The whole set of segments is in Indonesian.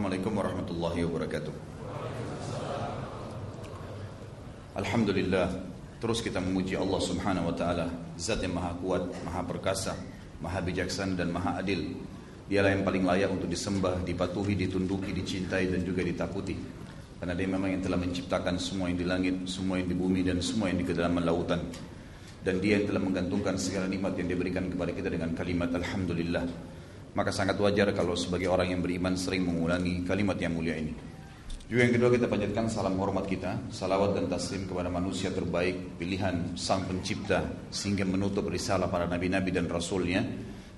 Assalamualaikum warahmatullahi wabarakatuh. Alhamdulillah, terus kita memuji Allah Subhanahu wa taala, zat yang maha kuat, maha perkasa, maha bijaksana dan maha adil. Dialah yang paling layak untuk disembah, dipatuhi, ditunduki, dicintai dan juga ditakuti. Karena dia memang yang telah menciptakan semua yang di langit, semua yang di bumi dan semua yang di kedalaman lautan. Dan dia yang telah menggantungkan segala nikmat yang diberikan kepada kita dengan kalimat Alhamdulillah. Maka sangat wajar kalau sebagai orang yang beriman sering mengulangi kalimat yang mulia ini. Juga yang kedua kita panjatkan salam hormat kita, salawat dan taslim kepada manusia terbaik, pilihan sang pencipta sehingga menutup risalah para nabi-nabi dan rasulnya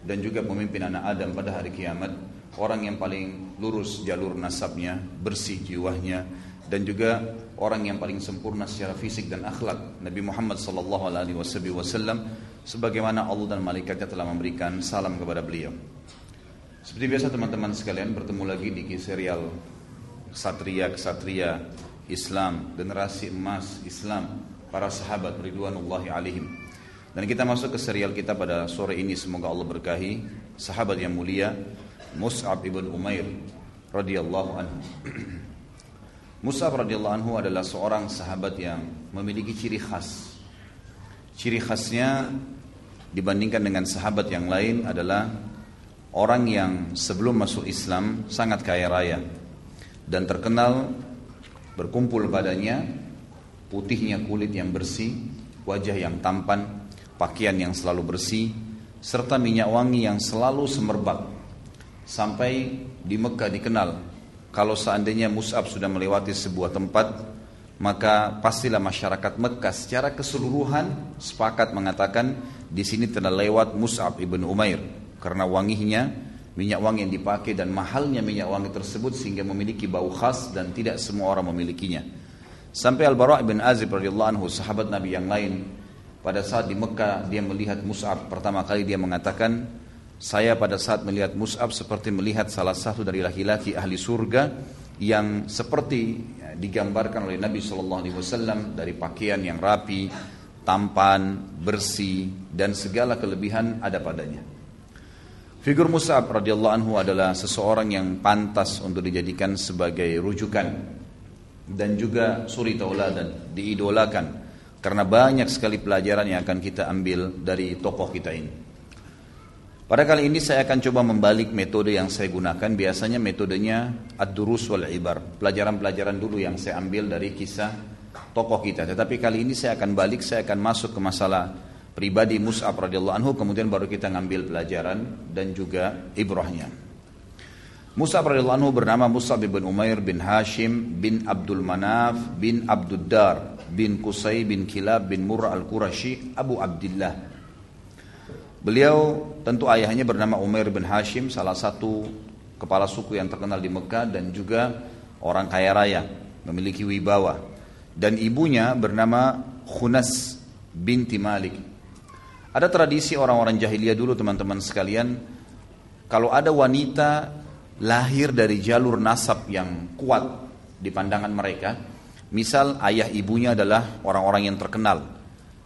dan juga pemimpin anak Adam pada hari kiamat orang yang paling lurus jalur nasabnya, bersih jiwanya, dan juga orang yang paling sempurna secara fisik dan akhlak. Nabi Muhammad sallallahu alaihi wasallam sebagaimana Allah dan malaikatnya telah memberikan salam kepada beliau. Seperti biasa teman-teman sekalian bertemu lagi di serial Satria-Kesatria Islam, generasi emas Islam, para sahabat ridwanullahi alaihim. Dan kita masuk ke serial kita pada sore ini semoga Allah berkahi sahabat yang mulia Mus'ab ibn Umair radhiyallahu anhu. Mus'ab radhiyallahu anhu adalah seorang sahabat yang memiliki ciri khas. Ciri khasnya dibandingkan dengan sahabat yang lain adalah orang yang sebelum masuk Islam sangat kaya raya dan terkenal berkumpul padanya putihnya kulit yang bersih, wajah yang tampan, pakaian yang selalu bersih, serta minyak wangi yang selalu semerbak. Sampai di Mekah dikenal kalau seandainya Mus'ab sudah melewati sebuah tempat, maka pastilah masyarakat Mekah secara keseluruhan sepakat mengatakan di sini telah lewat Mus'ab ibn Umair karena wanginya minyak wangi yang dipakai dan mahalnya minyak wangi tersebut sehingga memiliki bau khas dan tidak semua orang memilikinya. Sampai Al-Bara' bin Azib radhiyallahu anhu sahabat Nabi yang lain pada saat di Mekah dia melihat Mus'ab pertama kali dia mengatakan saya pada saat melihat Mus'ab seperti melihat salah satu dari laki-laki ahli surga yang seperti digambarkan oleh Nabi Shallallahu Alaihi Wasallam dari pakaian yang rapi, tampan, bersih dan segala kelebihan ada padanya. Figur Mus'ab radhiyallahu anhu adalah seseorang yang pantas untuk dijadikan sebagai rujukan dan juga suri tauladan, diidolakan karena banyak sekali pelajaran yang akan kita ambil dari tokoh kita ini. Pada kali ini saya akan coba membalik metode yang saya gunakan. Biasanya metodenya ad-durus wal ibar. Pelajaran-pelajaran dulu yang saya ambil dari kisah tokoh kita. Tetapi kali ini saya akan balik, saya akan masuk ke masalah pribadi Mus'ab radhiyallahu anhu kemudian baru kita ngambil pelajaran dan juga ibrahnya. Mus'ab radhiyallahu anhu bernama Mus'ab bin Umair bin Hashim bin Abdul Manaf bin Abduddar bin Qusay bin Kilab bin Murrah al-Qurashi Abu Abdullah. Beliau tentu ayahnya bernama Umair bin Hashim salah satu kepala suku yang terkenal di Mekah dan juga orang kaya raya memiliki wibawa dan ibunya bernama Khunas binti Malik ada tradisi orang-orang jahiliyah dulu teman-teman sekalian, kalau ada wanita lahir dari jalur nasab yang kuat di pandangan mereka, misal ayah ibunya adalah orang-orang yang terkenal,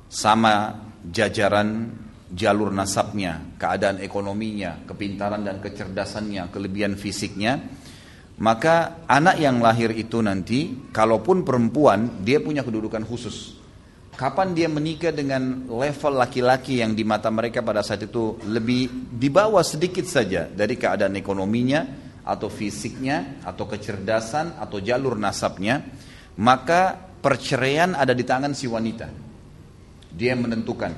sama jajaran jalur nasabnya, keadaan ekonominya, kepintaran dan kecerdasannya, kelebihan fisiknya, maka anak yang lahir itu nanti, kalaupun perempuan, dia punya kedudukan khusus. Kapan dia menikah dengan level laki-laki yang di mata mereka pada saat itu lebih di bawah sedikit saja dari keadaan ekonominya atau fisiknya atau kecerdasan atau jalur nasabnya, maka perceraian ada di tangan si wanita. Dia menentukan.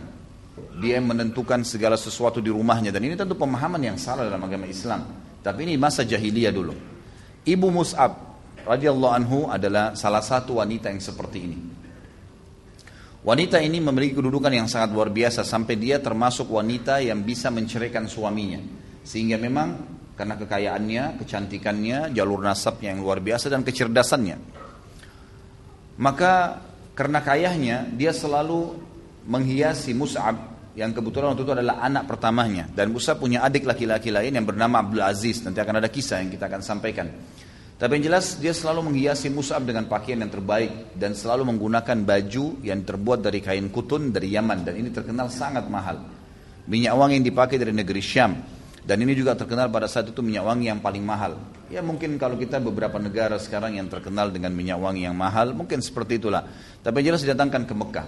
Dia menentukan segala sesuatu di rumahnya dan ini tentu pemahaman yang salah dalam agama Islam. Tapi ini masa jahiliyah dulu. Ibu Mus'ab radhiyallahu anhu adalah salah satu wanita yang seperti ini. Wanita ini memiliki kedudukan yang sangat luar biasa sampai dia termasuk wanita yang bisa menceraikan suaminya. Sehingga memang karena kekayaannya, kecantikannya, jalur nasabnya yang luar biasa dan kecerdasannya. Maka karena kayahnya dia selalu menghiasi Mus'ab yang kebetulan waktu itu adalah anak pertamanya dan Mus'ab punya adik laki-laki lain yang bernama Abdul Aziz nanti akan ada kisah yang kita akan sampaikan tapi yang jelas dia selalu menghiasi Mus'ab dengan pakaian yang terbaik dan selalu menggunakan baju yang terbuat dari kain kutun dari Yaman dan ini terkenal sangat mahal. Minyak wangi yang dipakai dari negeri Syam Dan ini juga terkenal pada saat itu minyak wangi yang paling mahal. Ya mungkin kalau kita beberapa negara sekarang yang terkenal dengan minyak wangi yang mahal, mungkin seperti itulah. Tapi jelas didatangkan ke Mekah.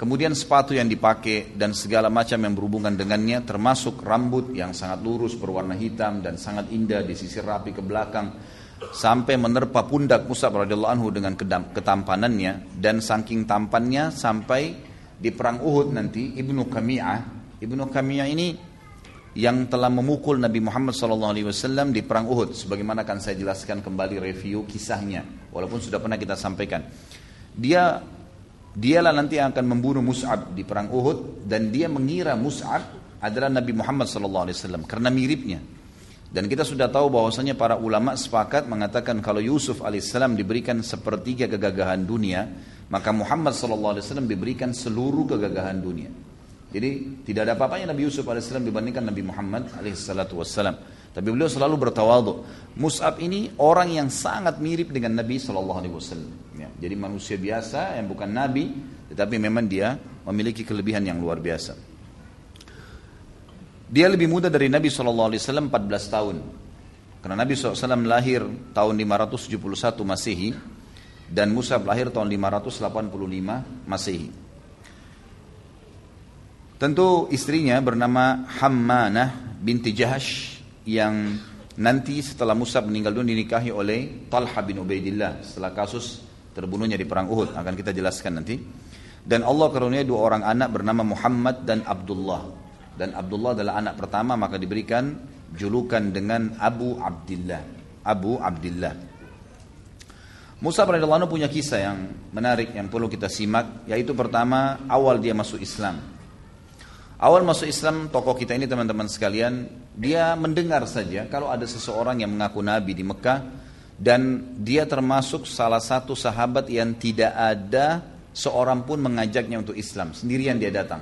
Kemudian sepatu yang dipakai dan segala macam yang berhubungan dengannya, termasuk rambut yang sangat lurus berwarna hitam dan sangat indah di sisi rapi ke belakang, sampai menerpa pundak Musa radhiyallahu anhu dengan ketampanannya dan saking tampannya sampai di perang Uhud nanti Ibnu Kami'ah, Ibnu Kami'ah ini yang telah memukul Nabi Muhammad SAW di perang Uhud. Sebagaimana akan saya jelaskan kembali review kisahnya, walaupun sudah pernah kita sampaikan. Dia dialah nanti yang akan membunuh Mus'ab di perang Uhud dan dia mengira Mus'ab adalah Nabi Muhammad SAW karena miripnya. Dan kita sudah tahu bahwasanya para ulama sepakat mengatakan kalau Yusuf alaihissalam diberikan sepertiga kegagahan dunia, maka Muhammad SAW diberikan seluruh kegagahan dunia. Jadi tidak ada apa-apanya Nabi Yusuf AS dibandingkan Nabi Muhammad AS. Tapi beliau selalu bertawadhu. Mus'ab ini orang yang sangat mirip dengan Nabi SAW. Ya, jadi manusia biasa yang bukan Nabi, tetapi memang dia memiliki kelebihan yang luar biasa. Dia lebih muda dari Nabi SAW 14 tahun. Karena Nabi SAW lahir tahun 571 Masehi dan Mus'ab lahir tahun 585 Masehi. Tentu istrinya bernama Hammanah binti Jahash yang nanti setelah Musa meninggal dunia dinikahi oleh Talha bin Ubaidillah setelah kasus terbunuhnya di perang Uhud akan kita jelaskan nanti. Dan Allah karunia dua orang anak bernama Muhammad dan Abdullah. Dan Abdullah adalah anak pertama maka diberikan julukan dengan Abu Abdullah. Abu Abdullah. Musa radhiyallahu anhu punya kisah yang menarik yang perlu kita simak yaitu pertama awal dia masuk Islam. Awal masuk Islam tokoh kita ini teman-teman sekalian, dia mendengar saja kalau ada seseorang yang mengaku nabi di Mekah dan dia termasuk salah satu sahabat yang tidak ada seorang pun mengajaknya untuk Islam, sendirian dia datang.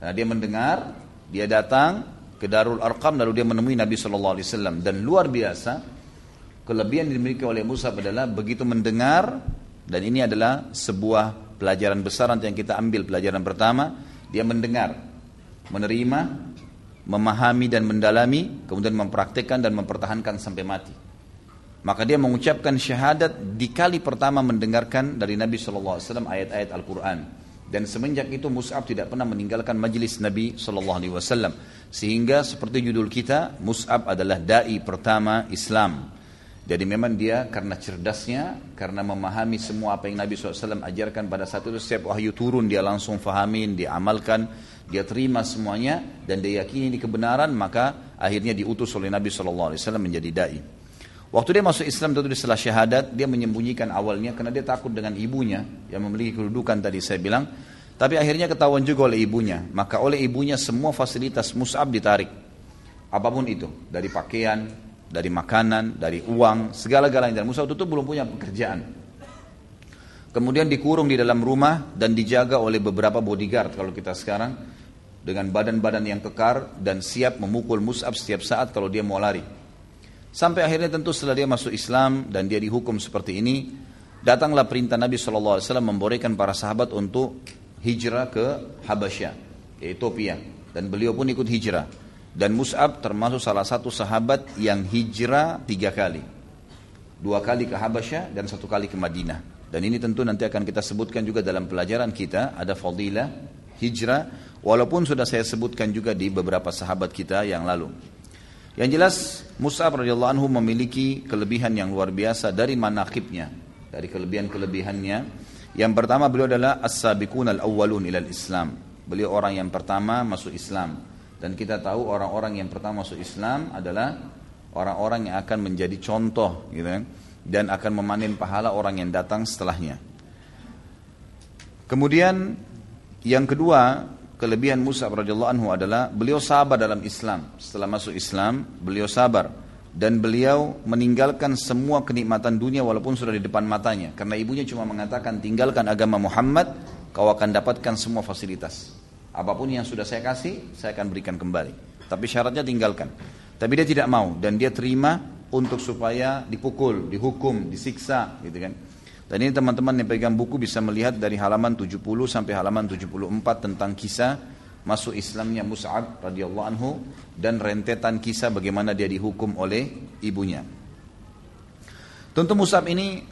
Nah, dia mendengar, dia datang ke Darul Arqam lalu dia menemui Nabi Shallallahu Alaihi Wasallam dan luar biasa kelebihan yang dimiliki oleh Musa adalah begitu mendengar dan ini adalah sebuah pelajaran besar yang kita ambil pelajaran pertama dia mendengar menerima, memahami dan mendalami, kemudian mempraktekkan dan mempertahankan sampai mati. Maka dia mengucapkan syahadat di kali pertama mendengarkan dari Nabi SAW ayat-ayat Al-Quran. Dan semenjak itu Mus'ab tidak pernah meninggalkan majelis Nabi SAW. Sehingga seperti judul kita, Mus'ab adalah da'i pertama Islam. Jadi memang dia karena cerdasnya, karena memahami semua apa yang Nabi SAW ajarkan pada saat itu, setiap wahyu turun dia langsung fahamin, dia amalkan, dia terima semuanya dan dia yakini ini kebenaran maka akhirnya diutus oleh Nabi SAW menjadi dai. Waktu dia masuk Islam tentu setelah syahadat dia menyembunyikan awalnya karena dia takut dengan ibunya yang memiliki kedudukan tadi saya bilang. Tapi akhirnya ketahuan juga oleh ibunya. Maka oleh ibunya semua fasilitas Mus'ab ditarik. Apa pun itu. Dari pakaian, dari makanan, dari uang, segala-galanya. Dan Mus'ab itu belum punya pekerjaan. Kemudian dikurung di dalam rumah dan dijaga oleh beberapa bodyguard kalau kita sekarang dengan badan-badan yang kekar dan siap memukul Mus'ab setiap saat kalau dia mau lari. Sampai akhirnya tentu setelah dia masuk Islam dan dia dihukum seperti ini, datanglah perintah Nabi SAW membolehkan para sahabat untuk hijrah ke Habasyah, Ethiopia. Dan beliau pun ikut hijrah. Dan Mus'ab termasuk salah satu sahabat yang hijrah tiga kali. Dua kali ke Habasyah dan satu kali ke Madinah. Dan ini tentu nanti akan kita sebutkan juga dalam pelajaran kita, ada fadilah hijrah Walaupun sudah saya sebutkan juga di beberapa sahabat kita yang lalu. Yang jelas Mus'ab radhiyallahu anhu memiliki kelebihan yang luar biasa dari manakibnya, dari kelebihan-kelebihannya. Yang pertama beliau adalah as-sabiqun al-awwalun ilal Islam. Beliau orang yang pertama masuk Islam. Dan kita tahu orang-orang yang pertama masuk Islam adalah orang-orang yang akan menjadi contoh gitu kan dan akan memanen pahala orang yang datang setelahnya. Kemudian yang kedua kelebihan Musa radhiyallahu anhu adalah beliau sabar dalam Islam. Setelah masuk Islam, beliau sabar. Dan beliau meninggalkan semua kenikmatan dunia walaupun sudah di depan matanya. Karena ibunya cuma mengatakan tinggalkan agama Muhammad kau akan dapatkan semua fasilitas. Apa pun yang sudah saya kasih saya akan berikan kembali. Tapi syaratnya tinggalkan. Tapi dia tidak mau. Dan dia terima untuk supaya dipukul dihukum disiksa gitu kan dan ini teman-teman yang pegang buku bisa melihat dari halaman 70 sampai halaman 74 tentang kisah masuk Islamnya Mus'ab radhiyallahu anhu dan rentetan kisah bagaimana dia dihukum oleh ibunya. Tentu Mus'ab ini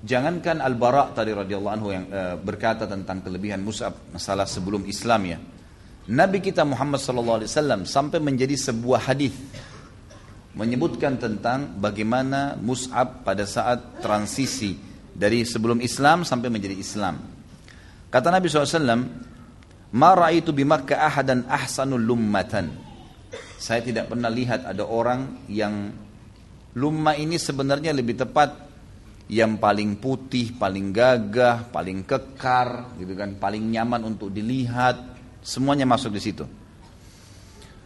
jangankan Al-Bara tadi radhiyallahu anhu yang e, berkata tentang kelebihan Mus'ab masalah sebelum Islam ya. Nabi kita Muhammad sallallahu alaihi wasallam sampai menjadi sebuah hadis menyebutkan tentang bagaimana Mus'ab pada saat transisi dari sebelum Islam sampai menjadi Islam. Kata Nabi SAW, Ma ra'aitu bi Makkah ahadan ahsanul lummatan. Saya tidak pernah lihat ada orang yang lumma ini sebenarnya lebih tepat yang paling putih, paling gagah, paling kekar, gitu kan, paling nyaman untuk dilihat, semuanya masuk di situ.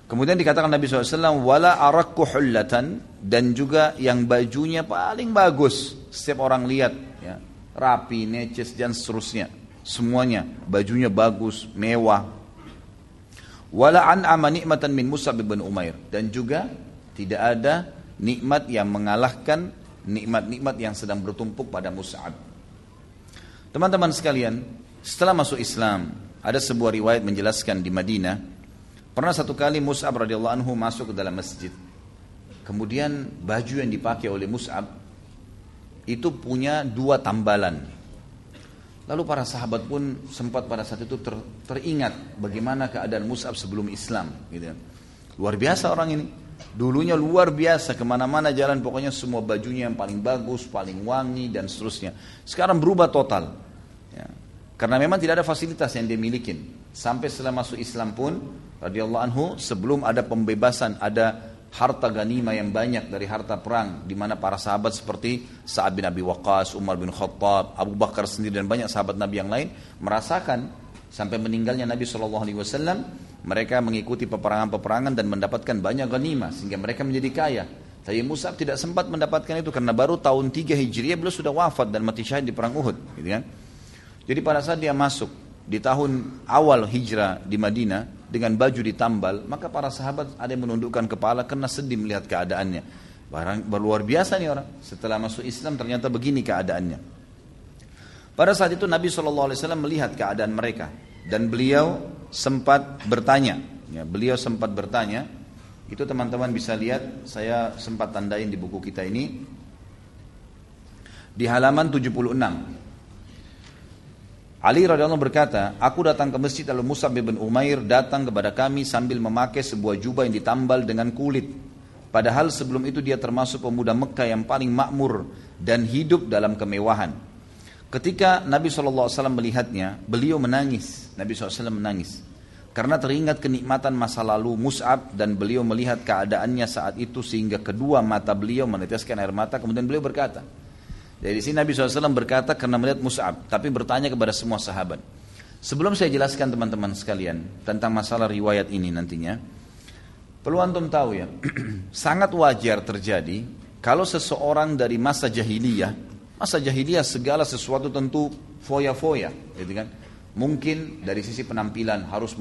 Kemudian dikatakan Nabi SAW, wala arakku hullatan dan juga yang bajunya paling bagus. Setiap orang lihat, rapi, neces dan seterusnya. Semuanya bajunya bagus, mewah. Wala an nikmatan min Musa bin Umair dan juga tidak ada nikmat yang mengalahkan nikmat-nikmat yang sedang bertumpuk pada Mus'ab. Teman-teman sekalian, setelah masuk Islam, ada sebuah riwayat menjelaskan di Madinah, pernah satu kali Mus'ab radhiyallahu anhu masuk ke dalam masjid. Kemudian baju yang dipakai oleh Mus'ab itu punya dua tambalan. Lalu para sahabat pun sempat pada saat itu ter, teringat bagaimana keadaan Mus'ab sebelum Islam. Gitu. Luar biasa orang ini. Dulunya luar biasa, ke mana-mana jalan pokoknya semua bajunya yang paling bagus, paling wangi dan seterusnya. Sekarang berubah total. Ya. Karena memang tidak ada fasilitas yang dia miliki. Sampai setelah masuk Islam pun, radhiyallahu anhu, sebelum ada pembebasan, ada harta ganima yang banyak dari harta perang di mana para sahabat seperti Sa'ad bin Abi Waqqas, Umar bin Khattab, Abu Bakar sendiri dan banyak sahabat Nabi yang lain merasakan sampai meninggalnya Nabi Shallallahu alaihi wasallam mereka mengikuti peperangan-peperangan dan mendapatkan banyak ganima sehingga mereka menjadi kaya. Tapi Musab tidak sempat mendapatkan itu karena baru tahun 3 Hijriah beliau sudah wafat dan mati syahid di perang Uhud, gitu kan. Jadi pada saat dia masuk di tahun awal hijrah di Madinah, dengan baju ditambal, maka para sahabat ada yang menundukkan kepala karena sedih melihat keadaannya. Barang luar biasa nih orang. Setelah masuk Islam ternyata begini keadaannya. Pada saat itu Nabi SAW melihat keadaan mereka dan beliau sempat bertanya. Ya, beliau sempat bertanya. Itu teman-teman bisa lihat, saya sempat tandain di buku kita ini. Di halaman 76. Ali radhiyallahu berkata, aku datang ke masjid lalu Musa bin Umair datang kepada kami sambil memakai sebuah jubah yang ditambal dengan kulit. Padahal sebelum itu dia termasuk pemuda Mekah yang paling makmur dan hidup dalam kemewahan. Ketika Nabi SAW melihatnya, beliau menangis. Nabi SAW menangis. Karena teringat kenikmatan masa lalu Mus'ab dan beliau melihat keadaannya saat itu sehingga kedua mata beliau meneteskan air mata. Kemudian beliau berkata, dari sini Nabi SAW berkata karena melihat Mus'ab, tapi bertanya kepada semua sahabat. Sebelum saya jelaskan teman-teman sekalian tentang masalah riwayat ini nantinya, perlu antum tahu ya, sangat wajar terjadi kalau seseorang dari masa jahiliyah, masa jahiliyah segala sesuatu tentu foya-foya, gitu kan? Mungkin dari sisi penampilan harus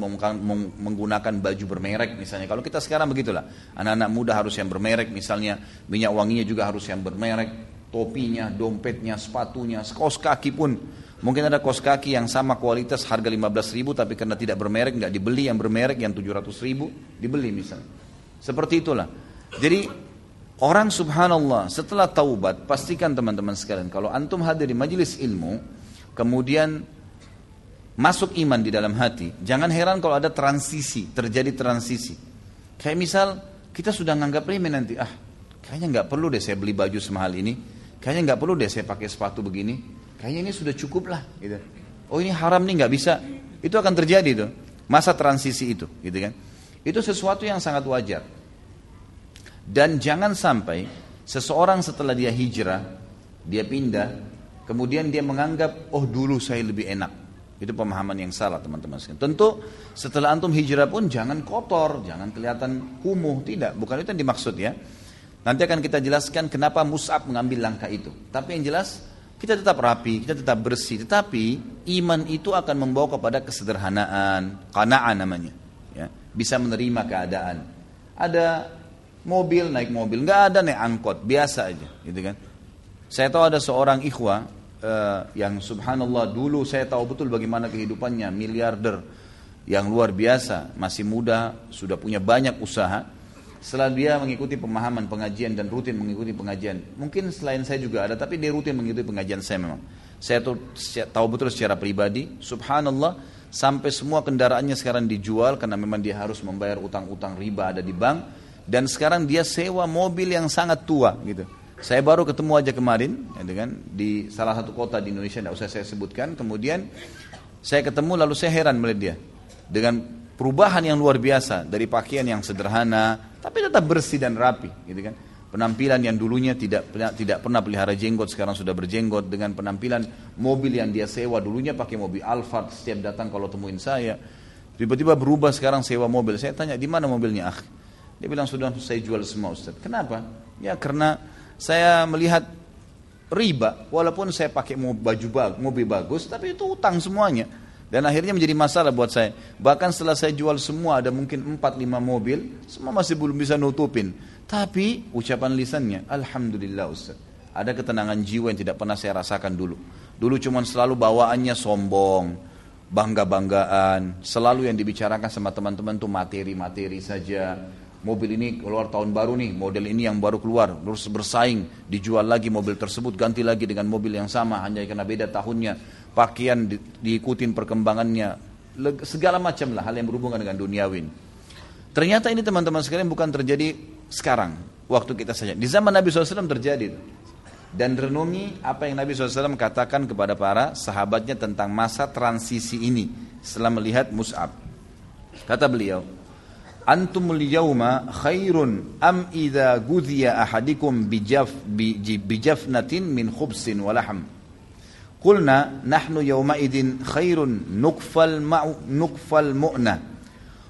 menggunakan baju bermerek misalnya. Kalau kita sekarang begitulah, anak-anak muda harus yang bermerek misalnya, minyak wanginya juga harus yang bermerek, topinya, dompetnya, sepatunya, kaos kaki pun. Mungkin ada kaos kaki yang sama kualitas harga 15 ribu tapi karena tidak bermerek nggak dibeli yang bermerek yang 700 ribu dibeli misalnya. Seperti itulah. Jadi orang subhanallah setelah taubat pastikan teman-teman sekalian kalau antum hadir di majelis ilmu kemudian masuk iman di dalam hati jangan heran kalau ada transisi terjadi transisi kayak misal kita sudah nganggap remeh nanti ah kayaknya nggak perlu deh saya beli baju semahal ini Kayaknya nggak perlu deh saya pakai sepatu begini. Kayaknya ini sudah cukup lah. Gitu. Oh ini haram nih nggak bisa. Itu akan terjadi tuh masa transisi itu, gitu kan? Itu sesuatu yang sangat wajar. Dan jangan sampai seseorang setelah dia hijrah, dia pindah, kemudian dia menganggap, oh dulu saya lebih enak. Itu pemahaman yang salah teman-teman Tentu setelah antum hijrah pun jangan kotor, jangan kelihatan kumuh, tidak. Bukan itu yang dimaksud ya. Nanti akan kita jelaskan kenapa Mus'ab mengambil langkah itu. Tapi yang jelas kita tetap rapi, kita tetap bersih. Tetapi iman itu akan membawa kepada kesederhanaan, kanaan namanya. Ya, bisa menerima keadaan. Ada mobil naik mobil, nggak ada naik angkot, biasa aja, gitu kan. Saya tahu ada seorang ikhwah uh, yang subhanallah dulu saya tahu betul bagaimana kehidupannya, miliarder. yang luar biasa, masih muda, sudah punya banyak usaha. Setelah dia mengikuti pemahaman pengajian dan rutin mengikuti pengajian, mungkin selain saya juga ada, tapi dia rutin mengikuti pengajian saya memang. Saya saya tahu betul secara pribadi, subhanallah, sampai semua kendaraannya sekarang dijual karena memang dia harus membayar utang-utang riba ada di bank, dan sekarang dia sewa mobil yang sangat tua gitu. Saya baru ketemu aja kemarin, ya kan, di salah satu kota di Indonesia, tidak usah saya sebutkan. Kemudian saya ketemu lalu saya heran melihat dia dengan perubahan yang luar biasa dari pakaian yang sederhana tapi tetap bersih dan rapi gitu kan? Penampilan yang dulunya tidak tidak pernah pelihara jenggot sekarang sudah berjenggot. Dengan penampilan mobil yang dia sewa dulunya pakai mobil Alphard setiap datang kalau temuin saya tiba-tiba berubah sekarang sewa mobil. Saya tanya di mana mobilnya? Ah dia bilang sudah saya jual semua Ustaz. Kenapa? Ya karena saya melihat riba. Walaupun saya pakai baju mobil bagus tapi itu utang semuanya dan akhirnya menjadi masalah buat saya. Bahkan setelah saya jual semua ada mungkin 4-5 mobil, semua masih belum bisa nutupin. Tapi ucapan lisannya, Alhamdulillah Ustaz. Ada ketenangan jiwa yang tidak pernah saya rasakan dulu. Dulu cuma selalu bawaannya sombong, bangga-banggaan. Selalu yang dibicarakan sama teman-teman tuh materi-materi saja. Mobil ini keluar tahun baru nih, model ini yang baru keluar, terus bersaing, dijual lagi mobil tersebut, ganti lagi dengan mobil yang sama, hanya karena beda tahunnya pakaian di, diikutin perkembangannya, segala macam lah hal yang berhubungan dengan duniawi. Ternyata ini teman-teman sekalian bukan terjadi sekarang, waktu kita saja. Di zaman Nabi SAW terjadi. Dan renungi apa yang Nabi SAW katakan kepada para sahabatnya tentang masa transisi ini setelah melihat Mus'ab. Kata beliau, Antum liyawma khairun am idha gudhiya ahadikum bijaf, bijafnatin min khubsin walaham. Qulna nahnu yawmaidin khairun nukfal ma'u nukfal mu'na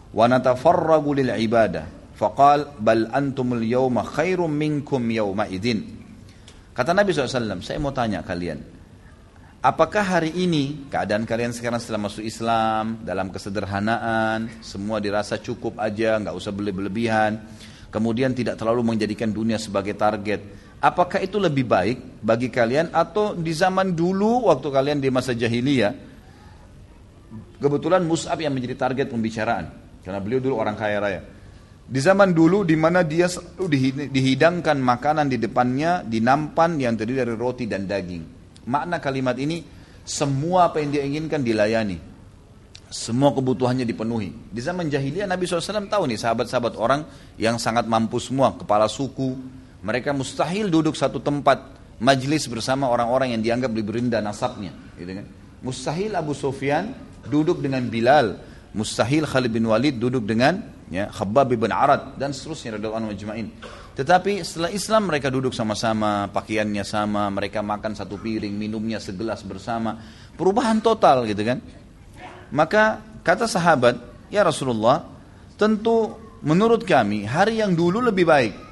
wa natafarragu lil ibadah. Faqal bal antumul yawma khairum minkum yawmaidin. Kata Nabi SAW, saya mau tanya kalian, apakah hari ini keadaan kalian sekarang setelah masuk Islam, dalam kesederhanaan, semua dirasa cukup aja, nggak usah berlebihan, kemudian tidak terlalu menjadikan dunia sebagai target, Apakah itu lebih baik bagi kalian atau di zaman dulu waktu kalian di masa jahiliyah kebetulan Mus'ab yang menjadi target pembicaraan karena beliau dulu orang kaya raya. Di zaman dulu di mana dia dihidangkan makanan di depannya di nampan yang terdiri dari roti dan daging. Makna kalimat ini semua apa yang dia inginkan dilayani. Semua kebutuhannya dipenuhi. Di zaman jahiliyah Nabi SAW tahu nih sahabat-sahabat orang yang sangat mampu semua, kepala suku, mereka mustahil duduk satu tempat majlis bersama orang-orang yang dianggap lebih rendah nasabnya. Gitu kan? Mustahil Abu Sufyan duduk dengan Bilal. Mustahil Khalid bin Walid duduk dengan ya, Khabbab bin Arad dan seterusnya radhiyallahu majma'in. Tetapi setelah Islam mereka duduk sama-sama, pakaiannya sama, mereka makan satu piring, minumnya segelas bersama. Perubahan total gitu kan. Maka kata sahabat, "Ya Rasulullah, tentu menurut kami hari yang dulu lebih baik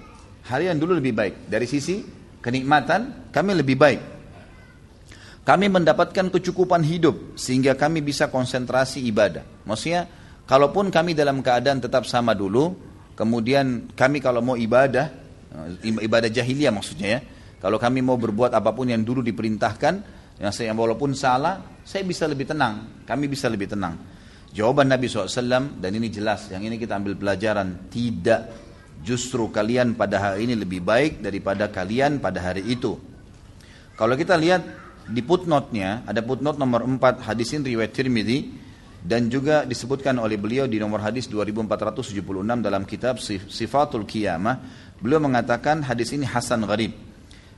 hari yang dulu lebih baik. Dari sisi kenikmatan kami lebih baik. Kami mendapatkan kecukupan hidup sehingga kami bisa konsentrasi ibadah. Maksudnya kalaupun kami dalam keadaan tetap sama dulu, kemudian kami kalau mau ibadah, eh, ibadah jahiliyah maksudnya ya, kalau kami mau berbuat apa pun yang dulu diperintahkan, yang saya walaupun salah, saya bisa lebih tenang, kami bisa lebih tenang. Jawaban Nabi SAW dan ini jelas, yang ini kita ambil pelajaran, tidak Justru kalian pada hari ini lebih baik daripada kalian pada hari itu. Kalau kita lihat di footnote-nya, ada footnote nomor 4 hadis ini riwayat Tirmidzi dan juga disebutkan oleh beliau di nomor hadis 2476 dalam kitab Sifatul Qiyamah. Beliau mengatakan hadis ini hasan gharib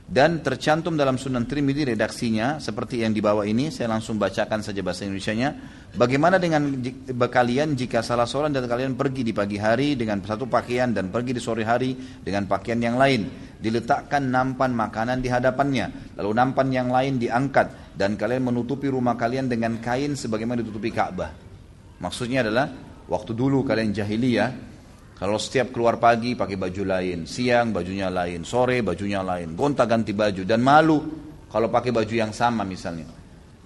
dan tercantum dalam Sunan Trimidi redaksinya seperti yang di bawah ini saya langsung bacakan saja bahasa Indonesia-nya. Bagaimana dengan kalian jika salah seorang dan kalian pergi di pagi hari dengan satu pakaian dan pergi di sore hari dengan pakaian yang lain? Diletakkan nampan makanan di hadapannya lalu nampan yang lain diangkat dan kalian menutupi rumah kalian dengan kain sebagaimana ditutupi Ka'bah. Maksudnya adalah waktu dulu kalian jahiliyah kalau setiap keluar pagi pakai baju lain, siang bajunya lain, sore bajunya lain, gonta ganti baju dan malu kalau pakai baju yang sama misalnya.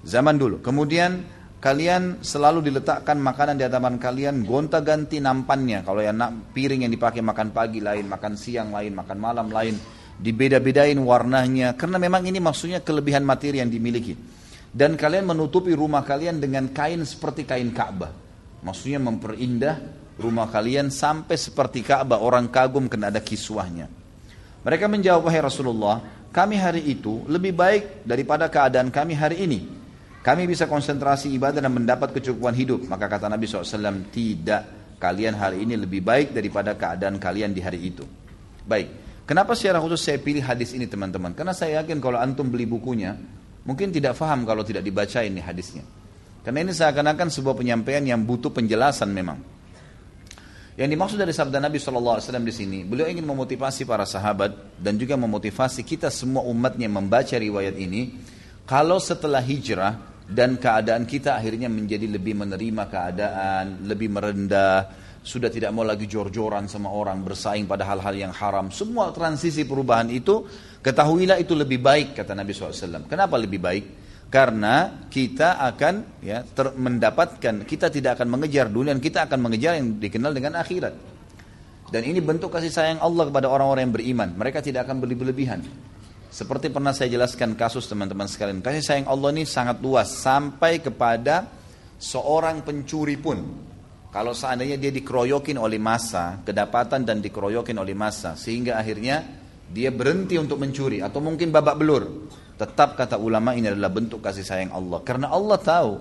Zaman dulu. Kemudian kalian selalu diletakkan makanan di hadapan kalian, gonta ganti nampannya. Kalau yang piring yang dipakai makan pagi lain, makan siang lain, makan malam lain, dibeda-bedain warnanya karena memang ini maksudnya kelebihan materi yang dimiliki. Dan kalian menutupi rumah kalian dengan kain seperti kain Ka'bah. Maksudnya memperindah rumah kalian sampai seperti Ka'bah orang kagum kena ada kiswahnya. Mereka menjawab, wahai Rasulullah, kami hari itu lebih baik daripada keadaan kami hari ini. Kami bisa konsentrasi ibadah dan mendapat kecukupan hidup. Maka kata Nabi SAW, tidak. Kalian hari ini lebih baik daripada keadaan kalian di hari itu. Baik. Kenapa secara khusus saya pilih hadis ini teman-teman? Karena saya yakin kalau antum beli bukunya, mungkin tidak faham kalau tidak dibaca ini hadisnya. Karena ini seakan-akan sebuah penyampaian yang butuh penjelasan memang. Yang dimaksud dari sabda Nabi SAW di sini, beliau ingin memotivasi para sahabat dan juga memotivasi kita semua umatnya membaca riwayat ini. Kalau setelah hijrah dan keadaan kita akhirnya menjadi lebih menerima keadaan, lebih merendah, sudah tidak mau lagi jor-joran sama orang, bersaing pada hal-hal yang haram. Semua transisi perubahan itu, ketahuilah itu lebih baik, kata Nabi SAW. Kenapa lebih baik? Karena kita akan ya ter, mendapatkan, kita tidak akan mengejar dunia, kita akan mengejar yang dikenal dengan akhirat. Dan ini bentuk kasih sayang Allah kepada orang-orang yang beriman. Mereka tidak akan berlebihan. Seperti pernah saya jelaskan kasus teman-teman sekalian. Kasih sayang Allah ini sangat luas. Sampai kepada seorang pencuri pun kalau seandainya dia dikeroyokin oleh masa, kedapatan dan dikeroyokin oleh masa, sehingga akhirnya dia berhenti untuk mencuri atau mungkin babak belur. Tetap kata ulama ini adalah bentuk kasih sayang Allah. Karena Allah tahu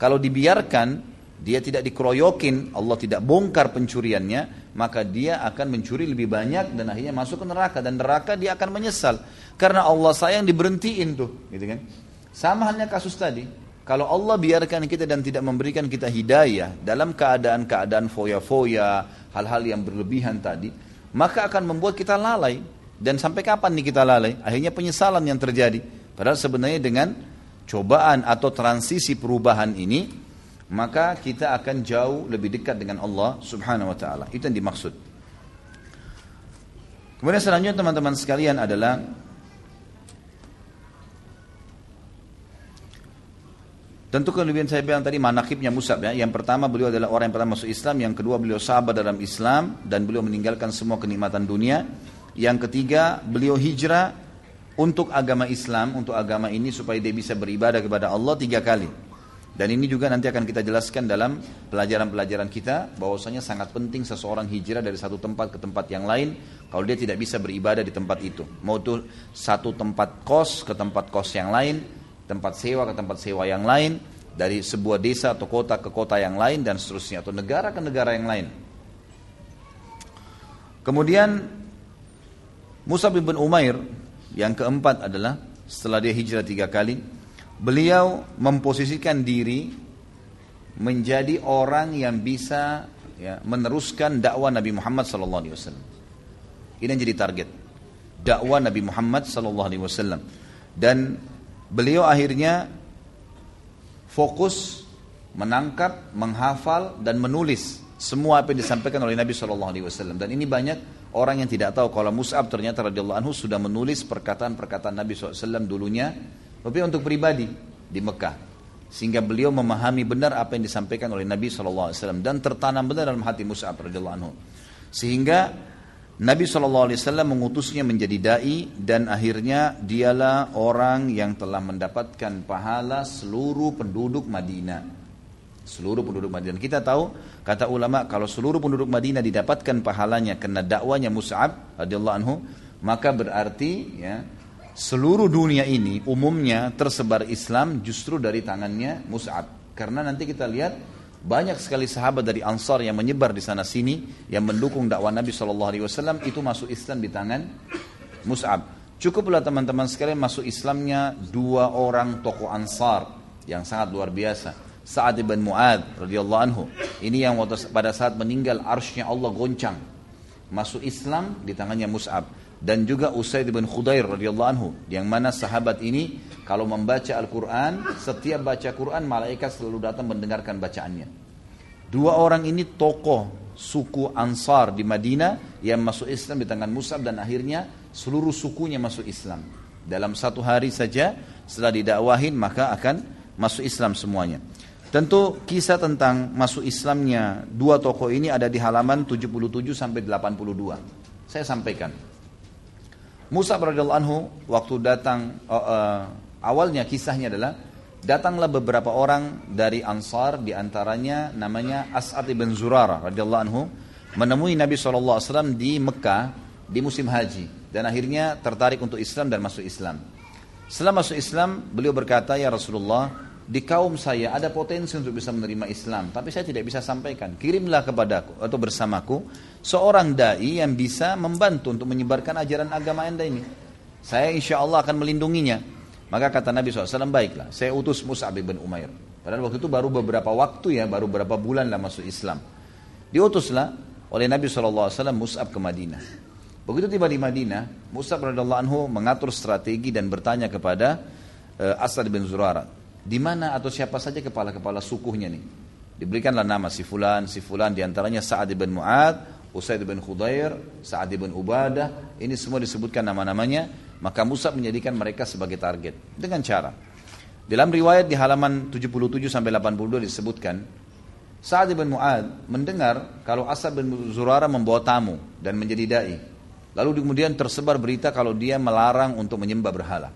kalau dibiarkan dia tidak dikeroyokin, Allah tidak bongkar pencuriannya, maka dia akan mencuri lebih banyak dan akhirnya masuk ke neraka dan neraka dia akan menyesal. Karena Allah sayang diberhentiin tuh, gitu kan? Sama halnya kasus tadi. Kalau Allah biarkan kita dan tidak memberikan kita hidayah dalam keadaan-keadaan foya-foya, hal-hal yang berlebihan tadi, maka akan membuat kita lalai. Dan sampai kapan nih kita lalai? Akhirnya penyesalan yang terjadi. Padahal sebenarnya dengan cobaan atau transisi perubahan ini, maka kita akan jauh lebih dekat dengan Allah Subhanahu wa taala. Itu yang dimaksud. Kemudian selanjutnya teman-teman sekalian adalah Tentu kelebihan saya bilang tadi manakibnya Musab ya. Yang pertama beliau adalah orang yang pertama masuk Islam, yang kedua beliau sahabat dalam Islam dan beliau meninggalkan semua kenikmatan dunia. Yang ketiga beliau hijrah untuk agama Islam, untuk agama ini supaya dia bisa beribadah kepada Allah tiga kali. Dan ini juga nanti akan kita jelaskan dalam pelajaran-pelajaran kita bahwasanya sangat penting seseorang hijrah dari satu tempat ke tempat yang lain kalau dia tidak bisa beribadah di tempat itu. Mau itu satu tempat kos ke tempat kos yang lain, tempat sewa ke tempat sewa yang lain, dari sebuah desa atau kota ke kota yang lain dan seterusnya atau negara ke negara yang lain. Kemudian Musa bin Umair yang keempat adalah setelah dia hijrah tiga kali, beliau memposisikan diri menjadi orang yang bisa ya, meneruskan dakwah Nabi Muhammad SAW. Ini yang jadi target dakwah Nabi Muhammad SAW. Dan beliau akhirnya fokus menangkap, menghafal dan menulis semua apa yang disampaikan oleh Nabi Shallallahu Alaihi Wasallam. Dan ini banyak orang yang tidak tahu kalau Mus'ab ternyata radhiyallahu anhu sudah menulis perkataan-perkataan Nabi SAW dulunya, tapi untuk pribadi di Mekah. Sehingga beliau memahami benar apa yang disampaikan oleh Nabi SAW dan tertanam benar dalam hati Mus'ab radhiyallahu anhu. Sehingga Nabi SAW mengutusnya menjadi da'i dan akhirnya dialah orang yang telah mendapatkan pahala seluruh penduduk Madinah. Seluruh penduduk Madinah. Kita tahu kata ulama kalau seluruh penduduk Madinah didapatkan pahalanya karena dakwanya Mus'ab radhiyallahu anhu, maka berarti ya seluruh dunia ini umumnya tersebar Islam justru dari tangannya Mus'ab. Karena nanti kita lihat banyak sekali sahabat dari Ansar yang menyebar di sana sini yang mendukung dakwah Nabi Shallallahu Alaihi Wasallam itu masuk Islam di tangan Mus'ab. Cukuplah teman-teman sekalian masuk Islamnya dua orang tokoh Ansar yang sangat luar biasa. Sa'ad bin Mu'ad radhiyallahu anhu. Ini yang pada saat meninggal arsnya Allah goncang. Masuk Islam di tangannya Mus'ab dan juga Usaid bin Khudair radhiyallahu anhu yang mana sahabat ini kalau membaca Al-Qur'an setiap baca Quran malaikat selalu datang mendengarkan bacaannya dua orang ini tokoh suku Ansar di Madinah yang masuk Islam di tangan Musab dan akhirnya seluruh sukunya masuk Islam dalam satu hari saja setelah didakwahin maka akan masuk Islam semuanya Tentu kisah tentang masuk Islamnya dua tokoh ini ada di halaman 77 sampai 82. Saya sampaikan. Musa radhiyallahu anhu waktu datang uh, uh, awalnya kisahnya adalah Datanglah beberapa orang dari Ansar, di antaranya namanya As'ad ibn Zurara radhiyallahu anhu, menemui Nabi SAW di Mekah di musim haji dan akhirnya tertarik untuk Islam dan masuk Islam. Setelah masuk Islam, beliau berkata, "Ya Rasulullah, di kaum saya ada potensi untuk bisa menerima Islam, tapi saya tidak bisa sampaikan. Kirimlah kepadaku atau bersamaku seorang dai yang bisa membantu untuk menyebarkan ajaran agama Anda ini. Saya insya Allah akan melindunginya." Maka kata Nabi SAW, baiklah, saya utus Mus'ab bin Umair. Padahal waktu itu baru beberapa waktu ya, baru beberapa bulan lah masuk Islam. Diutuslah oleh Nabi SAW Mus'ab ke Madinah. Begitu tiba di Madinah, Mus'ab radhiallahu anhu mengatur strategi dan bertanya kepada uh, Asad bin Zurara, di mana atau siapa saja kepala-kepala sukunya nih. Diberikanlah nama si fulan, si fulan di antaranya Sa'ad bin Mu'ad, Usaid bin Khudair, Sa'ad bin Ubadah, ini semua disebutkan nama-namanya maka Musa menjadikan mereka sebagai target dengan cara. Dalam riwayat di halaman 77 sampai 82 disebutkan Sa'ad bin Mu'ad mendengar kalau Asad bin Zurara membawa tamu dan menjadi dai. Lalu kemudian tersebar berita kalau dia melarang untuk menyembah berhala.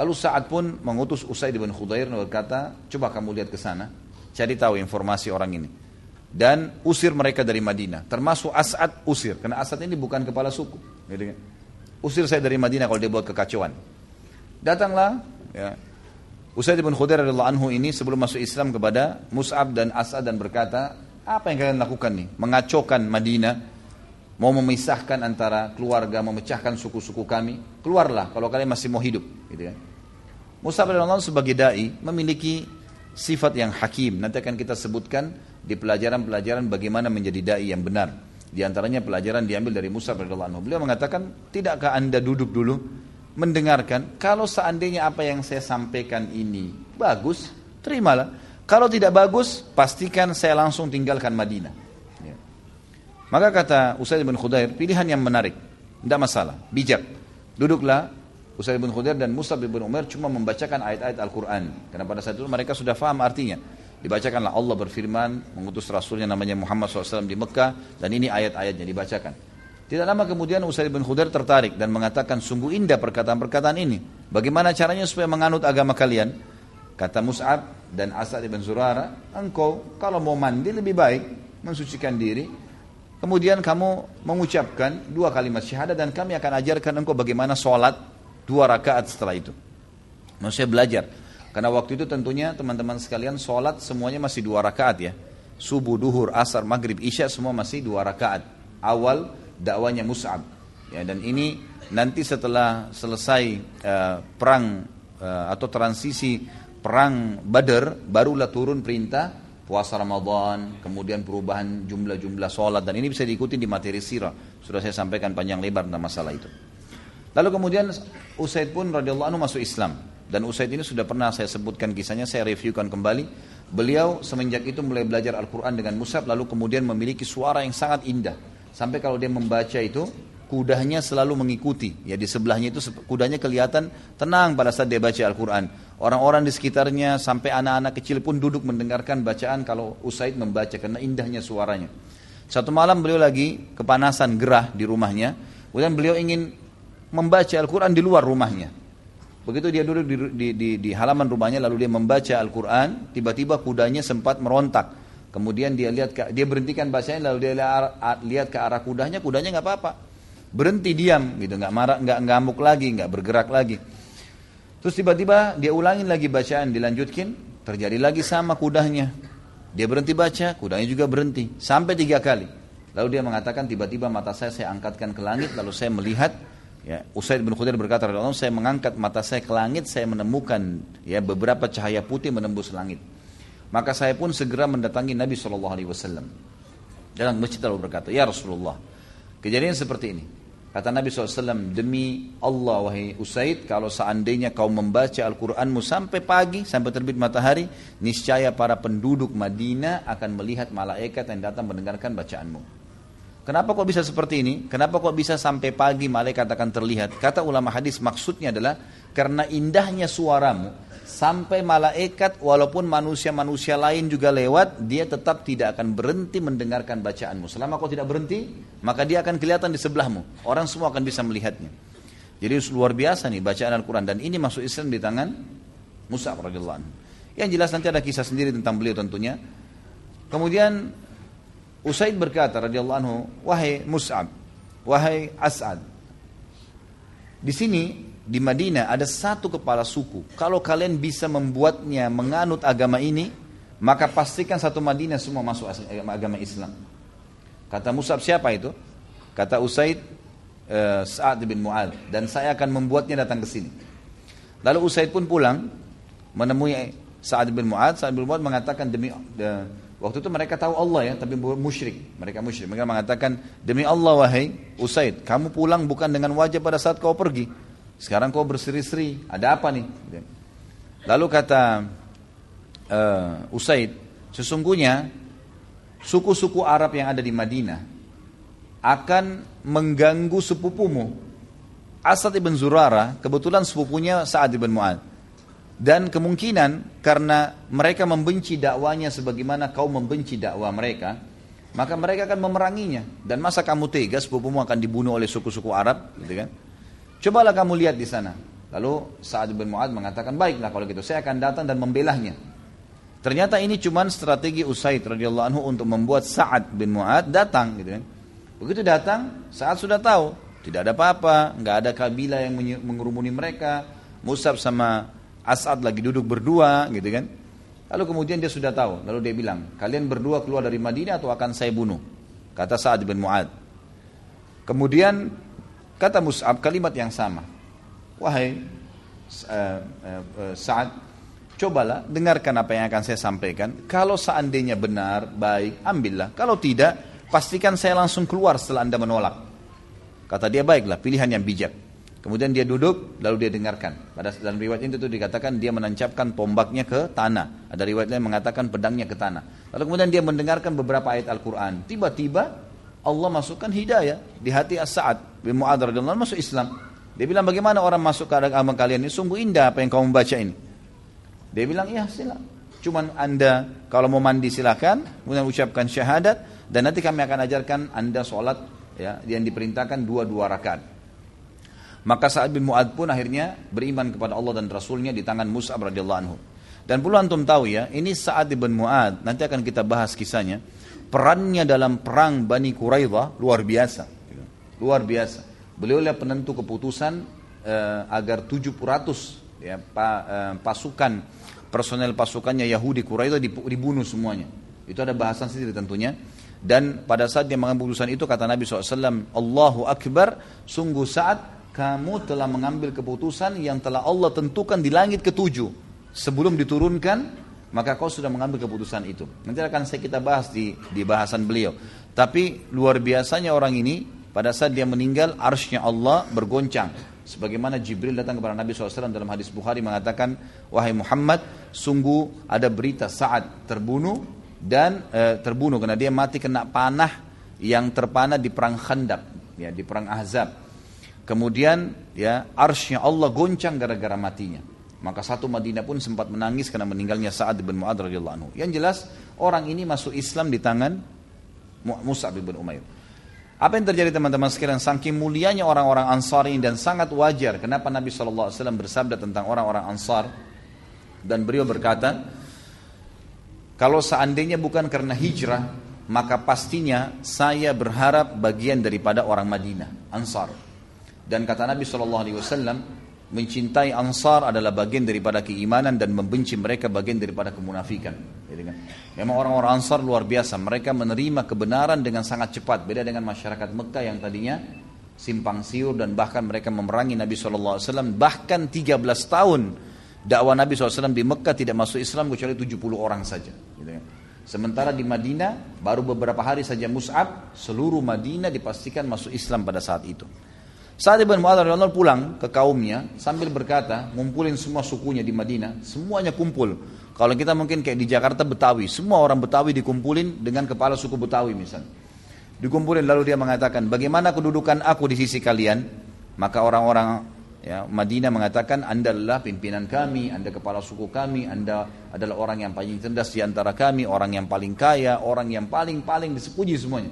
Lalu Sa'ad pun mengutus Usaid bin Khudair dan berkata, coba kamu lihat ke sana, cari tahu informasi orang ini. Dan usir mereka dari Madinah, termasuk As'ad usir, karena As'ad ini bukan kepala suku. Usir saya dari Madinah kalau dia buat kekacauan. Datanglah ya, Usaid bin Khudair radhiyallahu anhu ini sebelum masuk Islam kepada Mus'ab dan As'ad dan berkata, apa yang kalian lakukan nih? Mengacaukan Madinah, mau memisahkan antara keluarga, memecahkan suku-suku kami. Keluarlah kalau kalian masih mau hidup. Gitu ya. Radhiyallahu anhu sebagai dai memiliki sifat yang hakim. Nanti akan kita sebutkan di pelajaran-pelajaran bagaimana menjadi dai yang benar. Di antaranya pelajaran diambil dari Musa anhu. Beliau mengatakan, "Tidakkah Anda duduk dulu mendengarkan kalau seandainya apa yang saya sampaikan ini bagus, terimalah. Kalau tidak bagus, pastikan saya langsung tinggalkan Madinah." Ya. Maka kata Usaid bin Khudair, pilihan yang menarik, tidak masalah, bijak. Duduklah Usaid bin Khudair dan Musa bin Umar cuma membacakan ayat-ayat Al-Quran. Karena pada saat itu mereka sudah faham artinya. Dibacakanlah Allah berfirman, mengutus Rasulnya namanya Muhammad SAW di Mekah, dan ini ayat-ayatnya dibacakan. Tidak lama kemudian Usaid bin Khudair tertarik dan mengatakan, sungguh indah perkataan-perkataan ini. Bagaimana caranya supaya menganut agama kalian? Kata Mus'ab dan Asad bin Zurara, engkau kalau mau mandi lebih baik, mensucikan diri, Kemudian kamu mengucapkan dua kalimat syahadat dan kami akan ajarkan engkau bagaimana sholat dua rakaat setelah itu. Maksudnya belajar. Karena waktu itu tentunya teman-teman sekalian sholat semuanya masih dua rakaat ya. Subuh, duhur, asar, maghrib, isya semua masih dua rakaat. Awal dakwanya Mus'ab. Ya, dan ini nanti setelah selesai uh, perang uh, atau transisi perang Badar barulah turun perintah puasa Ramadan, kemudian perubahan jumlah-jumlah sholat dan ini bisa diikuti di materi sirah. Sudah saya sampaikan panjang lebar tentang masalah itu. Lalu kemudian Usaid pun radhiyallahu anhu masuk Islam. Dan Usaid ini sudah pernah saya sebutkan kisahnya, saya reviewkan kembali. Beliau semenjak itu mulai belajar Al-Quran dengan Musab, lalu kemudian memiliki suara yang sangat indah. Sampai kalau dia membaca itu, kudanya selalu mengikuti. Ya di sebelahnya itu kudanya kelihatan tenang pada saat dia baca Al-Quran. Orang-orang di sekitarnya sampai anak-anak kecil pun duduk mendengarkan bacaan kalau Usaid membaca karena indahnya suaranya. Satu malam beliau lagi kepanasan gerah di rumahnya. Kemudian beliau ingin membaca Al-Quran di luar rumahnya. Begitu dia duduk di, di, di, di halaman rumahnya lalu dia membaca Al-Quran, tiba-tiba kudanya sempat merontak. Kemudian dia lihat ke, dia berhentikan bacanya lalu dia lihat ke arah kudanya, kudanya nggak apa-apa. Berhenti diam gitu, nggak marah, nggak ngamuk lagi, nggak bergerak lagi. Terus tiba-tiba dia ulangin lagi bacaan, dilanjutkin, terjadi lagi sama kudanya. Dia berhenti baca, kudanya juga berhenti. Sampai tiga kali. Lalu dia mengatakan tiba-tiba mata saya saya angkatkan ke langit, lalu saya melihat Ya, Usaid bin Khudair berkata, Allah, saya mengangkat mata saya ke langit, saya menemukan ya beberapa cahaya putih menembus langit. Maka saya pun segera mendatangi Nabi Shallallahu Alaihi Wasallam. Dalam masjid lalu berkata, Ya Rasulullah, kejadian seperti ini. Kata Nabi SAW, demi Allah wahai Usaid, kalau seandainya kau membaca Al-Quranmu sampai pagi, sampai terbit matahari, niscaya para penduduk Madinah akan melihat malaikat yang datang mendengarkan bacaanmu. Kenapa kok bisa seperti ini? Kenapa kok bisa sampai pagi malaikat akan terlihat? Kata ulama hadis maksudnya adalah karena indahnya suaramu sampai malaikat walaupun manusia-manusia lain juga lewat dia tetap tidak akan berhenti mendengarkan bacaanmu. Selama kau tidak berhenti, maka dia akan kelihatan di sebelahmu. Orang semua akan bisa melihatnya. Jadi luar biasa nih bacaan Al-Quran dan ini masuk Islam di tangan Mus'ab radhiyallahu. Yang jelas nanti ada kisah sendiri tentang beliau tentunya. Kemudian Usaid berkata radhiyallahu anhu, "Wahai Mus'ab, wahai As'ad, di sini di Madinah ada satu kepala suku. Kalau kalian bisa membuatnya menganut agama ini, maka pastikan satu Madinah semua masuk agama Islam." Kata Mus'ab siapa itu? Kata Usaid uh, Sa'ad bin Mu'ad dan saya akan membuatnya datang ke sini. Lalu Usaid pun pulang menemui Sa'ad bin Mu'ad. Sa'ad bin Mu'ad mengatakan demi uh, Waktu itu mereka tahu Allah ya, tapi musyrik. Mereka musyrik. Mereka mengatakan, demi Allah wahai Usaid, kamu pulang bukan dengan wajah pada saat kau pergi. Sekarang kau berseri-seri, ada apa nih? Lalu kata uh, Usaid, sesungguhnya suku-suku Arab yang ada di Madinah akan mengganggu sepupumu. Asad ibn Zurara, kebetulan sepupunya Sa'ad ibn Mu'ad. Dan kemungkinan karena mereka membenci dakwanya sebagaimana kau membenci dakwah mereka, maka mereka akan memeranginya. Dan masa kamu tega sepupumu akan dibunuh oleh suku-suku Arab, gitu kan? Cobalah kamu lihat di sana. Lalu Sa'ad bin Mu'ad mengatakan, baiklah kalau gitu, saya akan datang dan membelahnya. Ternyata ini cuma strategi Usaid radhiyallahu anhu untuk membuat Sa'ad bin Mu'ad datang, gitu kan? Begitu datang, Sa'ad sudah tahu, tidak ada apa-apa, nggak ada kabilah yang mengurumuni mereka. Musab sama As'ad lagi duduk berdua gitu kan. Lalu kemudian dia sudah tahu. Lalu dia bilang, kalian berdua keluar dari Madinah atau akan saya bunuh? Kata Sa'ad bin Mu'ad. Kemudian kata Mus'ab kalimat yang sama. Wahai uh, uh, Sa'ad, cobalah dengarkan apa yang akan saya sampaikan. Kalau seandainya benar, baik, ambillah. Kalau tidak, pastikan saya langsung keluar setelah anda menolak. Kata dia, baiklah, pilihan yang bijak. Kemudian dia duduk, lalu dia dengarkan. Pada dalam riwayat itu dikatakan dia menancapkan tombaknya ke tanah. Ada riwayat lain mengatakan pedangnya ke tanah. Lalu kemudian dia mendengarkan beberapa ayat Al-Quran. Tiba-tiba Allah masukkan hidayah di hati As-Sa'ad bin Mu'adz radhiyallahu masuk Islam. Dia bilang bagaimana orang masuk ke agama kalian ini? Sungguh indah apa yang kamu baca ini. Dia bilang iya silakan. Cuman anda kalau mau mandi silakan, kemudian ucapkan syahadat dan nanti kami akan ajarkan anda sholat ya yang diperintahkan dua-dua rakaat. Maka Sa'ad bin Mu'ad pun akhirnya beriman kepada Allah dan Rasulnya di tangan Mus'ab radhiyallahu anhu. Dan perlu antum tahu ya, ini Sa'ad bin Mu'ad, nanti akan kita bahas kisahnya. Perannya dalam perang Bani Quraidah luar biasa. Luar biasa. Beliau adalah penentu keputusan uh, agar 700 ya, pa, uh, pasukan personel pasukannya Yahudi Quraidah dibunuh semuanya. Itu ada bahasan sendiri tentunya. Dan pada saat dia mengambil keputusan itu kata Nabi SAW, Allahu Akbar, sungguh saat kamu telah mengambil keputusan yang telah Allah tentukan di langit ketujuh. Sebelum diturunkan, maka kau sudah mengambil keputusan itu. Nanti akan saya kita bahas di, di bahasan beliau. Tapi luar biasanya orang ini, pada saat dia meninggal, arsnya Allah bergoncang. Sebagaimana Jibril datang kepada Nabi SAW dalam hadis Bukhari mengatakan, Wahai Muhammad, sungguh ada berita saat terbunuh dan e, terbunuh karena dia mati kena panah yang terpanah di perang Khandaq, ya, di perang Ahzab. Kemudian ya arsnya Allah goncang gara-gara matinya. Maka satu Madinah pun sempat menangis karena meninggalnya Sa'ad bin Mu'ad radhiyallahu anhu. Yang jelas orang ini masuk Islam di tangan Mus'ab bin Umair. Apa yang terjadi teman-teman sekalian? Saking mulianya orang-orang Ansar ini dan sangat wajar kenapa Nabi SAW bersabda tentang orang-orang Ansar dan beliau berkata, kalau seandainya bukan karena hijrah, maka pastinya saya berharap bagian daripada orang Madinah, Ansar. Dan kata Nabi SAW, mencintai Ansar adalah bagian daripada keimanan dan membenci mereka bagian daripada kemunafikan. Kan? Memang orang-orang Ansar luar biasa. Mereka menerima kebenaran dengan sangat cepat. Beda dengan masyarakat Mekah yang tadinya simpang siur dan bahkan mereka memerangi Nabi SAW. Bahkan 13 tahun dakwah Nabi SAW di Mekah tidak masuk Islam kecuali 70 orang saja. Gitu kan? Sementara di Madinah baru beberapa hari saja Mus'ab, seluruh Madinah dipastikan masuk Islam pada saat itu. Sa'ad bin Mu'adz radhiyallahu pulang ke kaumnya sambil berkata, ngumpulin semua sukunya di Madinah, semuanya kumpul. Kalau kita mungkin kayak di Jakarta Betawi, semua orang Betawi dikumpulin dengan kepala suku Betawi misalnya. Dikumpulin lalu dia mengatakan, bagaimana kedudukan aku di sisi kalian? Maka orang-orang ya, Madinah mengatakan, Anda adalah pimpinan kami, Anda kepala suku kami, Anda adalah orang yang paling cerdas di antara kami, orang yang paling kaya, orang yang paling-paling disepuji semuanya.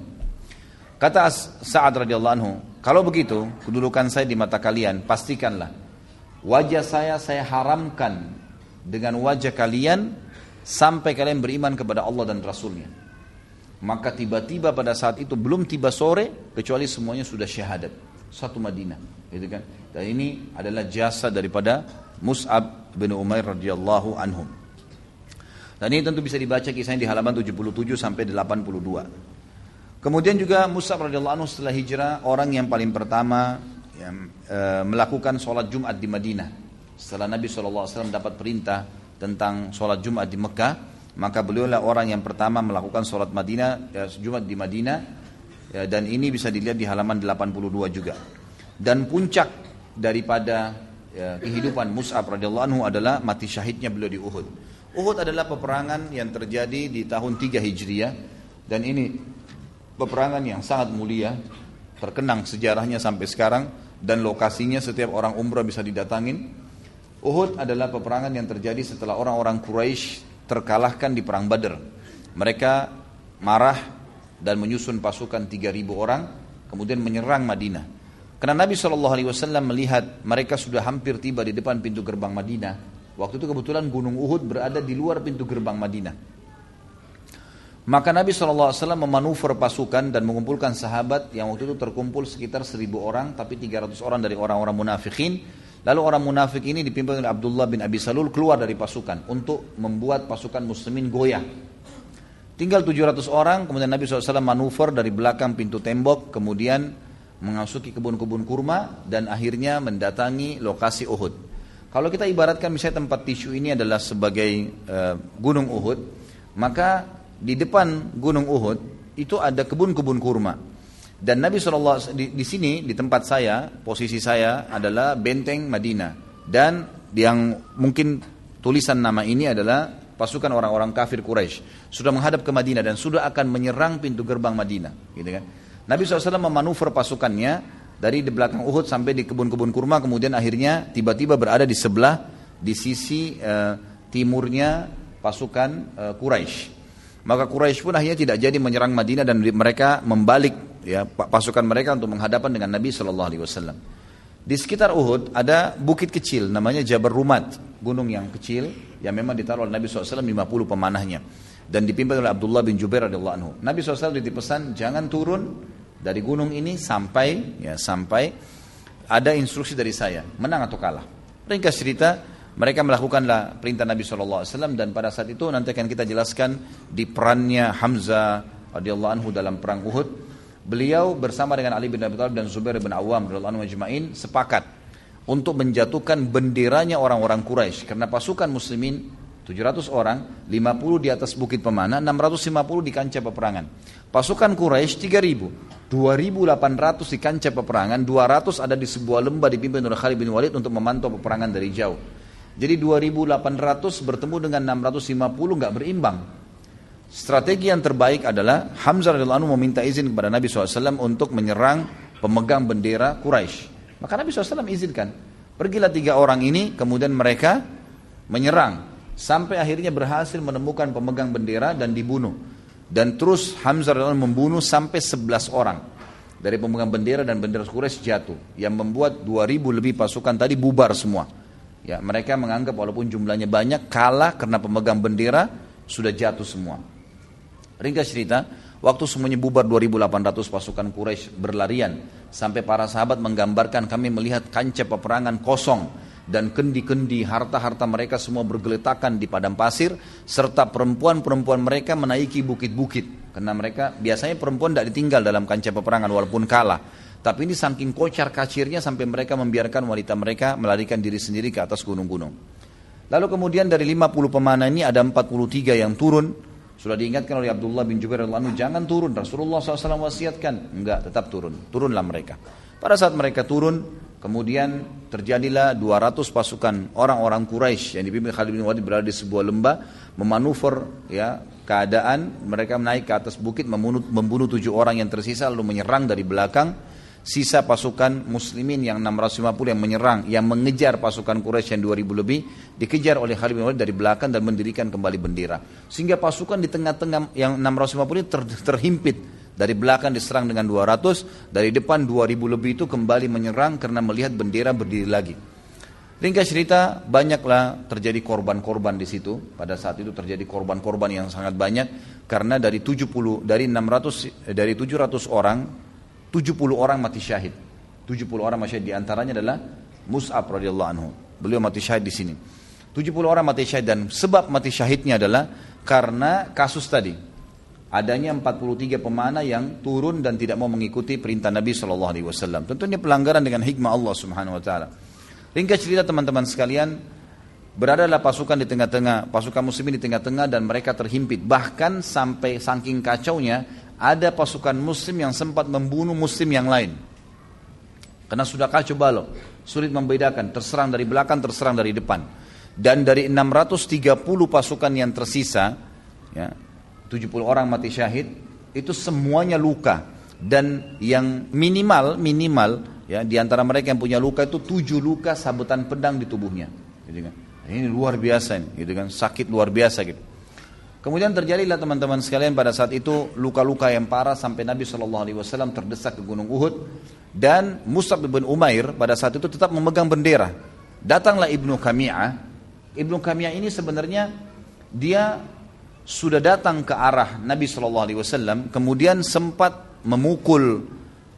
Kata Sa'ad radhiyallahu anhu, kalau begitu kedudukan saya di mata kalian, pastikanlah wajah saya saya haramkan dengan wajah kalian sampai kalian beriman kepada Allah dan Rasulnya. Maka tiba-tiba pada saat itu belum tiba sore kecuali semuanya sudah syahadat. Satu Madinah, gitu kan? Dan ini adalah jasa daripada Mus'ab bin Umair radhiyallahu anhum. Dan ini tentu bisa dibaca kisahnya di halaman 77 sampai 82. Kemudian juga Mus'ab radhiyallahu anhu setelah hijrah orang yang paling pertama yang e, melakukan sholat Jumat di Madinah. Setelah Nabi SAW dapat perintah tentang sholat Jumat di Mekah, maka beliau lah orang yang pertama melakukan sholat Madinah, ya, Jumat di Madinah, ya, dan ini bisa dilihat di halaman 82 juga. Dan puncak daripada ya, kehidupan Mus'ab radhiyallahu anhu adalah mati syahidnya beliau di Uhud. Uhud adalah peperangan yang terjadi di tahun 3 Hijriah dan ini peperangan yang sangat mulia, terkenang sejarahnya sampai sekarang dan lokasinya setiap orang umrah bisa didatangin Uhud adalah peperangan yang terjadi setelah orang-orang Quraisy terkalahkan di perang Badr. Mereka marah dan menyusun pasukan 3000 orang kemudian menyerang Madinah. Karena Nabi SAW melihat mereka sudah hampir tiba di depan pintu gerbang Madinah. Waktu itu kebetulan Gunung Uhud berada di luar pintu gerbang Madinah. Maka Nabi SAW memanuver pasukan dan mengumpulkan sahabat yang waktu itu terkumpul sekitar 1000 orang tapi 300 orang dari orang-orang munafikin Lalu orang munafik ini dipimpin oleh Abdullah bin Abi Salul keluar dari pasukan untuk membuat pasukan muslimin goyah. Tinggal 700 orang, kemudian Nabi SAW manuver dari belakang pintu tembok, kemudian mengasuki kebun-kebun kurma, dan akhirnya mendatangi lokasi Uhud. Kalau kita ibaratkan misalnya tempat tisu ini adalah sebagai uh, gunung Uhud, maka di depan gunung Uhud itu ada kebun-kebun kurma. Dan Nabi SAW di, di sini di tempat saya posisi saya adalah benteng Madinah dan yang mungkin tulisan nama ini adalah pasukan orang-orang kafir Quraisy sudah menghadap ke Madinah dan sudah akan menyerang pintu gerbang Madinah, gitu kan? Nabi SAW memanuver pasukannya dari di belakang Uhud sampai di kebun-kebun kurma, kemudian akhirnya tiba-tiba berada di sebelah di sisi uh, timurnya pasukan uh, Quraisy. Maka Quraisy pun akhirnya tidak jadi menyerang Madinah dan mereka membalik ya pasukan mereka untuk menghadapan dengan Nabi Shallallahu Alaihi Wasallam. Di sekitar Uhud ada bukit kecil namanya Jabal Rumat, gunung yang kecil yang memang ditaruh oleh Nabi SAW 50 pemanahnya dan dipimpin oleh Abdullah bin Jubair radhiyallahu anhu. Nabi SAW dipesan jangan turun dari gunung ini sampai ya sampai ada instruksi dari saya menang atau kalah. Ringkas cerita mereka melakukanlah perintah Nabi SAW dan pada saat itu nanti akan kita jelaskan di perannya Hamzah radhiyallahu anhu dalam perang Uhud. Beliau bersama dengan Ali bin Abi Thalib dan Zubair bin Awam radhiyallahu anhu majma'in sepakat untuk menjatuhkan benderanya orang-orang Quraisy karena pasukan muslimin 700 orang, 50 di atas bukit pemana, 650 di kancah peperangan. Pasukan Quraisy 3000, 2800 di kancah peperangan, 200 ada di sebuah lembah dipimpin oleh Khalid bin Walid untuk memantau peperangan dari jauh. Jadi 2800 bertemu dengan 650 nggak berimbang. Strategi yang terbaik adalah Hamzah radhiyallahu anhu meminta izin kepada Nabi SAW untuk menyerang pemegang bendera Quraisy. Maka Nabi SAW izinkan. Pergilah tiga orang ini, kemudian mereka menyerang. Sampai akhirnya berhasil menemukan pemegang bendera dan dibunuh. Dan terus Hamzah radhiyallahu anhu membunuh sampai 11 orang. Dari pemegang bendera dan bendera Quraisy jatuh. Yang membuat 2000 lebih pasukan tadi bubar semua. Ya, mereka menganggap walaupun jumlahnya banyak kalah karena pemegang bendera sudah jatuh semua. Ringkas cerita, waktu semuanya bubar 2800 pasukan Quraisy berlarian sampai para sahabat menggambarkan kami melihat kancah peperangan kosong dan kendi-kendi harta-harta mereka semua bergeletakan di padang pasir serta perempuan-perempuan mereka menaiki bukit-bukit karena mereka biasanya perempuan tidak ditinggal dalam kancah peperangan walaupun kalah tapi ini saking kocar kacirnya sampai mereka membiarkan wanita mereka melarikan diri sendiri ke atas gunung-gunung. Lalu kemudian dari 50 pemanah ini ada 43 yang turun. Sudah diingatkan oleh Abdullah bin Jubair radhiyallahu jangan turun. Rasulullah SAW wasiatkan, enggak tetap turun. Turunlah mereka. Pada saat mereka turun, kemudian terjadilah 200 pasukan orang-orang Quraisy yang dipimpin Khalid bin Walid berada di sebuah lembah, memanuver ya keadaan mereka naik ke atas bukit membunuh tujuh orang yang tersisa lalu menyerang dari belakang sisa pasukan muslimin yang 650 yang menyerang, yang mengejar pasukan Quraisy yang 2000 lebih, dikejar oleh Khalid bin Walid dari belakang dan mendirikan kembali bendera. Sehingga pasukan di tengah-tengah yang 650 ini ter, terhimpit. Dari belakang diserang dengan 200, dari depan 2000 lebih itu kembali menyerang karena melihat bendera berdiri lagi. Ringkas cerita, banyaklah terjadi korban-korban di situ. Pada saat itu terjadi korban-korban yang sangat banyak karena dari 70 dari 600 dari 700 orang 70 orang mati syahid. 70 orang mati syahid di antaranya adalah Mus'ab radhiyallahu anhu. Beliau mati syahid di sini. 70 orang mati syahid dan sebab mati syahidnya adalah karena kasus tadi. Adanya 43 pemanah yang turun dan tidak mau mengikuti perintah Nabi Shallallahu Alaihi Wasallam. Tentu ini pelanggaran dengan hikmah Allah Subhanahu Wa Taala. Ringkas cerita teman-teman sekalian, beradalah pasukan di tengah-tengah, pasukan muslimin di tengah-tengah dan mereka terhimpit. Bahkan sampai saking kacaunya, ada pasukan muslim yang sempat membunuh muslim yang lain. Karena sudah kacau balau, sulit membedakan, terserang dari belakang, terserang dari depan. Dan dari 630 pasukan yang tersisa, ya, 70 orang mati syahid, itu semuanya luka. Dan yang minimal, minimal Ya, di antara mereka yang punya luka itu tujuh luka sabetan pedang di tubuhnya. Gitu kan. Ini luar biasa ini, gitu kan. Sakit luar biasa gitu. Kemudian terjadilah teman-teman sekalian pada saat itu luka-luka yang parah sampai Nabi Shallallahu Alaihi Wasallam terdesak ke Gunung Uhud dan Musab bin Umair pada saat itu tetap memegang bendera. Datanglah Ibnu Kami'ah. Ibnu Kami'ah ini sebenarnya dia sudah datang ke arah Nabi Shallallahu Alaihi Wasallam, kemudian sempat memukul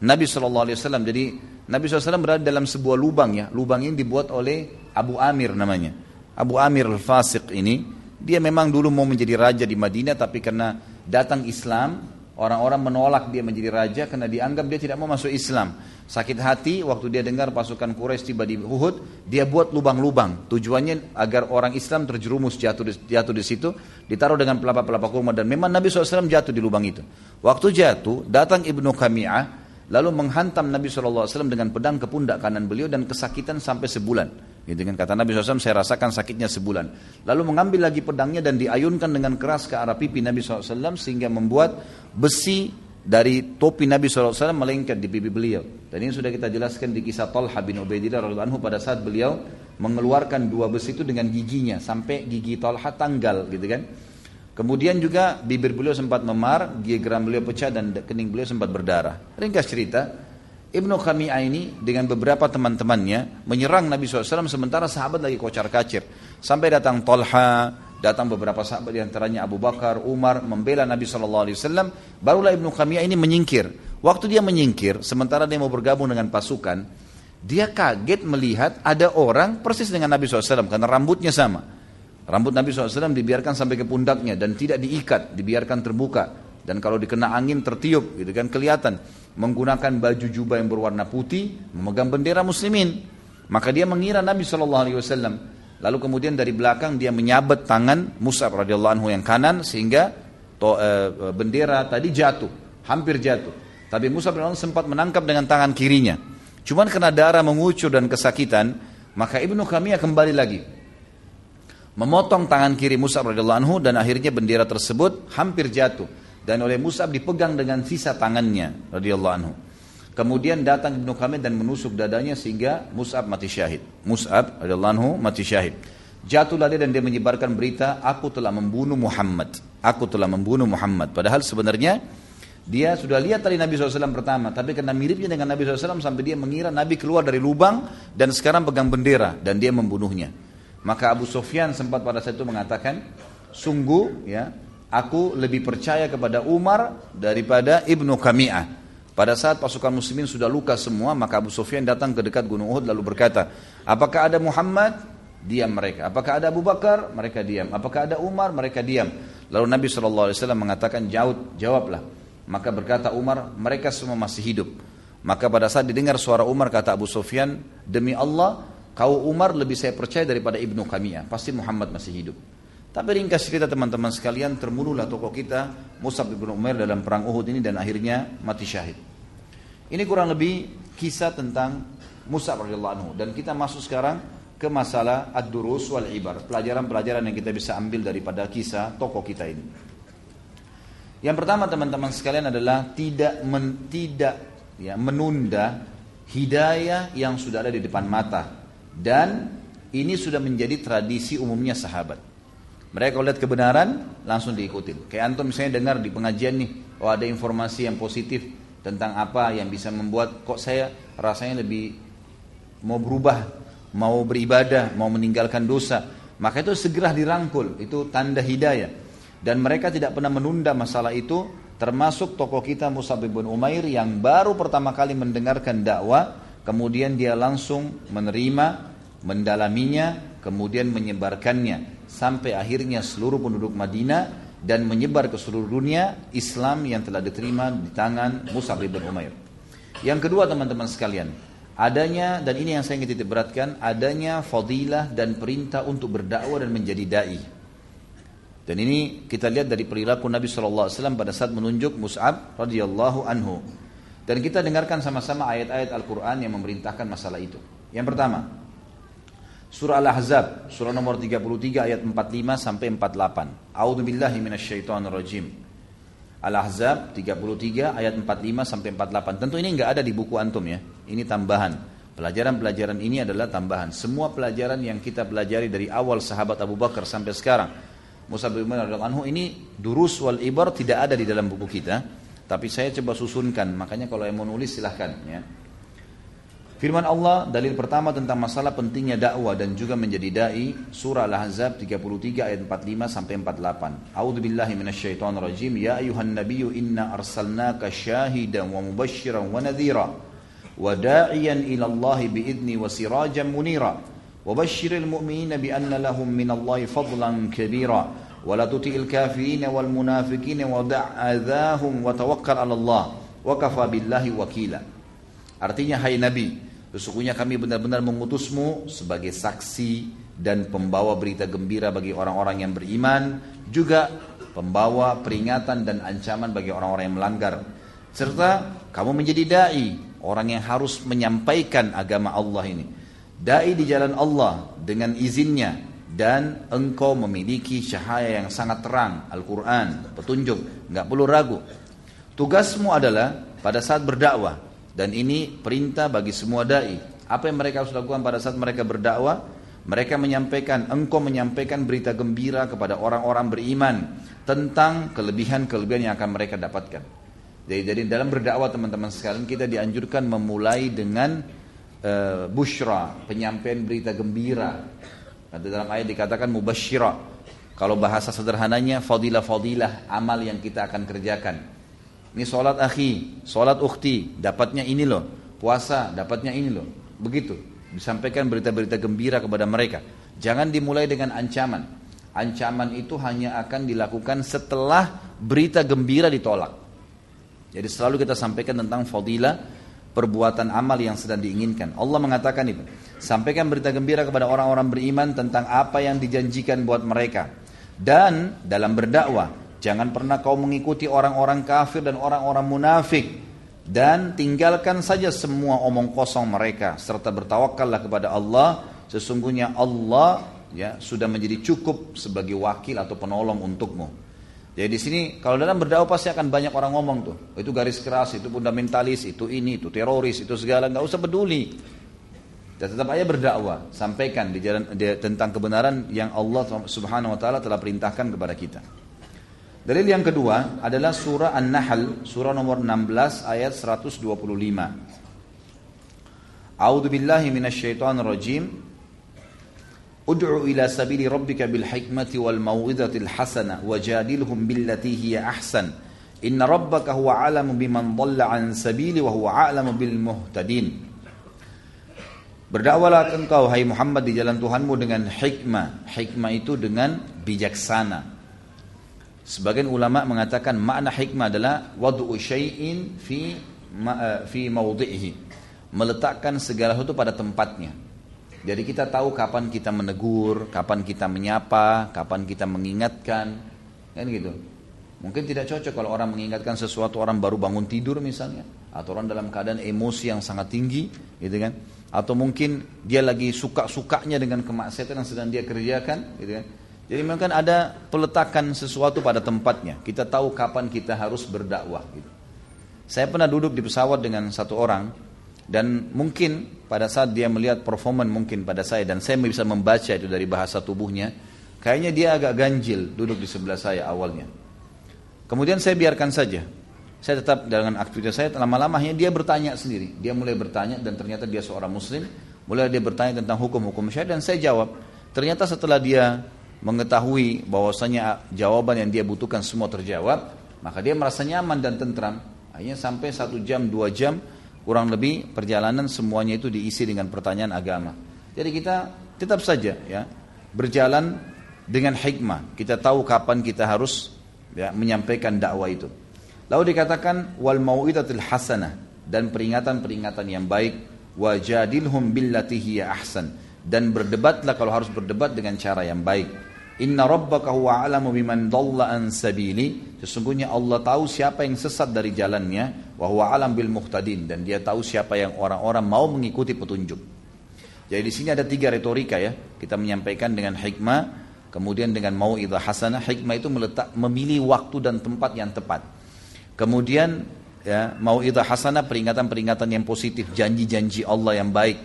Nabi Shallallahu Alaihi Wasallam. Jadi Nabi SAW berada dalam sebuah lubang ya. Lubang ini dibuat oleh Abu Amir namanya. Abu Amir al-Fasiq ini, dia memang dulu mau menjadi raja di Madinah, tapi karena datang Islam, orang-orang menolak dia menjadi raja karena dianggap dia tidak mau masuk Islam. Sakit hati waktu dia dengar pasukan Quraisy tiba di Uhud, dia buat lubang-lubang. Tujuannya agar orang Islam terjerumus jatuh di, jatuh di situ, ditaruh dengan pelapa-pelapa kurma dan memang Nabi SAW jatuh di lubang itu. Waktu jatuh, datang Ibnu Kami'ah, lalu menghantam Nabi SAW dengan pedang ke pundak kanan beliau dan kesakitan sampai sebulan. Gitu kan kata Nabi SAW, saya rasakan sakitnya sebulan. Lalu mengambil lagi pedangnya dan diayunkan dengan keras ke arah pipi Nabi SAW sehingga membuat besi dari topi Nabi SAW melengket di pipi beliau. Dan ini sudah kita jelaskan di kisah Talha bin Ubaidillah anhu pada saat beliau mengeluarkan dua besi itu dengan giginya sampai gigi Talha tanggal gitu kan. Kemudian juga bibir beliau sempat memar, geram beliau pecah dan kening beliau sempat berdarah. Ringkas cerita, Ibnu Khami'ah ini dengan beberapa teman-temannya menyerang Nabi SAW sementara sahabat lagi kocar kacir. Sampai datang Tolha, datang beberapa sahabat di antaranya Abu Bakar, Umar membela Nabi SAW. Barulah Ibnu Khami'ah ini menyingkir. Waktu dia menyingkir, sementara dia mau bergabung dengan pasukan, dia kaget melihat ada orang persis dengan Nabi SAW karena rambutnya sama. Rambut Nabi SAW dibiarkan sampai ke pundaknya dan tidak diikat, dibiarkan terbuka. Dan kalau dikena angin tertiup, gitu kan kelihatan. Menggunakan baju jubah yang berwarna putih, memegang bendera muslimin. Maka dia mengira Nabi SAW. Lalu kemudian dari belakang dia menyabet tangan Mus'ab radhiyallahu anhu yang kanan sehingga to, e, bendera tadi jatuh, hampir jatuh. Tapi Mus'ab radhiyallahu sempat menangkap dengan tangan kirinya. Cuman karena darah mengucur dan kesakitan, maka Ibnu Kamiyah kembali lagi memotong tangan kiri Mus'ab radhiyallahu anhu dan akhirnya bendera tersebut hampir jatuh dan oleh Mus'ab dipegang dengan sisa tangannya radhiyallahu anhu. Kemudian datang Ibnu Kamil dan menusuk dadanya sehingga Mus'ab mati syahid. Mus'ab radhiyallahu anhu mati syahid. Jatuhlah dia dan dia menyebarkan berita, aku telah membunuh Muhammad. Aku telah membunuh Muhammad. Padahal sebenarnya dia sudah lihat tadi Nabi SAW pertama, tapi karena miripnya dengan Nabi SAW sampai dia mengira Nabi keluar dari lubang dan sekarang pegang bendera dan dia membunuhnya. Maka Abu Sufyan sempat pada saat itu mengatakan, sungguh ya, aku lebih percaya kepada Umar daripada Ibnu Kami'ah. Pada saat pasukan muslimin sudah luka semua, maka Abu Sufyan datang ke dekat Gunung Uhud lalu berkata, apakah ada Muhammad? Diam mereka. Apakah ada Abu Bakar? Mereka diam. Apakah ada Umar? Mereka diam. Lalu Nabi SAW mengatakan, jawab, jawablah. Maka berkata Umar, mereka semua masih hidup. Maka pada saat didengar suara Umar kata Abu Sufyan, demi Allah, Kau Umar lebih saya percaya daripada Ibnu Kamiyah. Pasti Muhammad masih hidup. Tapi ringkas cerita teman-teman sekalian, terbunuhlah tokoh kita Musab bin Umar dalam perang Uhud ini dan akhirnya mati syahid. Ini kurang lebih kisah tentang Musab radhiyallahu anhu dan kita masuk sekarang ke masalah ad-durus wal ibar, pelajaran-pelajaran yang kita bisa ambil daripada kisah tokoh kita ini. Yang pertama teman-teman sekalian adalah tidak men, tidak ya, menunda hidayah yang sudah ada di depan mata dan ini sudah menjadi tradisi umumnya sahabat. Mereka lihat kebenaran langsung diikutin. Kayak antum misalnya dengar di pengajian nih, oh ada informasi yang positif tentang apa yang bisa membuat kok saya rasanya lebih mau berubah mau beribadah, mau meninggalkan dosa. Maka itu segera dirangkul, itu tanda hidayah. Dan mereka tidak pernah menunda masalah itu, termasuk tokoh kita Musa bin Umair yang baru pertama kali mendengarkan dakwah, kemudian dia langsung menerima, mendalaminya, kemudian menyebarkannya. Sampai akhirnya seluruh penduduk Madinah dan menyebar ke seluruh dunia Islam yang telah diterima di tangan Musa bin Umair. Yang kedua teman-teman sekalian, adanya dan ini yang saya ingin titik beratkan adanya fadilah dan perintah untuk berdakwah dan menjadi dai. Dan ini kita lihat dari perilaku Nabi SAW pada saat menunjuk Mus'ab radhiyallahu anhu. Dan kita dengarkan sama-sama ayat-ayat Al-Quran yang memerintahkan masalah itu. Yang pertama surah Al-Ahzab surah nomor 33 ayat 45 sampai 48 A'udzu billahi minasyaitonir rajim Al-Ahzab 33 ayat 45 sampai 48. Tentu ini nggak ada di buku antum ya. Ini tambahan. Pelajaran-pelajaran ini adalah tambahan. Semua pelajaran yang kita pelajari dari awal sahabat Abu Bakar sampai sekarang. Musa bin Umar anhu ini durus wal ibar tidak ada di dalam buku kita. Tapi saya coba susunkan. Makanya kalau yang mau nulis silahkan ya. Firman Allah dalil pertama tentang masalah pentingnya dakwah dan juga menjadi dai surah Al-Ahzab 33 ayat 45 sampai 48. A'udzu billahi minasyaitonir rajim. Ya ayuhan nabiyyu inna arsalnaka syahidan wa mubasysyiran wa nadhira wa da'iyan ila Allah biidni wa sirajan munira. Lahum minallahi fadlan kabira. Wa la tuti'il kafirin wal munafiqin wa da'adhahum wa tawakkal 'ala Allah. Wa kafa billahi wakila. Artinya hai Nabi, Sesungguhnya kami benar-benar mengutusmu sebagai saksi dan pembawa berita gembira bagi orang-orang yang beriman, juga pembawa peringatan dan ancaman bagi orang-orang yang melanggar. Serta kamu menjadi dai, orang yang harus menyampaikan agama Allah ini. Dai di jalan Allah dengan izinnya dan engkau memiliki cahaya yang sangat terang, Al-Quran, petunjuk, nggak perlu ragu. Tugasmu adalah pada saat berdakwah, dan ini perintah bagi semua dai. Apa yang mereka harus lakukan pada saat mereka berdakwah? Mereka menyampaikan, engkau menyampaikan berita gembira kepada orang-orang beriman tentang kelebihan-kelebihan yang akan mereka dapatkan. Jadi, jadi dalam berdakwah teman-teman sekalian kita dianjurkan memulai dengan uh, bushra, penyampaian berita gembira. Ada dalam ayat dikatakan mubasyira. Kalau bahasa sederhananya fadilah-fadilah amal yang kita akan kerjakan. Ini sholat akhi, sholat ukhti, dapatnya ini loh. Puasa, dapatnya ini loh. Begitu. Disampaikan berita-berita gembira kepada mereka. Jangan dimulai dengan ancaman. Ancaman itu hanya akan dilakukan setelah berita gembira ditolak. Jadi selalu kita sampaikan tentang fadilah perbuatan amal yang sedang diinginkan. Allah mengatakan itu. Sampaikan berita gembira kepada orang-orang beriman tentang apa yang dijanjikan buat mereka. Dan dalam berdakwah, Jangan pernah kau mengikuti orang-orang kafir dan orang-orang munafik dan tinggalkan saja semua omong kosong mereka serta bertawakallah kepada Allah. Sesungguhnya Allah ya sudah menjadi cukup sebagai wakil atau penolong untukmu. Jadi di sini kalau dalam berdakwah pasti akan banyak orang ngomong tuh. Itu garis keras, itu fundamentalis, itu ini, itu teroris, itu segala nggak usah peduli. Dan tetap aja berdakwah, sampaikan di jalan di, tentang kebenaran yang Allah Subhanahu wa taala telah perintahkan kepada kita. Dalil yang kedua adalah surah An-Nahl, surah nomor 16 ayat 125. A'udzu billahi minasyaitonir rajim. Ud'u ila sabili rabbika bil hikmati wal mau'izatil hasanah wajadilhum billati hiya ahsan. Inna rabbaka huwa a'lamu biman dhalla an sabili wa huwa a'lamu bil muhtadin. Berdakwalah engkau hai Muhammad di jalan Tuhanmu dengan hikmah. Hikmah itu dengan bijaksana Sebagian ulama mengatakan makna hikmah adalah wad'u syai'in fi ma, eh, fi mawdhihi. Meletakkan segala sesuatu pada tempatnya. Jadi kita tahu kapan kita menegur, kapan kita menyapa, kapan kita mengingatkan, kan gitu. Mungkin tidak cocok kalau orang mengingatkan sesuatu orang baru bangun tidur misalnya, atau orang dalam keadaan emosi yang sangat tinggi, gitu kan. Atau mungkin dia lagi suka-sukanya dengan kemaksiatan yang sedang dia kerjakan, gitu kan jadi memang kan ada peletakan sesuatu pada tempatnya. Kita tahu kapan kita harus berdakwah. Gitu. Saya pernah duduk di pesawat dengan satu orang dan mungkin pada saat dia melihat performan mungkin pada saya dan saya bisa membaca itu dari bahasa tubuhnya, kayaknya dia agak ganjil duduk di sebelah saya awalnya. Kemudian saya biarkan saja. Saya tetap dengan aktivitas saya lama-lamanya dia bertanya sendiri. Dia mulai bertanya dan ternyata dia seorang muslim. Mulai dia bertanya tentang hukum-hukum syariat dan saya jawab. Ternyata setelah dia mengetahui bahwasanya jawaban yang dia butuhkan semua terjawab, maka dia merasa nyaman dan tentram. Akhirnya sampai satu jam, dua jam, kurang lebih perjalanan semuanya itu diisi dengan pertanyaan agama. Jadi kita tetap saja ya berjalan dengan hikmah. Kita tahu kapan kita harus ya, menyampaikan dakwah itu. Lalu dikatakan wal mau'idatil hasanah dan peringatan-peringatan yang baik wajadilhum billati hiya ahsan dan berdebatlah kalau harus berdebat dengan cara yang baik Inna rabbaka huwa a'lamu biman dhalla an sabili. Sesungguhnya Allah tahu siapa yang sesat dari jalannya wa huwa alam bil muhtadin dan dia tahu siapa yang orang-orang mau mengikuti petunjuk. Jadi di sini ada tiga retorika ya. Kita menyampaikan dengan hikmah, kemudian dengan mau itu hasanah. Hikmah itu meletak memilih waktu dan tempat yang tepat. Kemudian ya mau itu hasanah peringatan-peringatan yang positif, janji-janji Allah yang baik.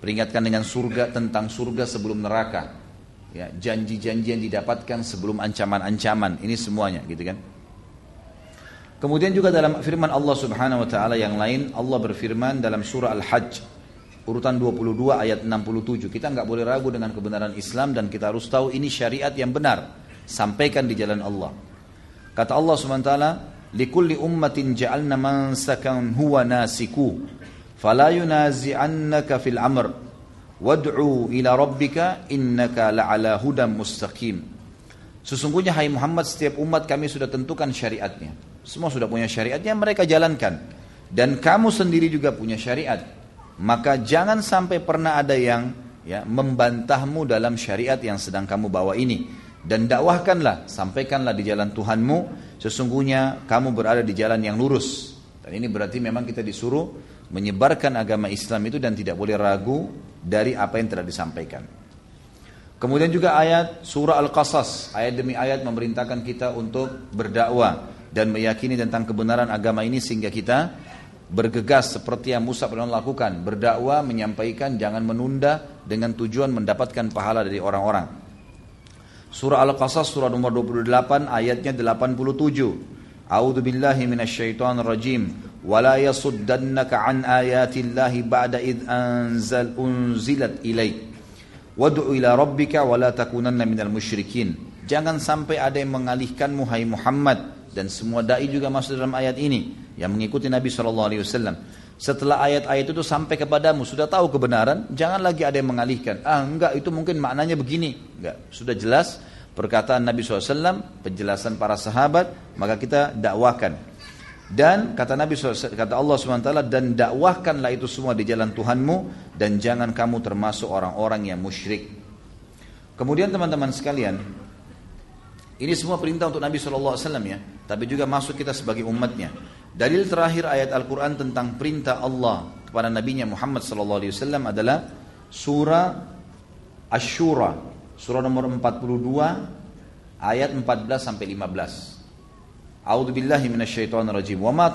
Peringatkan dengan surga tentang surga sebelum neraka ya janji-janji yang didapatkan sebelum ancaman-ancaman. Ini semuanya gitu kan? Kemudian juga dalam firman Allah Subhanahu wa taala yang lain Allah berfirman dalam surah Al-Hajj urutan 22 ayat 67 kita nggak boleh ragu dengan kebenaran Islam dan kita harus tahu ini syariat yang benar. Sampaikan di jalan Allah. Kata Allah Subhanahu wa taala likulli ummatin ja'alna mansakan huwa nasiku fala yunazi'annaka fil amr Wad'u ila rabbika innaka la'ala hudam mustaqim. Sesungguhnya hai Muhammad setiap umat kami sudah tentukan syariatnya. Semua sudah punya syariatnya mereka jalankan. Dan kamu sendiri juga punya syariat. Maka jangan sampai pernah ada yang ya membantahmu dalam syariat yang sedang kamu bawa ini. Dan dakwahkanlah, sampaikanlah di jalan Tuhanmu, sesungguhnya kamu berada di jalan yang lurus. Dan ini berarti memang kita disuruh menyebarkan agama Islam itu dan tidak boleh ragu dari apa yang telah disampaikan. Kemudian juga ayat surah Al-Qasas, ayat demi ayat memerintahkan kita untuk berdakwah dan meyakini tentang kebenaran agama ini sehingga kita bergegas seperti yang Musa pernah lakukan, berdakwah, menyampaikan, jangan menunda dengan tujuan mendapatkan pahala dari orang-orang. Surah Al-Qasas surah nomor 28 ayatnya 87. A'udzu billahi minasyaitonir rajim. ولا يصدنك عن آيات الله بعد إذ أنزل أنزلت إليك وادع إلى ربك ولا تكونن من المشركين Jangan sampai ada yang mengalihkanmu hai Muhammad dan semua dai juga masuk dalam ayat ini yang mengikuti Nabi SAW. Setelah ayat-ayat itu sampai kepadamu sudah tahu kebenaran, jangan lagi ada yang mengalihkan. Ah enggak itu mungkin maknanya begini. Enggak, sudah jelas perkataan Nabi SAW, penjelasan para sahabat, maka kita dakwakan. Dan kata Nabi kata Allah SWT dan dakwahkanlah itu semua di jalan Tuhanmu dan jangan kamu termasuk orang-orang yang musyrik. Kemudian teman-teman sekalian, ini semua perintah untuk Nabi SAW ya, tapi juga masuk kita sebagai umatnya. Dalil terakhir ayat Al-Quran tentang perintah Allah kepada Nabi Muhammad SAW adalah surah Ashura, surah nomor 42 ayat 14 sampai 15. A'udzu billahi minasyaitonir rajim. Wa ma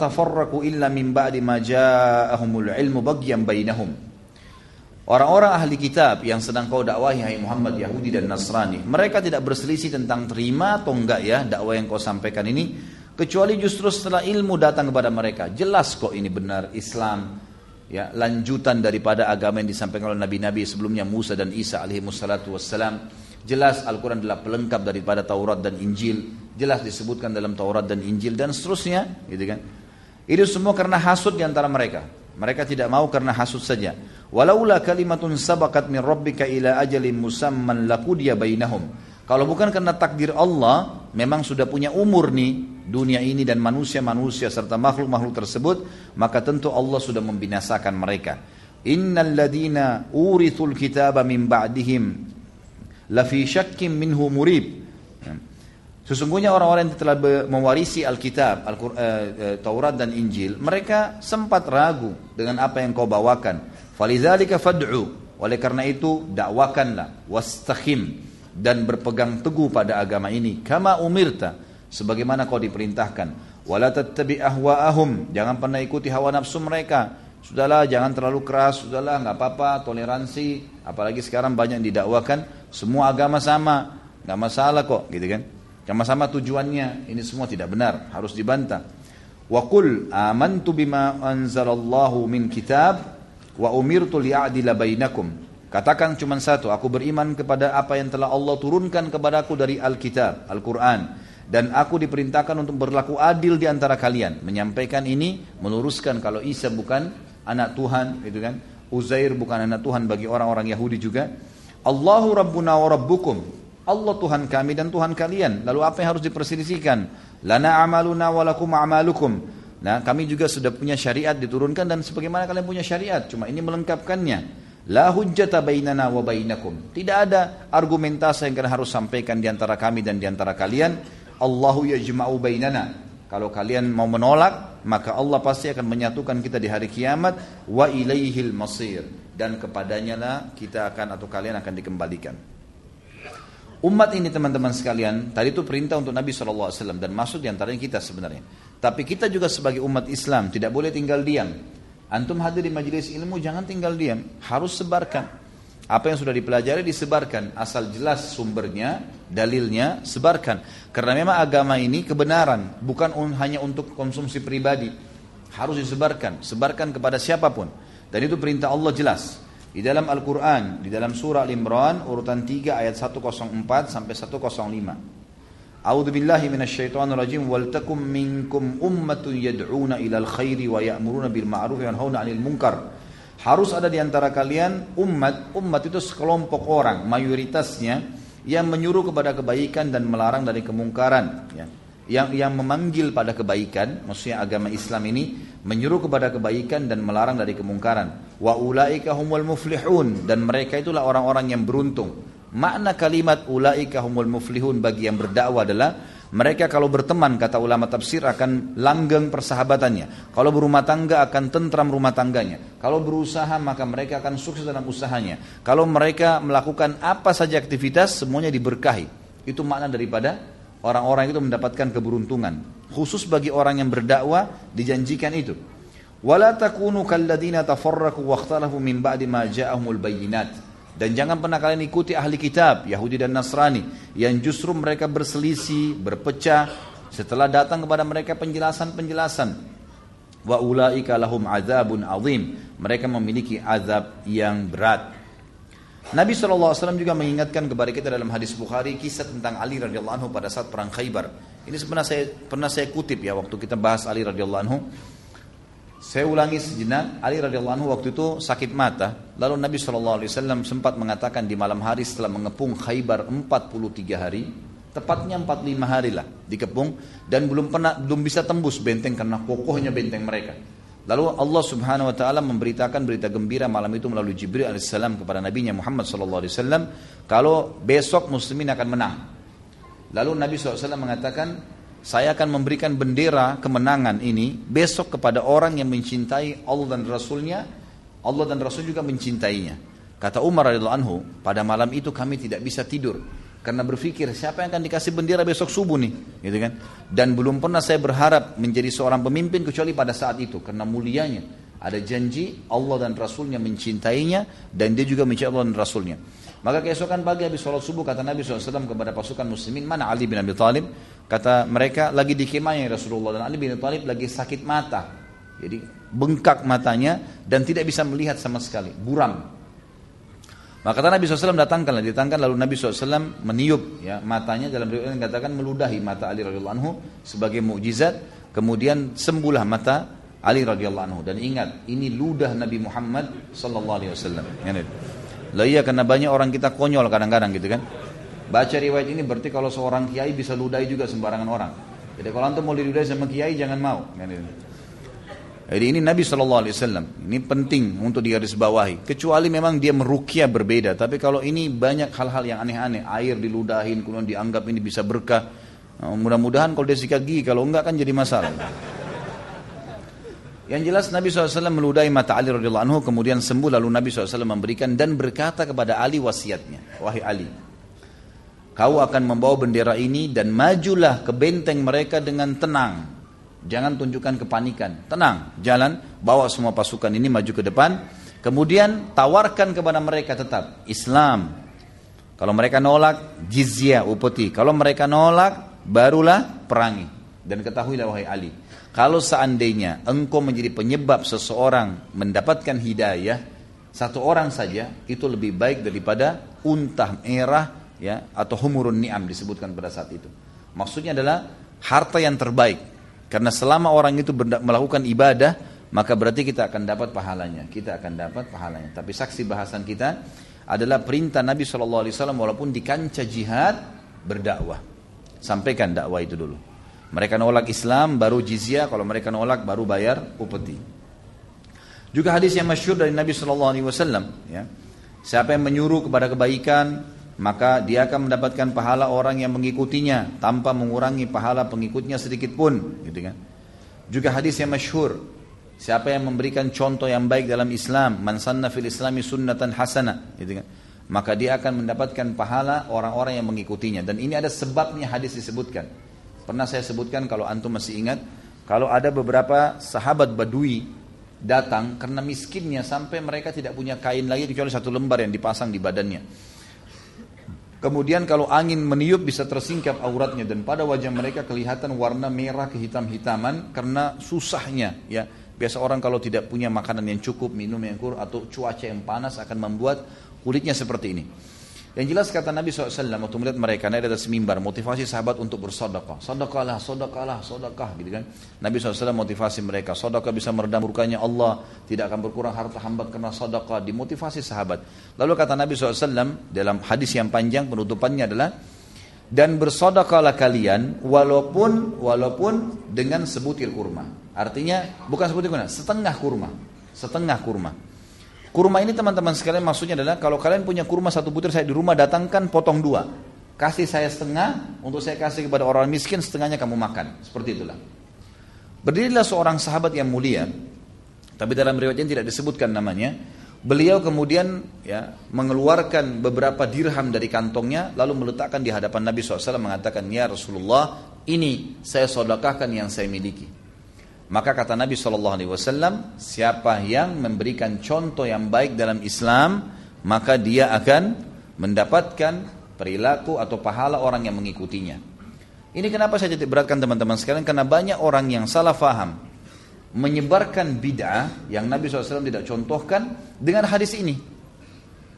illa min ba'di ma ilmu bainahum. Orang-orang ahli kitab yang sedang kau dakwahi hai Muhammad Yahudi dan Nasrani, mereka tidak berselisih tentang terima atau enggak ya dakwah yang kau sampaikan ini, kecuali justru setelah ilmu datang kepada mereka. Jelas kok ini benar Islam, ya lanjutan daripada agama yang disampaikan oleh nabi-nabi sebelumnya Musa dan Isa alaihi wassalam. Jelas Al-Quran adalah pelengkap daripada Taurat dan Injil. Jelas disebutkan dalam Taurat dan Injil dan seterusnya. Gitu kan. Itu semua karena hasud di antara mereka. Mereka tidak mau karena hasud saja. Walaula kalimatun sabakat min rabbika ila ajalin musamman lakudiya bainahum. Kalau bukan karena takdir Allah, memang sudah punya umur nih dunia ini dan manusia-manusia serta makhluk-makhluk tersebut, maka tentu Allah sudah membinasakan mereka. Innal ladina urithul kitaba min ba'dihim lafi syakkim minhu murib. Ya. Sesungguhnya orang-orang yang telah mewarisi Alkitab, Al uh, uh, Taurat dan Injil, mereka sempat ragu dengan apa yang kau bawakan. Falidzalika fad'u. Oleh karena itu, dakwakanlah wastakhim dan berpegang teguh pada agama ini kama umirta sebagaimana kau diperintahkan. Wala ahwa'ahum. Jangan pernah ikuti hawa nafsu mereka. Sudahlah, jangan terlalu keras. Sudahlah, nggak apa-apa. Toleransi. Apalagi sekarang banyak yang didakwakan semua agama sama, nggak masalah kok, gitu kan? Sama-sama tujuannya, ini semua tidak benar, harus dibantah. Wa qul amantu bima anzalallahu min kitab Wa umirtu li'adila bainakum. Katakan cuma satu, aku beriman kepada apa yang telah Allah turunkan kepadaku dari Alkitab, Al-Quran. Dan aku diperintahkan untuk berlaku adil di antara kalian. Menyampaikan ini, meluruskan kalau Isa bukan anak Tuhan, gitu kan. Uzair bukan anak Tuhan bagi orang-orang Yahudi juga. Allahu Rabbuna wa Rabbukum. Allah Tuhan kami dan Tuhan kalian. Lalu apa yang harus diperselisihkan? Lana amaluna walakum amalukum. Nah, kami juga sudah punya syariat diturunkan dan sebagaimana kalian punya syariat, cuma ini melengkapkannya. La hujjata bainana wa bainakum. Tidak ada argumentasi yang kalian harus sampaikan di antara kami dan di antara kalian. Allahu yajma'u bainana. Kalau kalian mau menolak, maka Allah pasti akan menyatukan kita di hari kiamat wa ilaihil masir dan kepadanya lah kita akan atau kalian akan dikembalikan. Umat ini teman-teman sekalian, tadi itu perintah untuk Nabi SAW dan masuk di antaranya kita sebenarnya. Tapi kita juga sebagai umat Islam tidak boleh tinggal diam. Antum hadir di majelis ilmu jangan tinggal diam, harus sebarkan. Apa yang sudah dipelajari disebarkan, asal jelas sumbernya, dalilnya, sebarkan. Karena memang agama ini kebenaran, bukan hanya untuk konsumsi pribadi. Harus disebarkan, sebarkan kepada siapa pun. Dan itu perintah Allah jelas. Di dalam Al-Quran, di dalam surah Al-Imran, urutan 3 ayat 104 sampai 105. A'udzu billahi minasyaitonir rajim wal takum minkum ummatun yad'una ilal khairi wa ya'muruna bil ma'ruf wa yanhauna 'anil munkar. Harus ada di antara kalian umat, umat itu sekelompok orang mayoritasnya yang menyuruh kepada kebaikan dan melarang dari kemungkaran ya. Yang yang memanggil pada kebaikan, maksudnya agama Islam ini menyuruh kepada kebaikan dan melarang dari kemungkaran. Wa ulaika humul muflihun dan mereka itulah orang-orang yang beruntung. Makna kalimat ulaika humul muflihun bagi yang berdakwah adalah mereka kalau berteman kata ulama tafsir akan langgeng persahabatannya. Kalau berumah tangga akan tentram rumah tangganya. Kalau berusaha maka mereka akan sukses dalam usahanya. Kalau mereka melakukan apa saja aktivitas semuanya diberkahi. Itu makna daripada orang-orang itu mendapatkan keberuntungan. Khusus bagi orang yang berdakwah dijanjikan itu. Wala takunu kalladina tafarraqu wakhtalafu min ba'di ma ja'ahumul bayyinat. Dan jangan pernah kalian ikuti ahli kitab, Yahudi dan Nasrani, yang justru mereka berselisih, berpecah, setelah datang kepada mereka penjelasan-penjelasan. Wa ulaika lahum azabun azim. Mereka memiliki azab yang berat. Nabi SAW juga mengingatkan kepada kita dalam hadis Bukhari kisah tentang Ali radhiyallahu anhu pada saat perang Khaybar. Ini sebenarnya saya pernah saya kutip ya waktu kita bahas Ali radhiyallahu anhu. Saya ulangi sejenak, Ali radhiyallahu anhu waktu itu sakit mata. Lalu Nabi SAW sempat mengatakan di malam hari setelah mengepung Khaybar 43 hari, tepatnya 45 hari lah dikepung dan belum pernah belum bisa tembus benteng karena kokohnya benteng mereka. Lalu Allah Subhanahu wa taala memberitakan berita gembira malam itu melalui Jibril alaihissalam kepada Nabi Muhammad sallallahu alaihi wasallam kalau besok muslimin akan menang. Lalu Nabi SAW mengatakan saya akan memberikan bendera kemenangan ini besok kepada orang yang mencintai Allah dan Rasulnya. Allah dan Rasul juga mencintainya. Kata Umar radhiyallahu anhu pada malam itu kami tidak bisa tidur karena berpikir siapa yang akan dikasih bendera besok subuh nih? Gitu kan? Dan belum pernah saya berharap menjadi seorang pemimpin kecuali pada saat itu karena mulianya. Ada janji Allah dan Rasulnya mencintainya dan dia juga mencintai Allah dan Rasulnya maka keesokan pagi habis sholat subuh kata Nabi SAW kepada pasukan muslimin mana Ali bin Abi Thalib Kata mereka lagi di kemahnya Rasulullah dan Ali bin Thalib lagi sakit mata. Jadi bengkak matanya dan tidak bisa melihat sama sekali, buram. Maka kata Nabi SAW datangkanlah, datangkan lalu Nabi SAW meniup ya matanya dalam riwayat yang katakan meludahi mata Ali radhiyallahu anhu sebagai mukjizat, kemudian sembuhlah mata Ali radhiyallahu anhu dan ingat ini ludah Nabi Muhammad sallallahu alaihi wasallam. Lah iya karena banyak orang kita konyol kadang-kadang gitu kan. Baca riwayat ini berarti kalau seorang kiai bisa ludahi juga sembarangan orang. Jadi kalau antum mau diludahi sama kiai jangan mau. Jadi ini Nabi Shallallahu Alaihi Wasallam ini penting untuk digarisbawahi. Kecuali memang dia merukia berbeda. Tapi kalau ini banyak hal-hal yang aneh-aneh, air diludahin, kemudian dianggap ini bisa berkah. Nah, mudah-mudahan kalau dia sikat gigi, kalau enggak kan jadi masalah. Yang jelas Nabi SAW meludahi mata Ali radhiyallahu anhu kemudian sembuh lalu Nabi SAW memberikan dan berkata kepada Ali wasiatnya, wahai Ali, Kau akan membawa bendera ini dan majulah ke benteng mereka dengan tenang. Jangan tunjukkan kepanikan. Tenang, jalan, bawa semua pasukan ini maju ke depan. Kemudian tawarkan kepada mereka tetap Islam. Kalau mereka nolak, jizya upeti. Kalau mereka nolak, barulah perangi. Dan ketahuilah wahai Ali, Kalau seandainya engkau menjadi penyebab seseorang mendapatkan hidayah, satu orang saja itu lebih baik daripada unta merah ya atau humurun ni'am disebutkan pada saat itu. Maksudnya adalah harta yang terbaik. Karena selama orang itu melakukan ibadah, maka berarti kita akan dapat pahalanya. Kita akan dapat pahalanya. Tapi saksi bahasan kita adalah perintah Nabi SAW walaupun di kancah jihad berdakwah. Sampaikan dakwah itu dulu. Mereka nolak Islam baru jizyah, kalau mereka nolak baru bayar upeti. Juga hadis yang masyhur dari Nabi Shallallahu Alaihi Wasallam, ya. Siapa yang menyuruh kepada kebaikan, maka dia akan mendapatkan pahala orang yang mengikutinya tanpa mengurangi pahala pengikutnya sedikit pun, gitu kan. Juga hadis yang masyhur, siapa yang memberikan contoh yang baik dalam Islam, man sanna fil islami sunnatan hasanah, gitu kan. Maka dia akan mendapatkan pahala orang-orang yang mengikutinya dan ini ada sebabnya hadis disebutkan. Pernah saya sebutkan kalau antum masih ingat, kalau ada beberapa sahabat badui datang karena miskinnya sampai mereka tidak punya kain lagi kecuali satu lembar yang dipasang di badannya. Kemudian kalau angin meniup bisa tersingkap auratnya dan pada wajah mereka kelihatan warna merah kehitam-hitaman karena susahnya ya. Biasa orang kalau tidak punya makanan yang cukup, minum yang kurang atau cuaca yang panas akan membuat kulitnya seperti ini. Yang jelas kata Nabi SAW waktu melihat mereka naik atas mimbar motivasi sahabat untuk bersodakah. Sodakalah, sodakalah, sodakah gitu kan. Nabi SAW motivasi mereka. Sodakah bisa meredam murkanya Allah. Tidak akan berkurang harta hamba karena sodakah. Dimotivasi sahabat. Lalu kata Nabi SAW dalam hadis yang panjang penutupannya adalah dan bersodakahlah kalian walaupun walaupun dengan sebutir kurma. Artinya bukan sebutir kurma, setengah kurma. Setengah kurma. Kurma ini teman-teman sekalian maksudnya adalah kalau kalian punya kurma satu butir saya di rumah datangkan potong dua. Kasih saya setengah untuk saya kasih kepada orang miskin setengahnya kamu makan. Seperti itulah. Berdirilah seorang sahabat yang mulia. Tapi dalam riwayat ini tidak disebutkan namanya. Beliau kemudian ya mengeluarkan beberapa dirham dari kantongnya lalu meletakkan di hadapan Nabi SAW mengatakan ya Rasulullah ini saya sodakahkan yang saya miliki. Maka kata Nabi Shallallahu Alaihi Wasallam, siapa yang memberikan contoh yang baik dalam Islam, maka dia akan mendapatkan perilaku atau pahala orang yang mengikutinya. Ini kenapa saya jadi beratkan teman-teman sekalian? Karena banyak orang yang salah faham menyebarkan bid'ah yang Nabi SAW tidak contohkan dengan hadis ini.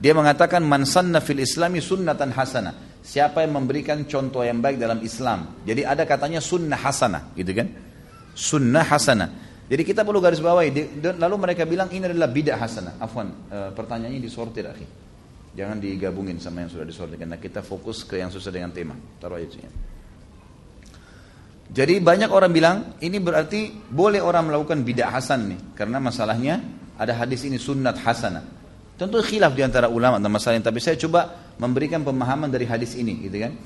Dia mengatakan man sanna fil islami sunnatan hasanah. Siapa yang memberikan contoh yang baik dalam Islam. Jadi ada katanya sunnah hasanah, gitu kan? Sunnah hasanah. Jadi kita perlu garis bawahi. Lalu mereka bilang ini adalah bidah hasanah. Afwan, e, pertanyaannya disortir akhi. Jangan digabungin sama yang sudah disortir karena kita fokus ke yang sesuai dengan tema. Taruh aja ya. Jadi banyak orang bilang ini berarti boleh orang melakukan bidah hasan nih karena masalahnya ada hadis ini sunnat hasanah. Tentu khilaf di antara ulama tentang masalah ini, tapi saya coba memberikan pemahaman dari hadis ini, gitu kan?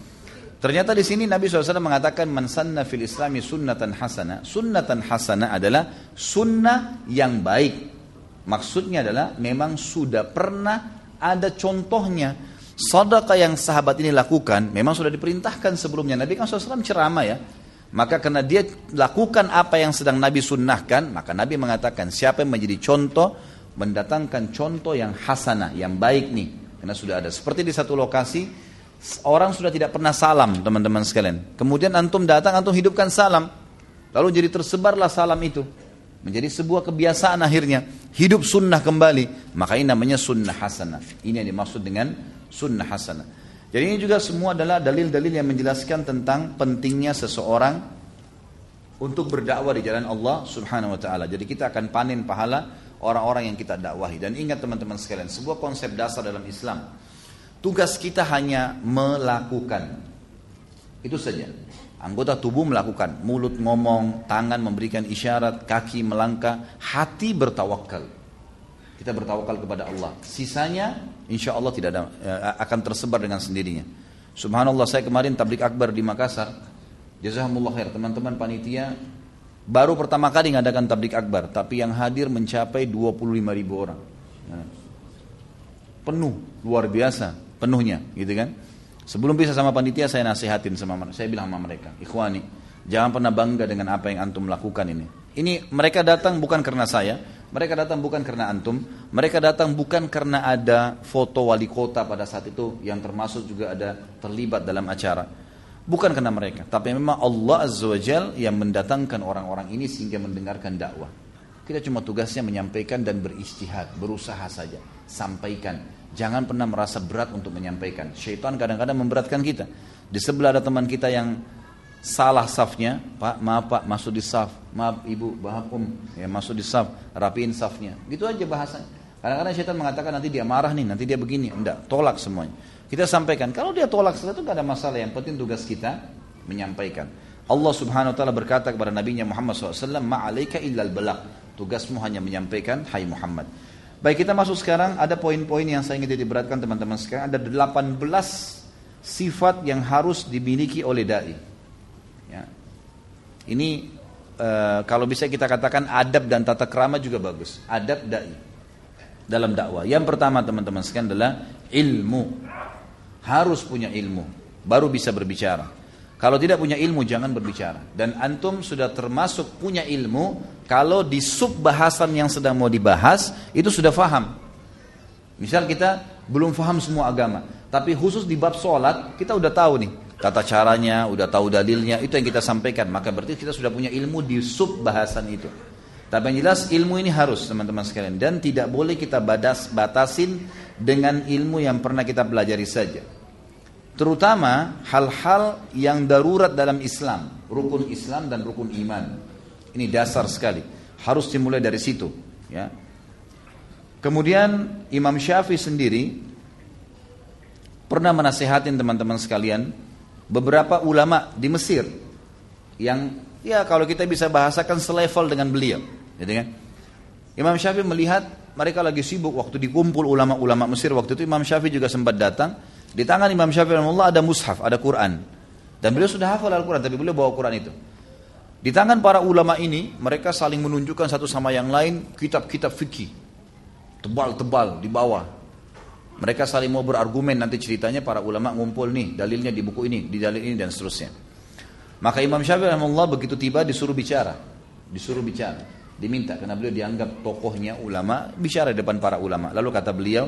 Ternyata di sini Nabi SAW mengatakan man sanna fil islami sunnatan hasana. Sunnatan hasana adalah sunnah yang baik. Maksudnya adalah memang sudah pernah ada contohnya. Sadaqah yang sahabat ini lakukan memang sudah diperintahkan sebelumnya. Nabi kan SAW ceramah ya. Maka karena dia lakukan apa yang sedang Nabi sunnahkan, maka Nabi mengatakan siapa yang menjadi contoh, mendatangkan contoh yang hasanah, yang baik nih. Karena sudah ada. Seperti di satu lokasi, Orang sudah tidak pernah salam teman-teman sekalian. Kemudian antum datang, antum hidupkan salam. Lalu jadi tersebarlah salam itu. Menjadi sebuah kebiasaan akhirnya. Hidup sunnah kembali. Maka ini namanya sunnah hasanah. Ini yang dimaksud dengan sunnah hasanah. Jadi ini juga semua adalah dalil-dalil yang menjelaskan tentang pentingnya seseorang untuk berdakwah di jalan Allah Subhanahu wa taala. Jadi kita akan panen pahala orang-orang yang kita dakwahi. Dan ingat teman-teman sekalian, sebuah konsep dasar dalam Islam Tugas kita hanya melakukan. Itu saja. Anggota tubuh melakukan, mulut ngomong, tangan memberikan isyarat, kaki melangkah, hati bertawakal. Kita bertawakal kepada Allah. Sisanya insya Allah tidak ada, ya, akan tersebar dengan sendirinya. Subhanallah saya kemarin tablik akbar di Makassar. Jazakumullah khair teman-teman panitia baru pertama kali ngadakan tablik akbar, tapi yang hadir mencapai 25 ribu orang. Nah, penuh, luar biasa penuhnya gitu kan sebelum bisa sama panitia saya nasihatin sama mereka saya bilang sama mereka ikhwani jangan pernah bangga dengan apa yang antum lakukan ini ini mereka datang bukan karena saya mereka datang bukan karena antum mereka datang bukan karena ada foto wali kota pada saat itu yang termasuk juga ada terlibat dalam acara Bukan karena mereka, tapi memang Allah Azza wa Jal yang mendatangkan orang-orang ini sehingga mendengarkan dakwah. Kita cuma tugasnya menyampaikan dan beristihad, berusaha saja. Sampaikan. Jangan pernah merasa berat untuk menyampaikan. Syaitan kadang-kadang memberatkan kita. Di sebelah ada teman kita yang salah safnya, Pak, maaf Pak, masuk di saf. Maaf Ibu, maaf Om, ya masuk di saf, rapiin safnya. Gitu aja bahasanya. Kadang-kadang syaitan mengatakan nanti dia marah nih, nanti dia begini. Enggak, tolak semuanya. Kita sampaikan, kalau dia tolak setelah itu gak ada masalah. Yang penting tugas kita menyampaikan. Allah subhanahu wa ta'ala berkata kepada Nabi Muhammad SAW, Ma'alaika illal balak. Tugasmu hanya menyampaikan, hai Muhammad. Baik kita masuk sekarang, ada poin-poin yang saya ingin diberatkan teman-teman sekarang. Ada 18 sifat yang harus dimiliki oleh da'i. Ya. Ini uh, kalau bisa kita katakan adab dan tata kerama juga bagus. Adab da'i dalam dakwah. Yang pertama teman-teman sekalian adalah ilmu harus punya ilmu baru bisa berbicara. Kalau tidak punya ilmu jangan berbicara. Dan antum sudah termasuk punya ilmu kalau di sub bahasan yang sedang mau dibahas itu sudah faham. Misal kita belum faham semua agama, tapi khusus di bab sholat kita udah tahu nih tata caranya, udah tahu dalilnya, itu yang kita sampaikan. Maka berarti kita sudah punya ilmu di sub bahasan itu. Tapi yang jelas ilmu ini harus teman-teman sekalian dan tidak boleh kita batas batasin dengan ilmu yang pernah kita pelajari saja terutama hal-hal yang darurat dalam Islam, rukun Islam dan rukun iman. Ini dasar sekali. Harus dimulai dari situ, ya. Kemudian Imam Syafi'i sendiri pernah menasehatin teman-teman sekalian beberapa ulama di Mesir yang ya kalau kita bisa bahasakan selevel dengan beliau, gitu kan. Imam Syafi'i melihat mereka lagi sibuk waktu dikumpul ulama-ulama Mesir waktu itu Imam Syafi'i juga sempat datang di tangan Imam Syafi'i Allah ada mushaf, ada Quran. Dan beliau sudah hafal Al-Quran, tapi beliau bawa Quran itu. Di tangan para ulama ini, mereka saling menunjukkan satu sama yang lain kitab-kitab fikih. Tebal-tebal di bawah. Mereka saling mau berargumen nanti ceritanya para ulama ngumpul nih, dalilnya di buku ini, di dalil ini dan seterusnya. Maka Imam Syafi'i Allah begitu tiba disuruh bicara. Disuruh bicara. Diminta karena beliau dianggap tokohnya ulama, bicara di depan para ulama. Lalu kata beliau,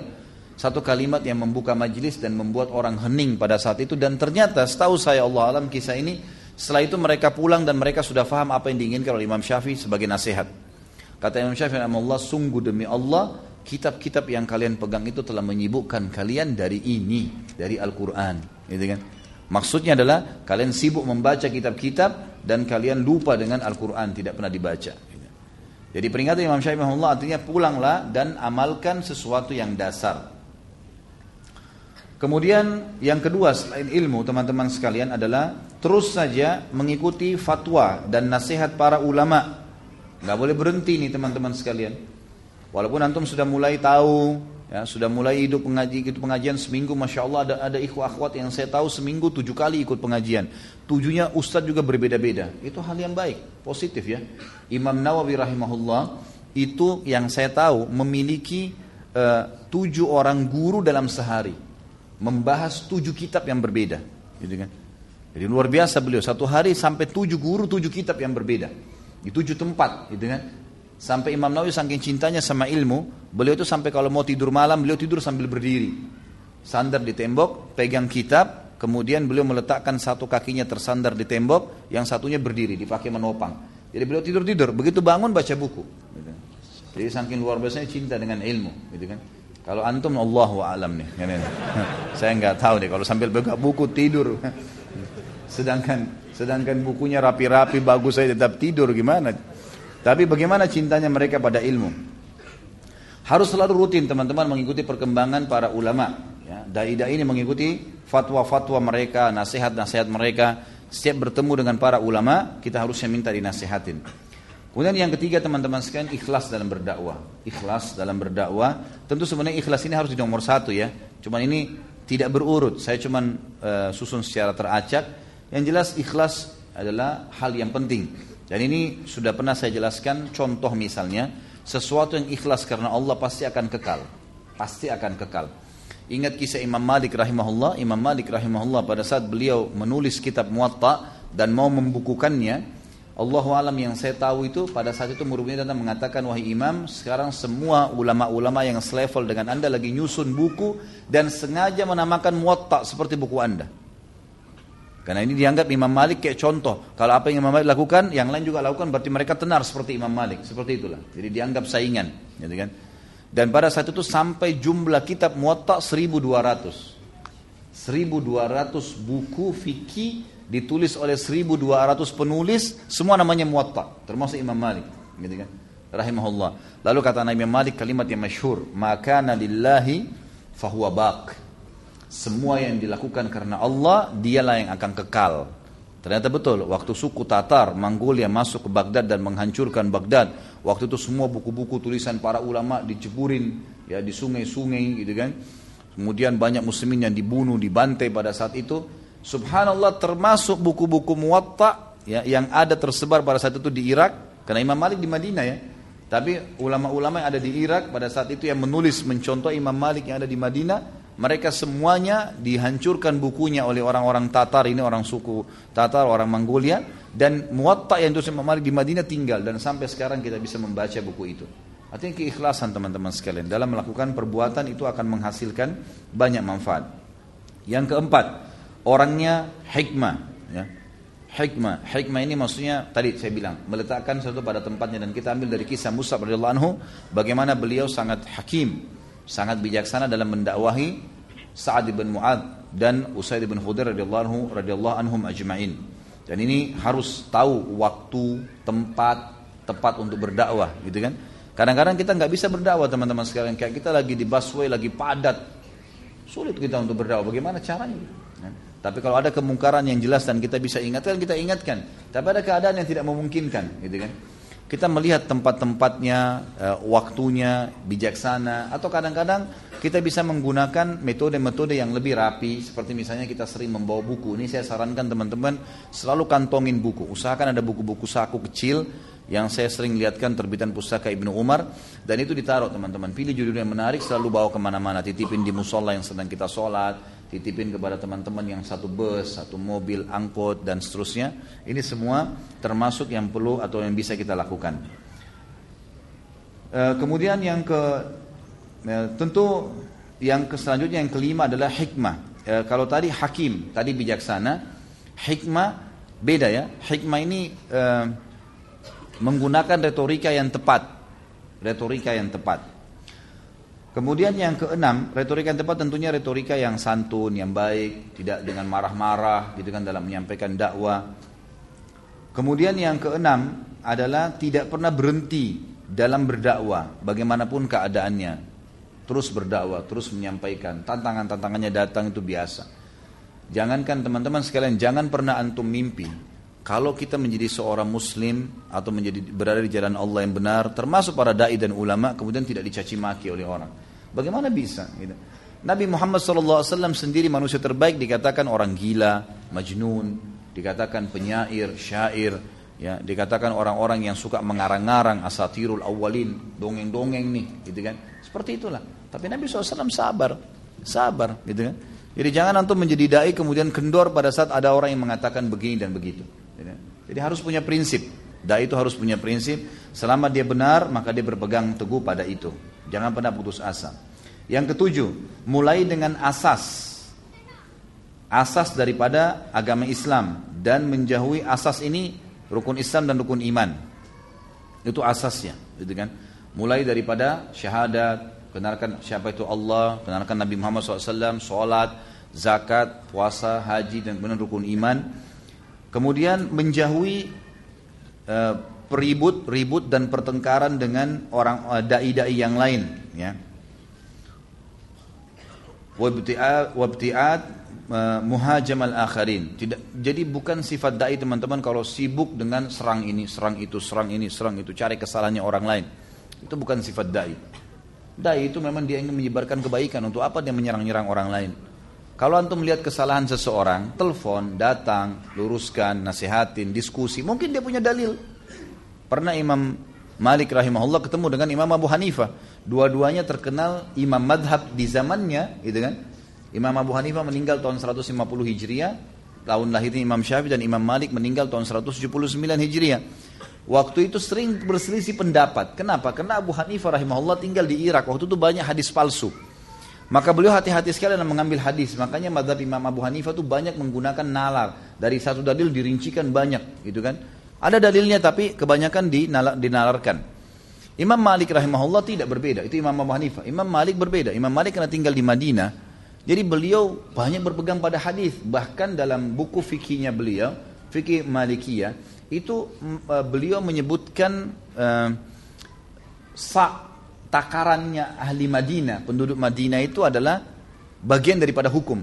satu kalimat yang membuka majelis dan membuat orang hening pada saat itu dan ternyata setahu saya Allah alam kisah ini setelah itu mereka pulang dan mereka sudah faham apa yang diinginkan oleh Imam Syafi'i sebagai nasihat. Kata Imam Syafi'i Allah sungguh demi Allah kitab-kitab yang kalian pegang itu telah menyibukkan kalian dari ini, dari Al-Quran. Gitu kan? Maksudnya adalah kalian sibuk membaca kitab-kitab dan kalian lupa dengan Al-Quran, tidak pernah dibaca. Jadi peringatan Imam Syafi'i Allah artinya pulanglah dan amalkan sesuatu yang dasar. Kemudian yang kedua selain ilmu teman-teman sekalian adalah terus saja mengikuti fatwa dan nasihat para ulama. Gak boleh berhenti nih teman-teman sekalian. Walaupun antum sudah mulai tahu, ya sudah mulai hidup pengaji ikut pengajian seminggu, masya Allah ada ada ikhwah akhwat yang saya tahu seminggu tujuh kali ikut pengajian. Tujuhnya ustadz juga berbeda-beda. Itu hal yang baik, positif ya. Imam Nawawi rahimahullah itu yang saya tahu memiliki uh, tujuh orang guru dalam sehari membahas tujuh kitab yang berbeda, gitu kan? Jadi luar biasa beliau satu hari sampai tujuh guru tujuh kitab yang berbeda di tujuh tempat, gitu kan? Sampai Imam Nawawi saking cintanya sama ilmu, beliau itu sampai kalau mau tidur malam beliau tidur sambil berdiri, sandar di tembok, pegang kitab, kemudian beliau meletakkan satu kakinya tersandar di tembok, yang satunya berdiri dipakai menopang. Jadi beliau tidur tidur, begitu bangun baca buku. Gitu. Jadi saking luar biasanya cinta dengan ilmu, gitu kan? Kalau antum Allah alam nih. Saya nggak tahu deh kalau sambil buka buku tidur. Sedangkan sedangkan bukunya rapi-rapi bagus saya tetap tidur gimana? Tapi bagaimana cintanya mereka pada ilmu? Harus selalu rutin teman-teman mengikuti perkembangan para ulama. Ya, dai-dai ini mengikuti fatwa-fatwa mereka, nasihat-nasihat mereka. Setiap bertemu dengan para ulama, kita harusnya minta dinasihatin. Kemudian yang ketiga teman-teman sekalian ikhlas dalam berdakwah. Ikhlas dalam berdakwah. Tentu sebenarnya ikhlas ini harus di nomor satu ya. Cuman ini tidak berurut. Saya cuman uh, susun secara teracak. Yang jelas ikhlas adalah hal yang penting. Dan ini sudah pernah saya jelaskan contoh misalnya sesuatu yang ikhlas karena Allah pasti akan kekal. Pasti akan kekal. Ingat kisah Imam Malik rahimahullah. Imam Malik rahimahullah pada saat beliau menulis kitab Muwatta dan mau membukukannya, Allahu alam yang saya tahu itu pada saat itu murid datang mengatakan wahai imam sekarang semua ulama-ulama yang selevel dengan anda lagi nyusun buku dan sengaja menamakan muwatta seperti buku anda Karena ini dianggap Imam Malik kayak contoh. Kalau apa yang Imam Malik lakukan, yang lain juga lakukan berarti mereka tenar seperti Imam Malik. Seperti itulah. Jadi dianggap saingan, gitu kan? Dan pada saat itu sampai jumlah kitab Muwatta 1200. 1200 buku fikih ditulis oleh 1200 penulis, semua namanya Muwatta, termasuk Imam Malik, gitu kan? Rahimahullah. Lalu kata Nabi Malik kalimat yang masyhur, "Maka lillahi fahuwa baq." Semua yang dilakukan karena Allah, dialah yang akan kekal. Ternyata betul, waktu suku Tatar, Mongolia masuk ke Baghdad dan menghancurkan Baghdad, waktu itu semua buku-buku tulisan para ulama diceburin ya di sungai-sungai gitu kan. Kemudian banyak muslimin yang dibunuh, dibantai pada saat itu. Subhanallah termasuk buku-buku muwatta ya, yang ada tersebar pada saat itu di Irak. Karena Imam Malik di Madinah ya. Tapi ulama-ulama yang ada di Irak pada saat itu yang menulis mencontoh Imam Malik yang ada di Madinah mereka semuanya dihancurkan bukunya oleh orang-orang Tatar ini orang suku Tatar orang Mongolia dan muwatta yang itu Malik di Madinah tinggal dan sampai sekarang kita bisa membaca buku itu. Artinya keikhlasan teman-teman sekalian dalam melakukan perbuatan itu akan menghasilkan banyak manfaat. Yang keempat, orangnya hikmah. Ya. Hikmah, hikmah ini maksudnya tadi saya bilang meletakkan sesuatu pada tempatnya dan kita ambil dari kisah Musa radhiyallahu anhu bagaimana beliau sangat hakim, sangat bijaksana dalam mendakwahi Sa'ad bin Mu'ad dan Usaid bin Khudair radhiyallahu anhu radhiyallahu anhum ajma'in. Dan ini harus tahu waktu, tempat tepat untuk berdakwah, gitu kan? Kadang-kadang kita nggak bisa berdakwah teman-teman sekalian. Kayak kita lagi di busway, lagi padat. Sulit kita untuk berdakwah. Bagaimana caranya? Tapi kalau ada kemungkaran yang jelas dan kita bisa ingatkan, kita ingatkan. Tapi ada keadaan yang tidak memungkinkan, gitu kan? kita melihat tempat-tempatnya, uh, waktunya, bijaksana, atau kadang-kadang kita bisa menggunakan metode-metode yang lebih rapi, seperti misalnya kita sering membawa buku. Ini saya sarankan teman-teman selalu kantongin buku. Usahakan ada buku-buku saku kecil yang saya sering lihatkan terbitan pustaka Ibnu Umar dan itu ditaruh teman-teman. Pilih judul yang menarik, selalu bawa ke mana-mana, titipin di musola yang sedang kita sholat, titipin kepada teman-teman yang satu bus, satu mobil, angkot dan seterusnya. Ini semua termasuk yang perlu atau yang bisa kita lakukan. E, kemudian yang ke e, tentu yang selanjutnya yang kelima adalah hikmah. E, kalau tadi hakim, tadi bijaksana, hikmah beda ya. Hikmah ini menggunakan retorika yang tepat. Retorika yang tepat. Kemudian yang keenam, retorika yang tepat tentunya retorika yang santun, yang baik, tidak dengan marah-marah gitu kan dalam menyampaikan dakwah. Kemudian yang keenam adalah tidak pernah berhenti dalam berdakwah, bagaimanapun keadaannya. Terus berdakwah, terus menyampaikan. Tantangan-tantangannya datang itu biasa. Jangankan teman-teman sekalian, jangan pernah antum mimpi kalau kita menjadi seorang muslim atau menjadi berada di jalan Allah yang benar, termasuk para dai dan ulama, kemudian tidak dicaci maki oleh orang. Bagaimana bisa? Gitu. Nabi Muhammad SAW sendiri manusia terbaik dikatakan orang gila, majnun, dikatakan penyair, syair, ya, dikatakan orang-orang yang suka mengarang-arang asatirul awalin, dongeng-dongeng nih, gitu kan? Seperti itulah. Tapi Nabi SAW sabar, sabar, gitu kan? Jadi jangan antum menjadi dai kemudian kendor pada saat ada orang yang mengatakan begini dan begitu. Jadi harus punya prinsip. Dai itu harus punya prinsip. Selama dia benar, maka dia berpegang teguh pada itu. Jangan pernah putus asa. Yang ketujuh, mulai dengan asas. Asas daripada agama Islam dan menjauhi asas ini rukun Islam dan rukun iman. Itu asasnya, gitu kan? Mulai daripada syahadat, kenalkan siapa itu Allah, kenalkan Nabi Muhammad SAW, sholat, zakat, puasa, haji dan kemudian rukun iman Kemudian menjauhi uh, peribut, ribut dan pertengkaran dengan orang uh, dai-dai yang lain, ya. Wabti'at uh, muhajam al-akharin. Jadi bukan sifat dai teman-teman kalau sibuk dengan serang ini, serang itu, serang ini, serang itu, cari kesalahannya orang lain. Itu bukan sifat dai. Dai itu memang dia ingin menyebarkan kebaikan. Untuk apa dia menyerang-nyerang orang lain? Kalau antum melihat kesalahan seseorang, telepon, datang, luruskan, nasihatin, diskusi, mungkin dia punya dalil. Pernah Imam Malik rahimahullah ketemu dengan Imam Abu Hanifah. Dua-duanya terkenal imam madhab di zamannya, gitu kan? Imam Abu Hanifah meninggal tahun 150 Hijriah, tahun lahirnya Imam Syafi'i dan Imam Malik meninggal tahun 179 Hijriah. Waktu itu sering berselisih pendapat. Kenapa? Karena Abu Hanifah rahimahullah tinggal di Irak. Waktu itu banyak hadis palsu. Maka beliau hati-hati sekali dalam mengambil hadis. Makanya madhab Imam Abu Hanifah itu banyak menggunakan nalar. Dari satu dalil dirincikan banyak, gitu kan? Ada dalilnya tapi kebanyakan dinalarkan. Imam Malik rahimahullah tidak berbeda. Itu Imam Abu Hanifah. Imam Malik berbeda. Imam Malik karena tinggal di Madinah, jadi beliau banyak berpegang pada hadis. Bahkan dalam buku fikihnya beliau, fikih Malikiyah, itu uh, beliau menyebutkan uh, sa takarannya ahli Madinah, penduduk Madinah itu adalah bagian daripada hukum.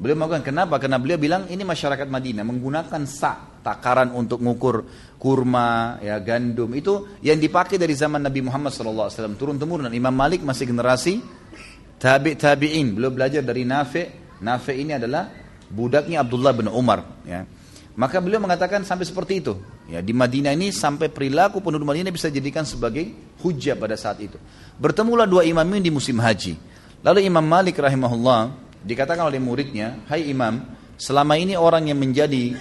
Beliau mengatakan kenapa? Karena beliau bilang ini masyarakat Madinah menggunakan sa takaran untuk mengukur kurma, ya gandum itu yang dipakai dari zaman Nabi Muhammad SAW turun temurun. Imam Malik masih generasi tabi tabiin. Beliau belajar dari Nafi. Nafi ini adalah budaknya Abdullah bin Umar. Ya. Maka beliau mengatakan sampai seperti itu. Ya, di Madinah ini sampai perilaku penduduk Madinah bisa dijadikan sebagai hujah pada saat itu. Bertemulah dua imam ini di musim haji. Lalu Imam Malik rahimahullah dikatakan oleh muridnya, "Hai Imam, selama ini orang yang menjadi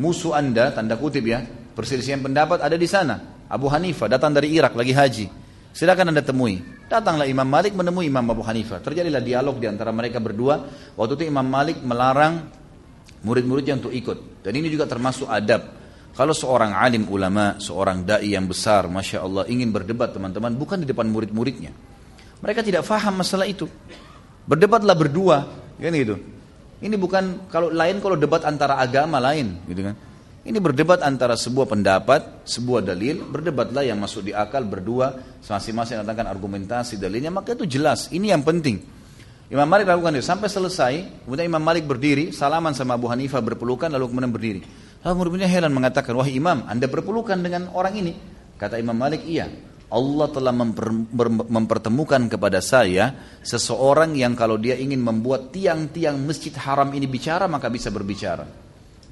musuh Anda, tanda kutip ya, perselisihan pendapat ada di sana. Abu Hanifah datang dari Irak lagi haji. Silakan Anda temui." Datanglah Imam Malik menemui Imam Abu Hanifah. Terjadilah dialog di antara mereka berdua. Waktu itu Imam Malik melarang murid-muridnya untuk ikut. Dan ini juga termasuk adab. Kalau seorang alim ulama, seorang dai yang besar, masya Allah ingin berdebat teman-teman, bukan di depan murid-muridnya. Mereka tidak faham masalah itu. Berdebatlah berdua, kan gitu. Ini bukan kalau lain kalau debat antara agama lain, gitu kan. Ini berdebat antara sebuah pendapat, sebuah dalil, berdebatlah yang masuk di akal berdua, masing-masing datangkan argumentasi dalilnya, maka itu jelas. Ini yang penting. Imam Malik lakukan itu sampai selesai. Kemudian Imam Malik berdiri, salaman sama Abu Hanifah berpelukan lalu kemudian berdiri. Lalu murid-muridnya heran mengatakan, wah Imam, anda berpelukan dengan orang ini. Kata Imam Malik, iya. Allah telah memper, mempertemukan kepada saya seseorang yang kalau dia ingin membuat tiang-tiang masjid haram ini bicara maka bisa berbicara.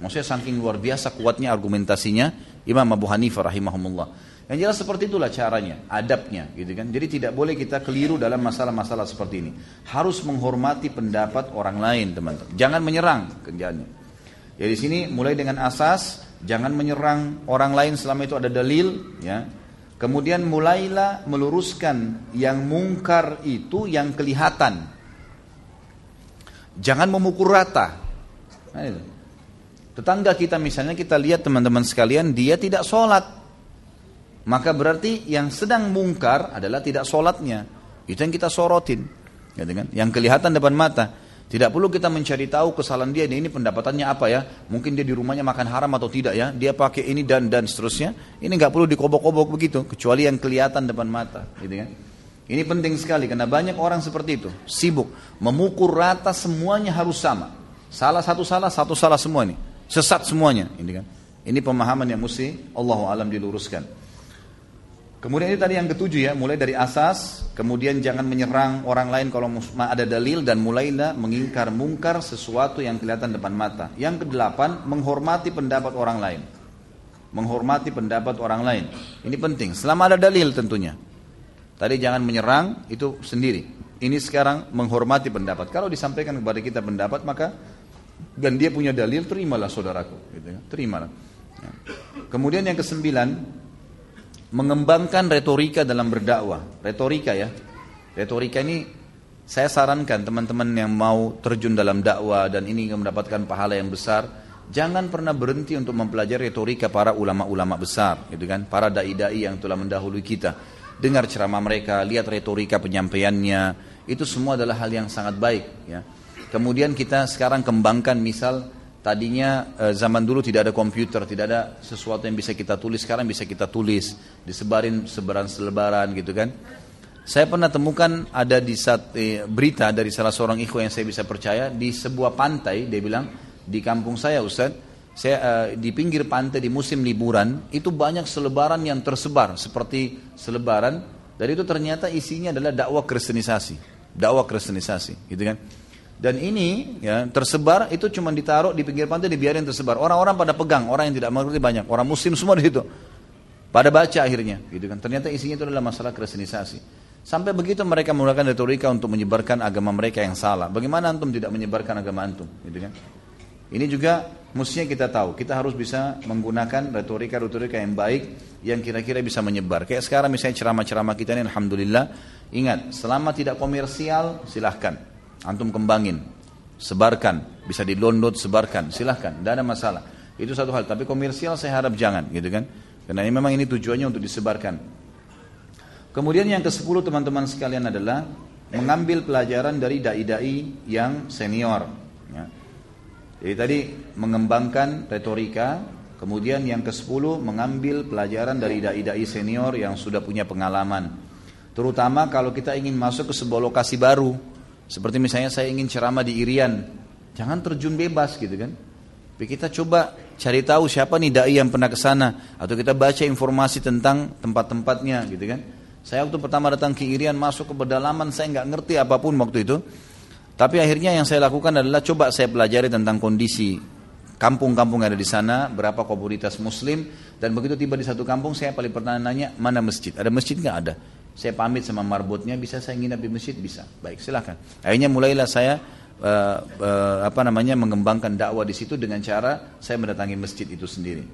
Maksudnya saking luar biasa kuatnya argumentasinya Imam Abu Hanifah rahimahumullah. Yang jelas seperti itulah caranya, adabnya gitu kan. Jadi tidak boleh kita keliru dalam masalah-masalah seperti ini. Harus menghormati pendapat orang lain, teman-teman. Jangan menyerang kerjaannya. Jadi ya, sini mulai dengan asas jangan menyerang orang lain selama itu ada dalil, ya. Kemudian mulailah meluruskan yang mungkar itu yang kelihatan. Jangan memukul rata. Nah. Tetangga kita misalnya kita lihat teman-teman sekalian dia tidak sholat maka berarti yang sedang mungkar adalah tidak sholatnya. Itu yang kita sorotin. Kan? Yang kelihatan depan mata. Tidak perlu kita mencari tahu kesalahan dia, ini pendapatannya apa ya. Mungkin dia di rumahnya makan haram atau tidak ya. Dia pakai ini dan dan seterusnya. Ini nggak perlu dikobok-kobok begitu. Kecuali yang kelihatan depan mata. Gitu kan? Ini penting sekali karena banyak orang seperti itu. Sibuk. Memukul rata semuanya harus sama. Salah satu salah, satu salah semua ini. Sesat semuanya. Ini kan. Ini pemahaman yang mesti Allah alam diluruskan. Kemudian ini tadi yang ketujuh ya, mulai dari asas, kemudian jangan menyerang orang lain kalau ada dalil dan mulailah mengingkar mungkar sesuatu yang kelihatan depan mata. Yang kedelapan, menghormati pendapat orang lain. Menghormati pendapat orang lain. Ini penting, selama ada dalil tentunya. Tadi jangan menyerang, itu sendiri. Ini sekarang menghormati pendapat. Kalau disampaikan kepada kita pendapat, maka dan dia punya dalil, terimalah saudaraku. Gitu ya. Terimalah. Ya. Kemudian yang kesembilan, mengembangkan retorika dalam berdakwah. Retorika ya. Retorika ini saya sarankan teman-teman yang mau terjun dalam dakwah dan ini mendapatkan pahala yang besar, jangan pernah berhenti untuk mempelajari retorika para ulama-ulama besar, gitu kan? Para dai-dai yang telah mendahului kita. Dengar ceramah mereka, lihat retorika penyampaiannya, itu semua adalah hal yang sangat baik, ya. Kemudian kita sekarang kembangkan misal Tadinya eh, zaman dulu tidak ada komputer, tidak ada sesuatu yang bisa kita tulis, sekarang bisa kita tulis, disebarin sebaran selebaran gitu kan. Saya pernah temukan ada di saat, eh, berita dari salah seorang ikhwan yang saya bisa percaya di sebuah pantai, dia bilang di kampung saya Ustaz, saya eh, di pinggir pantai di musim liburan itu banyak selebaran yang tersebar seperti selebaran dan itu ternyata isinya adalah dakwah kristenisasi, dakwah kristenisasi, gitu kan. Dan ini ya tersebar itu cuma ditaruh di pinggir pantai dibiarin tersebar. Orang-orang pada pegang, orang yang tidak mengerti banyak, orang muslim semua di situ. Pada baca akhirnya, gitu kan. Ternyata isinya itu adalah masalah kristenisasi. Sampai begitu mereka menggunakan retorika untuk menyebarkan agama mereka yang salah. Bagaimana antum tidak menyebarkan agama antum, gitu kan? Ini juga mestinya kita tahu. Kita harus bisa menggunakan retorika-retorika yang baik yang kira-kira bisa menyebar. Kayak sekarang misalnya ceramah-ceramah kita ini Alhamdulillah. Ingat, selama tidak komersial silahkan. Antum kembangin. Sebarkan. Bisa di download, sebarkan. Silahkan. Tidak ada masalah. Itu satu hal. Tapi komersial saya harap jangan. gitu kan. Karena ini memang ini tujuannya untuk disebarkan. Kemudian yang ke-10 teman-teman sekalian adalah mengambil pelajaran dari dai-dai yang senior. Ya. Jadi tadi mengembangkan retorika, kemudian yang ke-10 mengambil pelajaran dari dai-dai senior yang sudah punya pengalaman. Terutama kalau kita ingin masuk ke sebuah lokasi baru, seperti misalnya saya ingin ceramah di Irian, jangan terjun bebas gitu kan. Tapi kita coba cari tahu siapa nih dai yang pernah ke sana atau kita baca informasi tentang tempat-tempatnya gitu kan. Saya waktu pertama datang ke Irian masuk ke pedalaman saya nggak ngerti apa pun waktu itu. Tapi akhirnya yang saya lakukan adalah coba saya pelajari tentang kondisi kampung-kampung yang ada di sana, berapa komunitas muslim, dan begitu tiba di satu kampung saya paling pertama nanya, mana masjid? Ada masjid nggak ada? Saya pamit sama marbotnya, bisa saya nginap di masjid? Bisa. Baik, silahkan. Akhirnya mulailah saya uh, uh, apa namanya mengembangkan dakwah di situ dengan cara saya mendatangi masjid itu sendiri.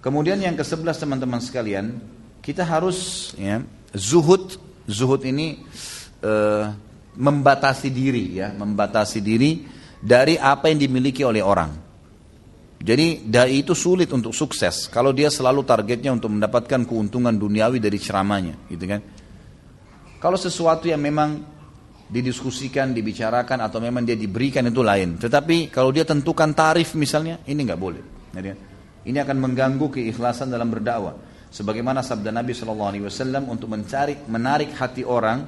Kemudian yang ke-11 teman-teman sekalian, kita harus ya, zuhud, zuhud ini uh, membatasi diri ya, membatasi diri dari apa yang dimiliki oleh orang. Jadi dai itu sulit untuk sukses kalau dia selalu targetnya untuk mendapatkan keuntungan duniawi dari ceramahnya, gitu kan? Kalau sesuatu yang memang didiskusikan, dibicarakan atau memang dia diberikan itu lain. Tetapi kalau dia tentukan tarif misalnya, ini nggak boleh. Jadi, ini akan mengganggu keikhlasan dalam berdakwah. Sebagaimana sabda Nabi SAW untuk mencari, menarik hati orang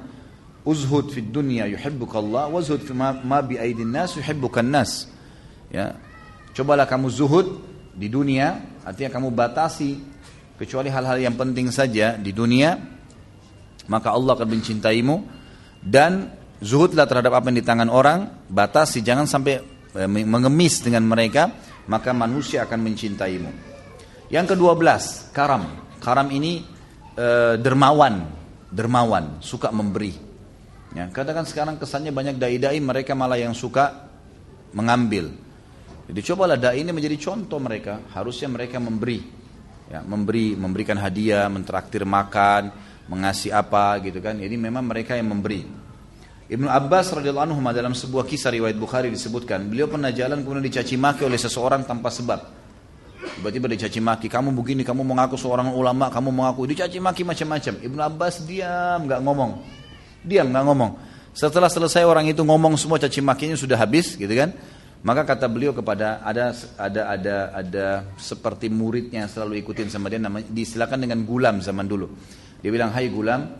uzhud fid dunya yuhibbukallah wazhud fi ma, ma bi aidin nas yuhibbukan nas ya cobalah kamu zuhud di dunia artinya kamu batasi kecuali hal-hal yang penting saja di dunia maka Allah akan mencintaimu. Dan zuhudlah terhadap apa yang di tangan orang batasi jangan sampai eh, mengemis dengan mereka maka manusia akan mencintaimu. Yang kedua belas karam. Karam ini e, dermawan dermawan suka memberi. Ya, katakan sekarang kesannya banyak dai-dai mereka malah yang suka mengambil. Jadi cobalah dai ini menjadi contoh mereka. Harusnya mereka memberi, ya, memberi, memberikan hadiah, mentraktir makan, mengasih apa gitu kan. Jadi memang mereka yang memberi. Ibnu Abbas radhiyallahu anhu dalam sebuah kisah riwayat Bukhari disebutkan, beliau pernah jalan kemudian dicaci maki oleh seseorang tanpa sebab. Tiba-tiba dicaci maki, kamu begini, kamu mengaku seorang ulama, kamu mengaku dicaci maki macam-macam. Ibnu Abbas diam, nggak ngomong. Diam nggak ngomong. Setelah selesai orang itu ngomong semua caci makinya sudah habis, gitu kan? Maka kata beliau kepada ada ada ada ada seperti muridnya selalu ikutin sama dia namanya disilakan dengan gulam zaman dulu. Dia bilang, "Hai gulam,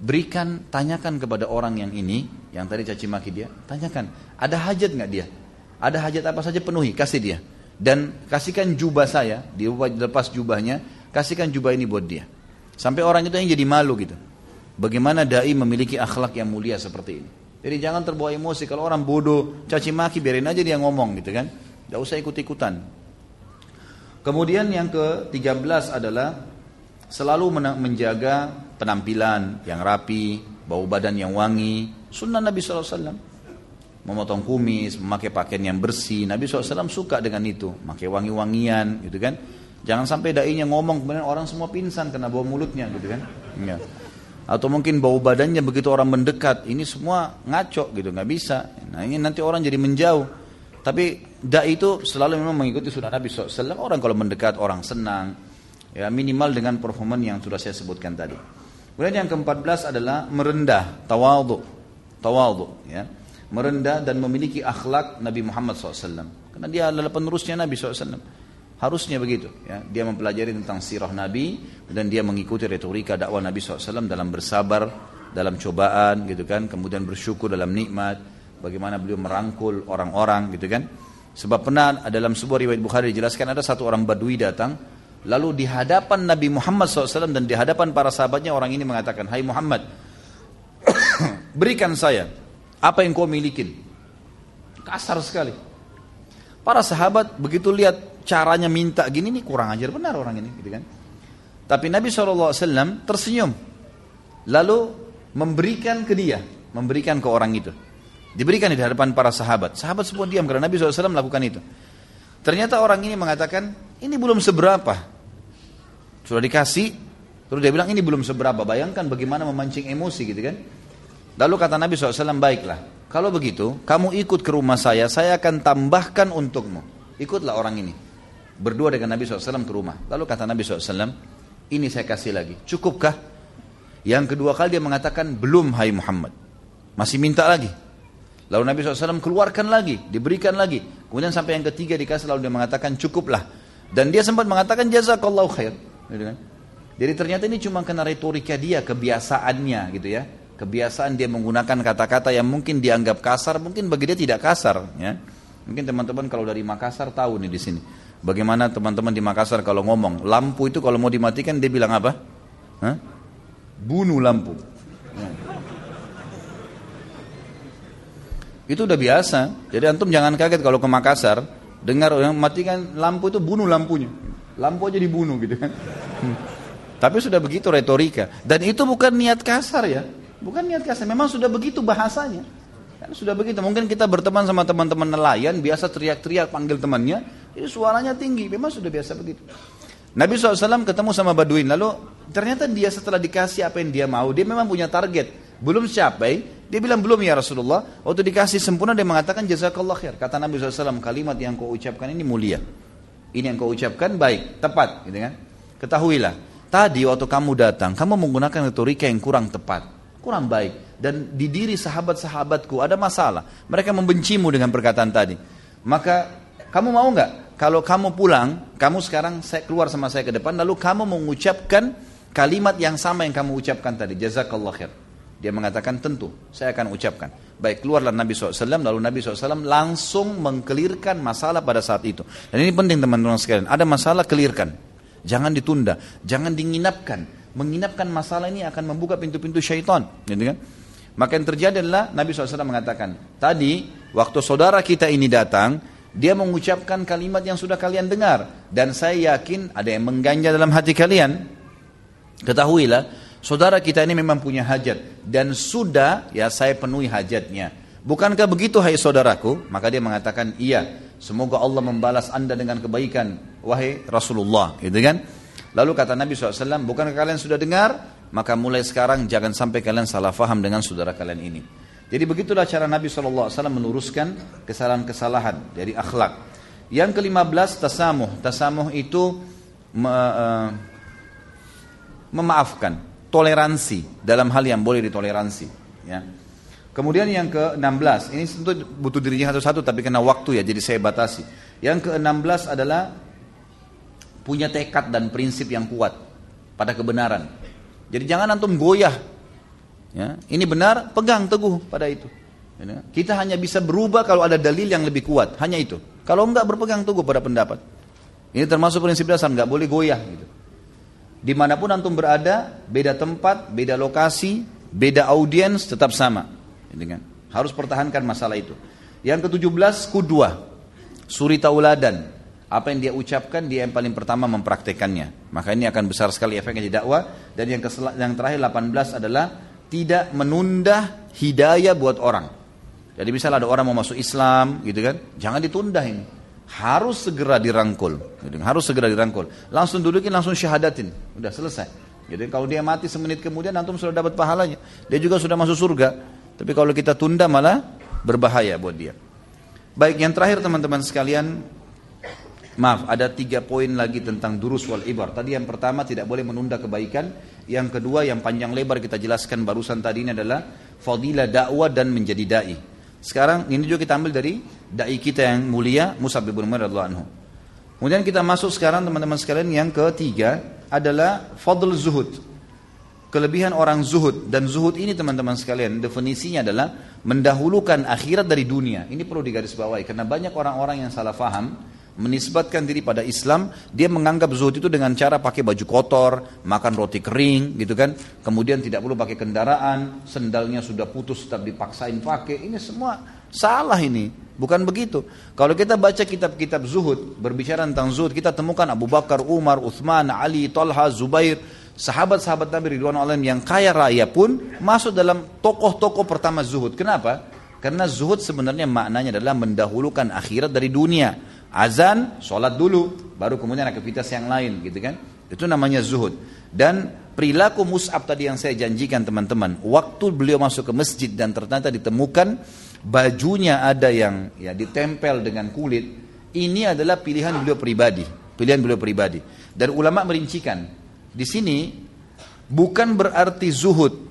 berikan tanyakan kepada orang yang ini yang tadi caci maki dia, tanyakan, ada hajat nggak dia? Ada hajat apa saja penuhi, kasih dia. Dan kasihkan jubah saya, dia lepas jubahnya, kasihkan jubah ini buat dia. Sampai orang itu yang jadi malu gitu. Bagaimana dai memiliki akhlak yang mulia seperti ini. Jadi jangan terbawa emosi kalau orang bodoh, caci maki biarin aja dia ngomong gitu kan. Tidak usah ikut-ikutan. Kemudian yang ke-13 adalah selalu menjaga penampilan yang rapi, bau badan yang wangi. Sunnah Nabi SAW. Memotong kumis, memakai pakaian yang bersih. Nabi SAW suka dengan itu. Pakai wangi-wangian gitu kan. Jangan sampai dainya ngomong kemudian orang semua pingsan karena bau mulutnya gitu kan. Ya atau mungkin bau badannya begitu orang mendekat ini semua ngaco gitu nggak bisa. Nah ini nanti orang jadi menjauh. Tapi dai itu selalu memang mengikuti sunnah Nabi SAW orang kalau mendekat orang senang. Ya minimal dengan performan yang sudah saya sebutkan tadi. Kemudian yang keempat adalah merendah tawadhu. Tawadhu ya. Merendah dan memiliki akhlak Nabi Muhammad SAW karena dia adalah penerusnya Nabi SAW Harusnya begitu. Ya. Dia mempelajari tentang sirah Nabi dan dia mengikuti retorika dakwah Nabi SAW dalam bersabar, dalam cobaan, gitu kan. Kemudian bersyukur dalam nikmat. Bagaimana beliau merangkul orang-orang, gitu kan. Sebab pernah dalam sebuah riwayat Bukhari dijelaskan ada satu orang Badui datang, lalu di hadapan Nabi Muhammad SAW dan di hadapan para sahabatnya orang ini mengatakan, Hai Muhammad, berikan saya apa yang kau milikin. Kasar sekali. Para sahabat begitu lihat caranya minta gini nih kurang ajar benar orang ini gitu kan. Tapi Nabi SAW tersenyum. Lalu memberikan ke dia. Memberikan ke orang itu. Diberikan di hadapan para sahabat. Sahabat semua diam karena Nabi SAW melakukan itu. Ternyata orang ini mengatakan, ini belum seberapa. Sudah dikasih, terus dia bilang ini belum seberapa. Bayangkan bagaimana memancing emosi gitu kan. Lalu kata Nabi SAW, baiklah. Kalau begitu, kamu ikut ke rumah saya, saya akan tambahkan untukmu. Ikutlah orang ini. Berdua dengan Nabi SAW ke rumah. Lalu kata Nabi SAW, ini saya kasih lagi. Cukupkah? Yang kedua kali dia mengatakan, belum hai Muhammad. Masih minta lagi. Lalu Nabi SAW keluarkan lagi, diberikan lagi. Kemudian sampai yang ketiga dikasih lalu dia mengatakan cukuplah. Dan dia sempat mengatakan jazakallahu khair. Gitu kan? Jadi ternyata ini cuma karena retorika dia, kebiasaannya gitu ya. Kebiasaan dia menggunakan kata-kata yang mungkin dianggap kasar, mungkin bagi dia tidak kasar. Ya. Mungkin teman-teman kalau dari Makassar tahu nih di sini. Bagaimana teman-teman di Makassar kalau ngomong, lampu itu kalau mau dimatikan dia bilang apa? Hah? Bunuh lampu. Ya. Itu udah biasa. Jadi antum jangan kaget kalau ke Makassar dengar orang matikan lampu itu bunuh lampunya. Lampu aja dibunuh gitu kan. Hmm. Tapi sudah begitu retorika dan itu bukan niat kasar ya. Bukan niat kasar, memang sudah begitu bahasanya. Kan sudah begitu. Mungkin kita berteman sama teman-teman nelayan biasa teriak-teriak panggil temannya, itu suaranya tinggi. Memang sudah biasa begitu. Nabi SAW ketemu sama Baduin, lalu ternyata dia setelah dikasih apa yang dia mau, dia memang punya target. Belum capai, dia bilang belum ya Rasulullah. Waktu dikasih sempurna dia mengatakan jazakallah khair. Kata Nabi SAW kalimat yang kau ucapkan ini mulia. Ini yang kau ucapkan baik, tepat, gitu kan? Ketahuilah, tadi waktu kamu datang, kamu menggunakan retorika yang kurang tepat, kurang baik. Dan di diri sahabat-sahabatku ada masalah. Mereka membencimu dengan perkataan tadi. Maka kamu mau nggak? Kalau kamu pulang, kamu sekarang saya keluar sama saya ke depan, lalu kamu mengucapkan kalimat yang sama yang kamu ucapkan tadi. Jazakallah khair. Dia mengatakan tentu, saya akan ucapkan. Baik, keluarlah Nabi SAW, lalu Nabi SAW langsung mengkelirkan masalah pada saat itu. Dan ini penting teman-teman sekalian, ada masalah kelirkan. Jangan ditunda, jangan dinginapkan. Menginapkan masalah ini akan membuka pintu-pintu syaitan. Gitu kan? Maka yang terjadi adalah Nabi SAW mengatakan, tadi waktu saudara kita ini datang, dia mengucapkan kalimat yang sudah kalian dengar. Dan saya yakin ada yang mengganja dalam hati kalian. Ketahuilah, saudara kita ini memang punya hajat dan sudah ya saya penuhi hajatnya. Bukankah begitu hai saudaraku? Maka dia mengatakan iya. Semoga Allah membalas anda dengan kebaikan wahai Rasulullah, gitu kan? Lalu kata Nabi SAW, bukankah kalian sudah dengar? Maka mulai sekarang jangan sampai kalian salah faham dengan saudara kalian ini. Jadi begitulah cara Nabi SAW meluruskan kesalahan-kesalahan dari akhlak. Yang kelima belas tasamuh. Tasamuh itu me, uh, memaafkan toleransi dalam hal yang boleh ditoleransi. Ya. Kemudian yang ke-16, ini tentu butuh dirinya satu-satu tapi kena waktu ya, jadi saya batasi. Yang ke-16 adalah punya tekad dan prinsip yang kuat pada kebenaran. Jadi jangan antum goyah. Ya, ini benar, pegang teguh pada itu. Ya, kita hanya bisa berubah kalau ada dalil yang lebih kuat, hanya itu. Kalau enggak berpegang teguh pada pendapat. Ini termasuk prinsip dasar, enggak boleh goyah gitu. Di mana pun antum berada, beda tempat, beda lokasi, beda audiens, tetap sama. Dengan harus pertahankan masalah itu. Yang ke-17 kudua, suri tauladan. Apa yang dia ucapkan, dia yang paling pertama mempraktekannya. Maka ini akan besar sekali efeknya di dakwah. Dan yang, yang terakhir 18 adalah tidak menunda hidayah buat orang. Jadi misalnya ada orang mau masuk Islam, gitu kan, jangan ditunda ini harus segera dirangkul. Gitu. Harus segera dirangkul. Langsung dudukin, langsung syahadatin. Udah selesai. Jadi kalau dia mati semenit kemudian antum sudah dapat pahalanya. Dia juga sudah masuk surga. Tapi kalau kita tunda malah berbahaya buat dia. Baik, yang terakhir teman-teman sekalian, maaf, ada tiga poin lagi tentang durus wal ibar. Tadi yang pertama tidak boleh menunda kebaikan. Yang kedua yang panjang lebar kita jelaskan barusan tadi ini adalah fadilah dakwah dan menjadi dai. Sekarang ini juga kita ambil dari dai kita yang mulia Musa bin Umar radhiyallahu anhu. Kemudian kita masuk sekarang teman-teman sekalian yang ketiga adalah fadl zuhud. Kelebihan orang zuhud dan zuhud ini teman-teman sekalian definisinya adalah mendahulukan akhirat dari dunia. Ini perlu digarisbawahi karena banyak orang-orang yang salah faham menisbatkan diri pada Islam, dia menganggap zuhud itu dengan cara pakai baju kotor, makan roti kering, gitu kan. Kemudian tidak perlu pakai kendaraan, sendalnya sudah putus tetap dipaksain pakai. Ini semua salah ini. Bukan begitu. Kalau kita baca kitab-kitab zuhud, berbicara tentang zuhud, kita temukan Abu Bakar, Umar, Uthman, Ali, Talha, Zubair, sahabat-sahabat Nabi Ridwan Alam yang kaya raya pun masuk dalam tokoh-tokoh pertama zuhud. Kenapa? Karena zuhud sebenarnya maknanya adalah mendahulukan akhirat dari dunia Azan, sholat dulu, baru kemudian aktivitas yang lain gitu kan. Itu namanya zuhud. Dan perilaku Mus'ab tadi yang saya janjikan teman-teman, waktu beliau masuk ke masjid dan ternyata ditemukan bajunya ada yang ya ditempel dengan kulit, ini adalah pilihan beliau pribadi, pilihan beliau pribadi. Dan ulama merincikan, di sini bukan berarti zuhud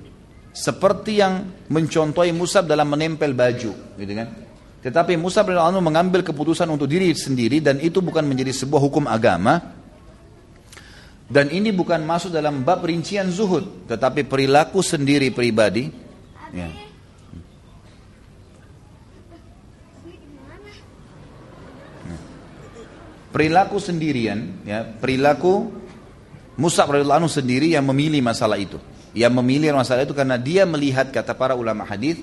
seperti yang mencontohi Musab dalam menempel baju, gitu kan? Tetapi Musa bin mengambil keputusan untuk diri sendiri dan itu bukan menjadi sebuah hukum agama, dan ini bukan masuk dalam bab rincian zuhud, tetapi perilaku sendiri pribadi. Ya. Perilaku sendirian, ya, perilaku Musa radhiyallahu sendiri yang memilih masalah itu. Yang memilih masalah itu karena dia melihat kata para ulama hadis,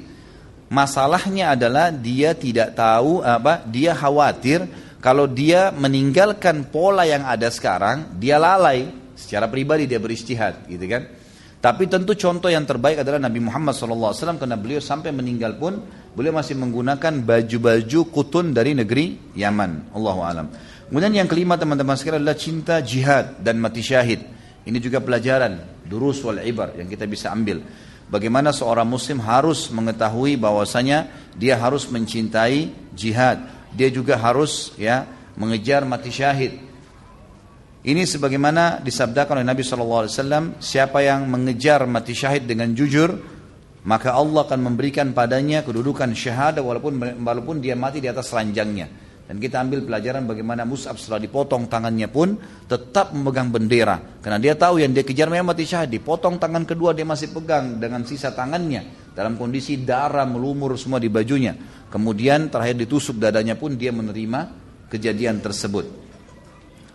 masalahnya adalah dia tidak tahu apa, dia khawatir kalau dia meninggalkan pola yang ada sekarang, dia lalai. Secara pribadi dia beristihad, gitu kan? Tapi tentu contoh yang terbaik adalah Nabi Muhammad SAW karena beliau sampai meninggal pun beliau masih menggunakan baju-baju kutun dari negeri Yaman. Allah alam. Kemudian yang kelima teman-teman sekalian adalah cinta jihad dan mati syahid. Ini juga pelajaran durus wal ibar yang kita bisa ambil. Bagaimana seorang muslim harus mengetahui bahwasanya dia harus mencintai jihad, dia juga harus ya mengejar mati syahid. Ini sebagaimana disabdakan oleh Nabi SAW, siapa yang mengejar mati syahid dengan jujur, maka Allah akan memberikan padanya kedudukan syahadah walaupun walaupun dia mati di atas ranjangnya. Dan kita ambil pelajaran bagaimana Mus'ab setelah dipotong tangannya pun tetap memegang bendera. Karena dia tahu yang dia kejar memang mati syahid. Dipotong tangan kedua dia masih pegang dengan sisa tangannya. Dalam kondisi darah melumur semua di bajunya. Kemudian terakhir ditusuk dadanya pun dia menerima kejadian tersebut.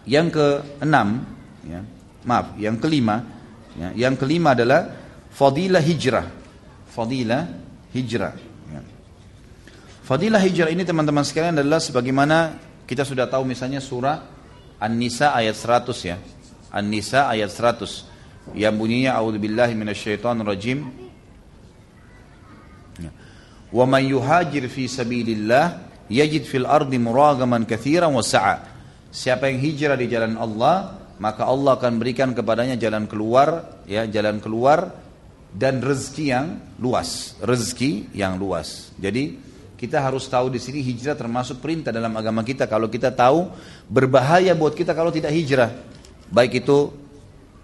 Yang keenam, ya, maaf, yang kelima, ya, yang kelima adalah fadilah hijrah. Fadilah hijrah. Ya. Fadilah hijrah ini teman-teman sekalian adalah sebagaimana kita sudah tahu misalnya surah An-Nisa ayat 100 ya. An-Nisa ayat 100 yang bunyinya a'udzubillahi minasyaitonirrajim Wa man yuhajir fi sabilillah yajid fil ardi muragaman katsiran wa sa'a. Siapa yang hijrah di jalan Allah, maka Allah akan berikan kepadanya jalan keluar, ya, jalan keluar dan rezeki yang luas, rezeki yang luas. Jadi kita harus tahu di sini hijrah termasuk perintah dalam agama kita. Kalau kita tahu berbahaya buat kita kalau tidak hijrah. Baik itu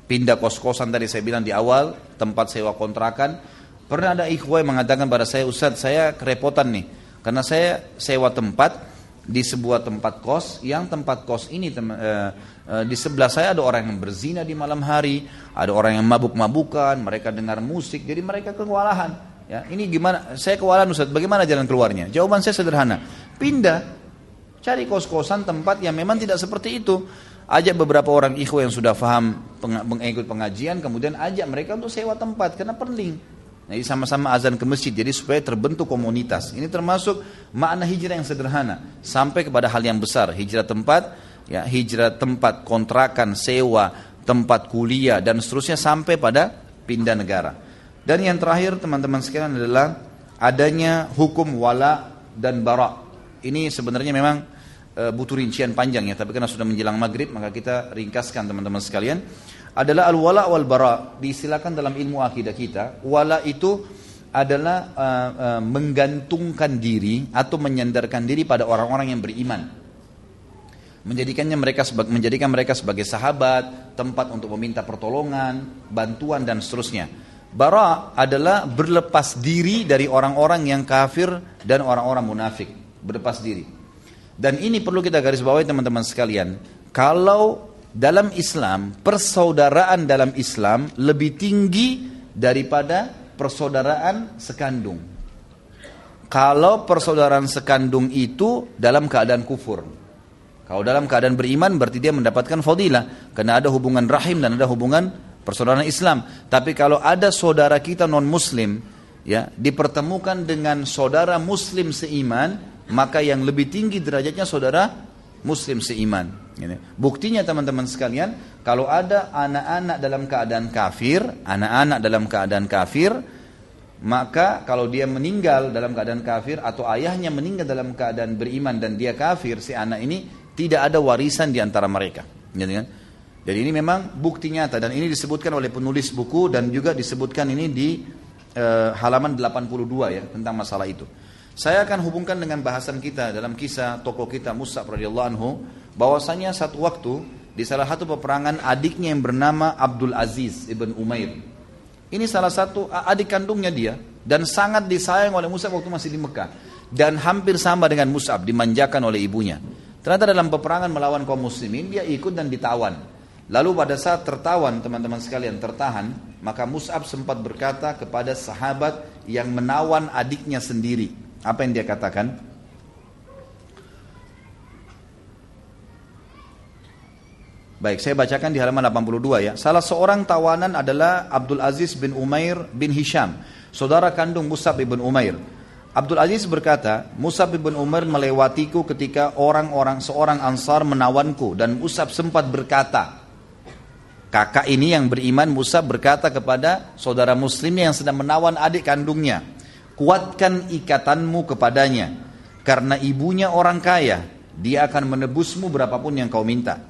pindah kos-kosan tadi saya bilang di awal, tempat sewa kontrakan, Pernah ada ikhwah yang mengatakan pada saya, Ustadz saya kerepotan nih. Karena saya sewa tempat di sebuah tempat kos, yang tempat kos ini tem, eh, eh, di sebelah saya ada orang yang berzina di malam hari, ada orang yang mabuk-mabukan, mereka dengar musik, jadi mereka kewalahan. Ya, ini gimana? Saya kewalahan Ustadz, bagaimana jalan keluarnya? Jawaban saya sederhana, pindah, cari kos-kosan tempat yang memang tidak seperti itu. Ajak beberapa orang ikhwah yang sudah paham mengikut pengajian, kemudian ajak mereka untuk sewa tempat, karena perling. Jadi sama-sama azan ke masjid, jadi supaya terbentuk komunitas. Ini termasuk makna hijrah yang sederhana, sampai kepada hal yang besar. Hijrah tempat, ya hijrah tempat kontrakan, sewa, tempat kuliah dan seterusnya sampai pada pindah negara. Dan yang terakhir teman-teman sekalian adalah adanya hukum wala dan bara. Ini sebenarnya memang e, butuh rincian panjang ya, tapi karena sudah menjelang maghrib maka kita ringkaskan teman-teman sekalian adalah al-wala wal bara. Disilakan dalam ilmu akidah kita, wala itu adalah uh, uh, menggantungkan diri atau menyandarkan diri pada orang-orang yang beriman. Menjadikannya mereka menjadikan mereka sebagai sahabat, tempat untuk meminta pertolongan, bantuan dan seterusnya. Bara adalah berlepas diri dari orang-orang yang kafir dan orang-orang munafik, berlepas diri. Dan ini perlu kita garis bawahi teman-teman sekalian. Kalau dalam Islam, persaudaraan dalam Islam lebih tinggi daripada persaudaraan sekandung. Kalau persaudaraan sekandung itu dalam keadaan kufur. Kalau dalam keadaan beriman berarti dia mendapatkan fadilah karena ada hubungan rahim dan ada hubungan persaudaraan Islam. Tapi kalau ada saudara kita non muslim ya dipertemukan dengan saudara muslim seiman, maka yang lebih tinggi derajatnya saudara muslim seiman. Buktinya teman-teman sekalian, kalau ada anak-anak dalam keadaan kafir, anak-anak dalam keadaan kafir, maka kalau dia meninggal dalam keadaan kafir atau ayahnya meninggal dalam keadaan beriman dan dia kafir, si anak ini tidak ada warisan di antara mereka. Gitu kan? Jadi ini memang bukti nyata dan ini disebutkan oleh penulis buku dan juga disebutkan ini di uh, halaman 82 ya tentang masalah itu. Saya akan hubungkan dengan bahasan kita dalam kisah tokoh kita Musa radhiyallahu anhu bahwasanya satu waktu di salah satu peperangan adiknya yang bernama Abdul Aziz ibn Umair. Ini salah satu adik kandungnya dia dan sangat disayang oleh Musa waktu masih di Mekah dan hampir sama dengan Mus'ab dimanjakan oleh ibunya. Ternyata dalam peperangan melawan kaum muslimin dia ikut dan ditawan. Lalu pada saat tertawan teman-teman sekalian tertahan, maka Mus'ab sempat berkata kepada sahabat yang menawan adiknya sendiri. Apa yang dia katakan? Baik, saya bacakan di halaman 82 ya. Salah seorang tawanan adalah Abdul Aziz bin Umair bin Hisham, saudara kandung Mus'ab bin Umair. Abdul Aziz berkata, Mus'ab bin Umair melewatiku ketika orang-orang seorang ansar menawanku dan Mus'ab sempat berkata, Kakak ini yang beriman Musa berkata kepada saudara muslim yang sedang menawan adik kandungnya, kuatkan ikatanmu kepadanya, karena ibunya orang kaya, dia akan menebusmu berapapun yang kau minta.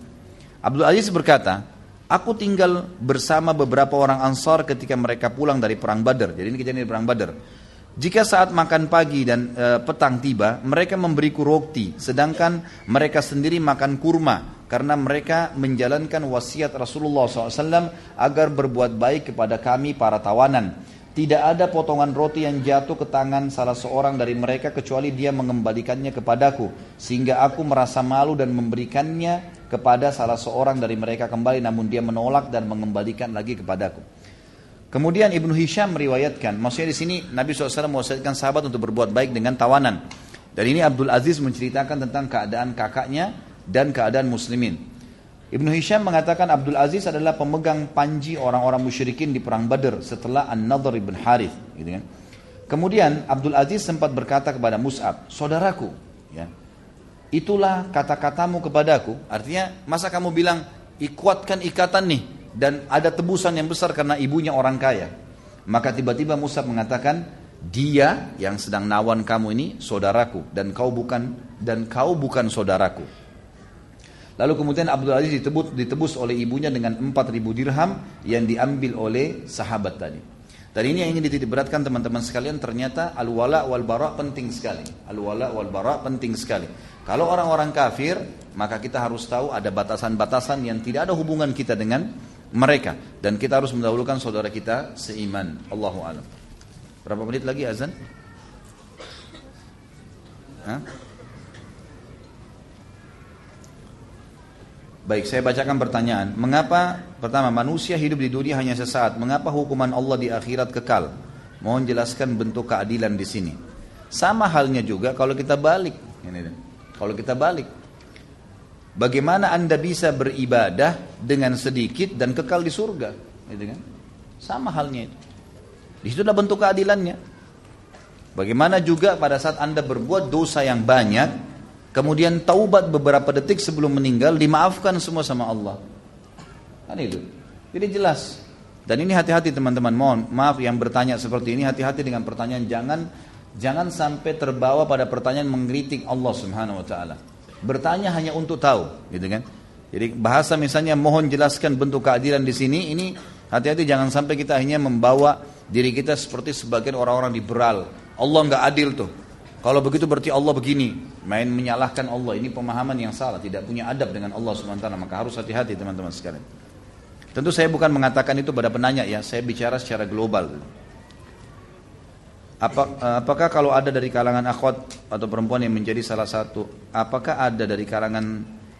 Abdul Aziz berkata, aku tinggal bersama beberapa orang ansar ketika mereka pulang dari perang Badar. Jadi ini kejadian di perang Badar. Jika saat makan pagi dan e, petang tiba, mereka memberiku roti, sedangkan mereka sendiri makan kurma karena mereka menjalankan wasiat Rasulullah SAW agar berbuat baik kepada kami para tawanan. Tidak ada potongan roti yang jatuh ke tangan salah seorang dari mereka kecuali dia mengembalikannya kepadaku. Sehingga aku merasa malu dan memberikannya kepada salah seorang dari mereka kembali namun dia menolak dan mengembalikan lagi kepadaku. Kemudian Ibnu Hisham meriwayatkan, maksudnya di sini Nabi SAW mewasiatkan sahabat untuk berbuat baik dengan tawanan. Dan ini Abdul Aziz menceritakan tentang keadaan kakaknya dan keadaan muslimin. Ibnu Hisham mengatakan Abdul Aziz adalah pemegang panji orang-orang musyrikin di perang Badr setelah An-Nadhr ibn Harith, gitu kan. Kemudian Abdul Aziz sempat berkata kepada Mus'ab, "Saudaraku, ya. Itulah kata-katamu kepadaku." Artinya, masa kamu bilang ikuatkan ikatan nih dan ada tebusan yang besar karena ibunya orang kaya. Maka tiba-tiba Mus'ab mengatakan, "Dia yang sedang nawan kamu ini saudaraku dan kau bukan dan kau bukan saudaraku." Lalu kemudian Abdul Aziz ditebus, ditebus oleh ibunya dengan 4000 dirham yang diambil oleh sahabat tadi. Dan ini yang ingin dititik teman-teman sekalian ternyata al-wala wal bara penting sekali. Al-wala wal bara penting sekali. Kalau orang-orang kafir, maka kita harus tahu ada batasan-batasan yang tidak ada hubungan kita dengan mereka dan kita harus mendahulukan saudara kita seiman. Allahu a'lam. Berapa menit lagi azan? Hah? Baik, saya bacakan pertanyaan. Mengapa pertama manusia hidup di dunia hanya sesaat? Mengapa hukuman Allah di akhirat kekal? Mohon jelaskan bentuk keadilan di sini. Sama halnya juga kalau kita balik. Kalau kita balik, bagaimana anda bisa beribadah dengan sedikit dan kekal di surga? Gitu kan? Sama halnya itu. Di situ ada bentuk keadilannya. Bagaimana juga pada saat anda berbuat dosa yang banyak, Kemudian taubat beberapa detik sebelum meninggal dimaafkan semua sama Allah. Kan itu. Jadi jelas. Dan ini hati-hati teman-teman. Mohon maaf yang bertanya seperti ini hati-hati dengan pertanyaan jangan jangan sampai terbawa pada pertanyaan mengkritik Allah Subhanahu wa taala. Bertanya hanya untuk tahu, gitu kan? Jadi bahasa misalnya mohon jelaskan bentuk keadilan di sini ini hati-hati jangan sampai kita hanya membawa diri kita seperti sebagian orang-orang liberal. Allah nggak adil tuh. Kalau begitu berarti Allah begini, main menyalahkan Allah. Ini pemahaman yang salah, tidak punya adab dengan Allah SWT. Maka harus hati-hati teman-teman sekalian. Tentu saya bukan mengatakan itu pada penanya ya, saya bicara secara global. Apa, apakah kalau ada dari kalangan akhwat atau perempuan yang menjadi salah satu, apakah ada dari kalangan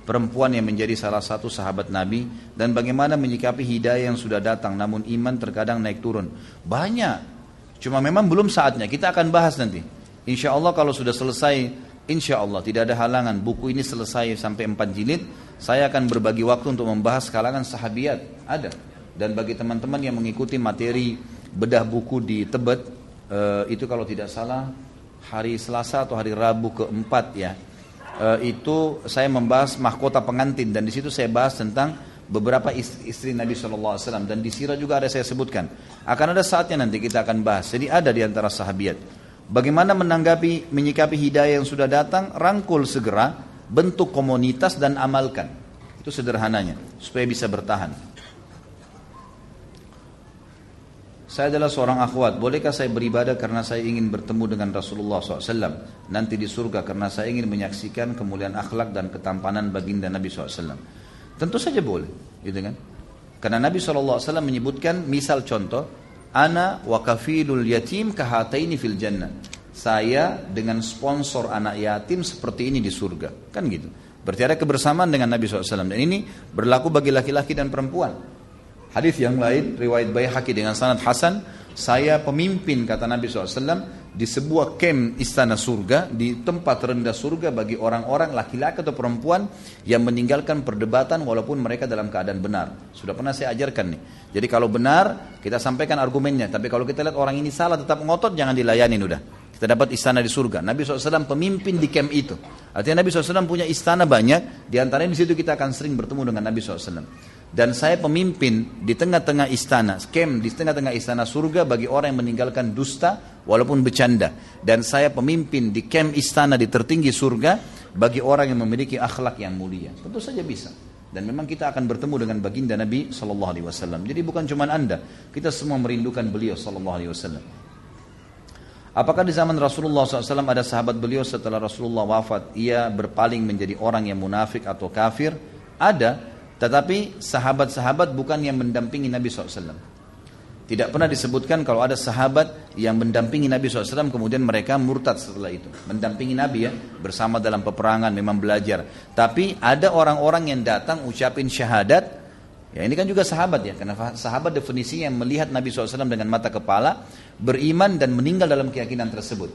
perempuan yang menjadi salah satu sahabat Nabi dan bagaimana menyikapi hidayah yang sudah datang namun iman terkadang naik turun? Banyak. Cuma memang belum saatnya. Kita akan bahas nanti. Insya Allah kalau sudah selesai, insya Allah tidak ada halangan. Buku ini selesai sampai empat jilid. Saya akan berbagi waktu untuk membahas kalangan sahabiat. Ada. Dan bagi teman-teman yang mengikuti materi bedah buku di Tebet, eh, itu kalau tidak salah hari Selasa atau hari Rabu keempat ya. Eh, itu saya membahas mahkota pengantin dan di situ saya bahas tentang beberapa istri, istri Nabi SAW dan di sirah juga ada saya sebutkan. Akan ada saatnya nanti kita akan bahas. Jadi ada di antara sahabiat. Bagaimana menanggapi, menyikapi hidayah yang sudah datang, rangkul segera bentuk komunitas dan amalkan. Itu sederhananya, supaya bisa bertahan. Saya adalah seorang akhwat, bolehkah saya beribadah karena saya ingin bertemu dengan Rasulullah SAW nanti di surga karena saya ingin menyaksikan kemuliaan akhlak dan ketampanan baginda Nabi SAW. Tentu saja boleh, gitu kan? Karena Nabi SAW menyebutkan misal contoh, ana wa kafilul yatim kahataini fil jannah. Saya dengan sponsor anak yatim seperti ini di surga, kan gitu. Berarti ada kebersamaan dengan Nabi SAW dan ini berlaku bagi laki-laki dan perempuan. Hadis yang lain riwayat Baihaqi dengan sanad Hasan, saya pemimpin kata Nabi SAW di sebuah kem istana surga di tempat rendah surga bagi orang-orang laki-laki atau perempuan yang meninggalkan perdebatan walaupun mereka dalam keadaan benar. Sudah pernah saya ajarkan nih. Jadi kalau benar kita sampaikan argumennya, tapi kalau kita lihat orang ini salah tetap ngotot jangan dilayani udah. Kita dapat istana di surga. Nabi SAW pemimpin di kem itu. Artinya Nabi SAW punya istana banyak. Di antaranya di situ kita akan sering bertemu dengan Nabi SAW dan saya pemimpin di tengah-tengah istana, kem di tengah-tengah istana surga bagi orang yang meninggalkan dusta walaupun bercanda. Dan saya pemimpin di kem istana di tertinggi surga bagi orang yang memiliki akhlak yang mulia. Tentu saja bisa. Dan memang kita akan bertemu dengan baginda Nabi Sallallahu Alaihi Wasallam. Jadi bukan cuma anda, kita semua merindukan beliau Sallallahu Alaihi Wasallam. Apakah di zaman Rasulullah SAW ada sahabat beliau setelah Rasulullah wafat, ia berpaling menjadi orang yang munafik atau kafir? Ada, tetapi sahabat-sahabat bukan yang mendampingi Nabi SAW. Tidak pernah disebutkan kalau ada sahabat yang mendampingi Nabi SAW kemudian mereka murtad setelah itu. Mendampingi Nabi ya, bersama dalam peperangan memang belajar. Tapi ada orang-orang yang datang ucapin syahadat, ya ini kan juga sahabat ya, karena sahabat definisinya yang melihat Nabi SAW dengan mata kepala, beriman dan meninggal dalam keyakinan tersebut.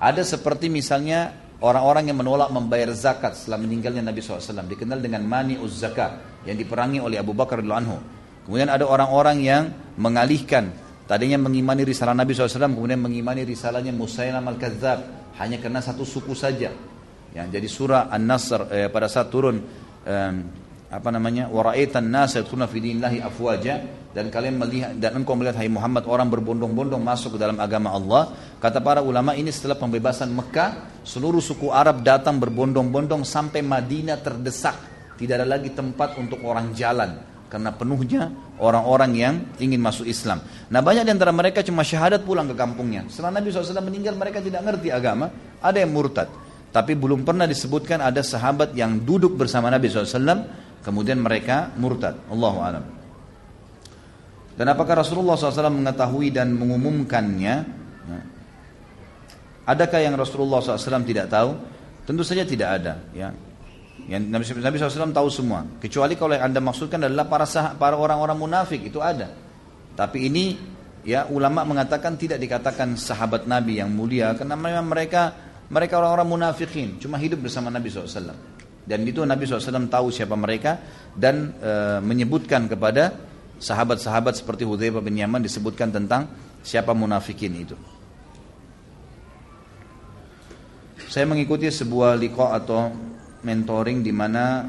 Ada seperti misalnya orang-orang yang menolak membayar zakat setelah meninggalnya Nabi SAW dikenal dengan mani uz zakat yang diperangi oleh Abu Bakar anhu. Kemudian ada orang-orang yang mengalihkan tadinya mengimani risalah Nabi SAW kemudian mengimani risalahnya Musailam al-Kadzab hanya karena satu suku saja. Yang jadi surah An-Nasr eh, pada saat turun eh, apa namanya waraitan nas yadkhuluna fi dinillahi afwaja dan kalian melihat dan engkau melihat hai Muhammad orang berbondong-bondong masuk ke dalam agama Allah kata para ulama ini setelah pembebasan Mekah seluruh suku Arab datang berbondong-bondong sampai Madinah terdesak tidak ada lagi tempat untuk orang jalan karena penuhnya orang-orang yang ingin masuk Islam. Nah banyak di antara mereka cuma syahadat pulang ke kampungnya. Setelah Nabi SAW meninggal mereka tidak ngerti agama, ada yang murtad. Tapi belum pernah disebutkan ada sahabat yang duduk bersama Nabi SAW Kemudian mereka murtad. Allahu alam. Dan apakah Rasulullah SAW mengetahui dan mengumumkannya? Ya. Adakah yang Rasulullah SAW tidak tahu? Tentu saja tidak ada. Ya. Yang Nabi, SAW tahu semua. Kecuali kalau yang anda maksudkan adalah para sah, para orang-orang munafik itu ada. Tapi ini ya ulama mengatakan tidak dikatakan sahabat Nabi yang mulia karena memang mereka mereka orang-orang munafikin cuma hidup bersama Nabi SAW. Dan itu Nabi SAW tahu siapa mereka dan e, menyebutkan kepada sahabat-sahabat seperti Hudzaifah bin Yaman disebutkan tentang siapa munafikin itu. Saya mengikuti sebuah liko atau mentoring di mana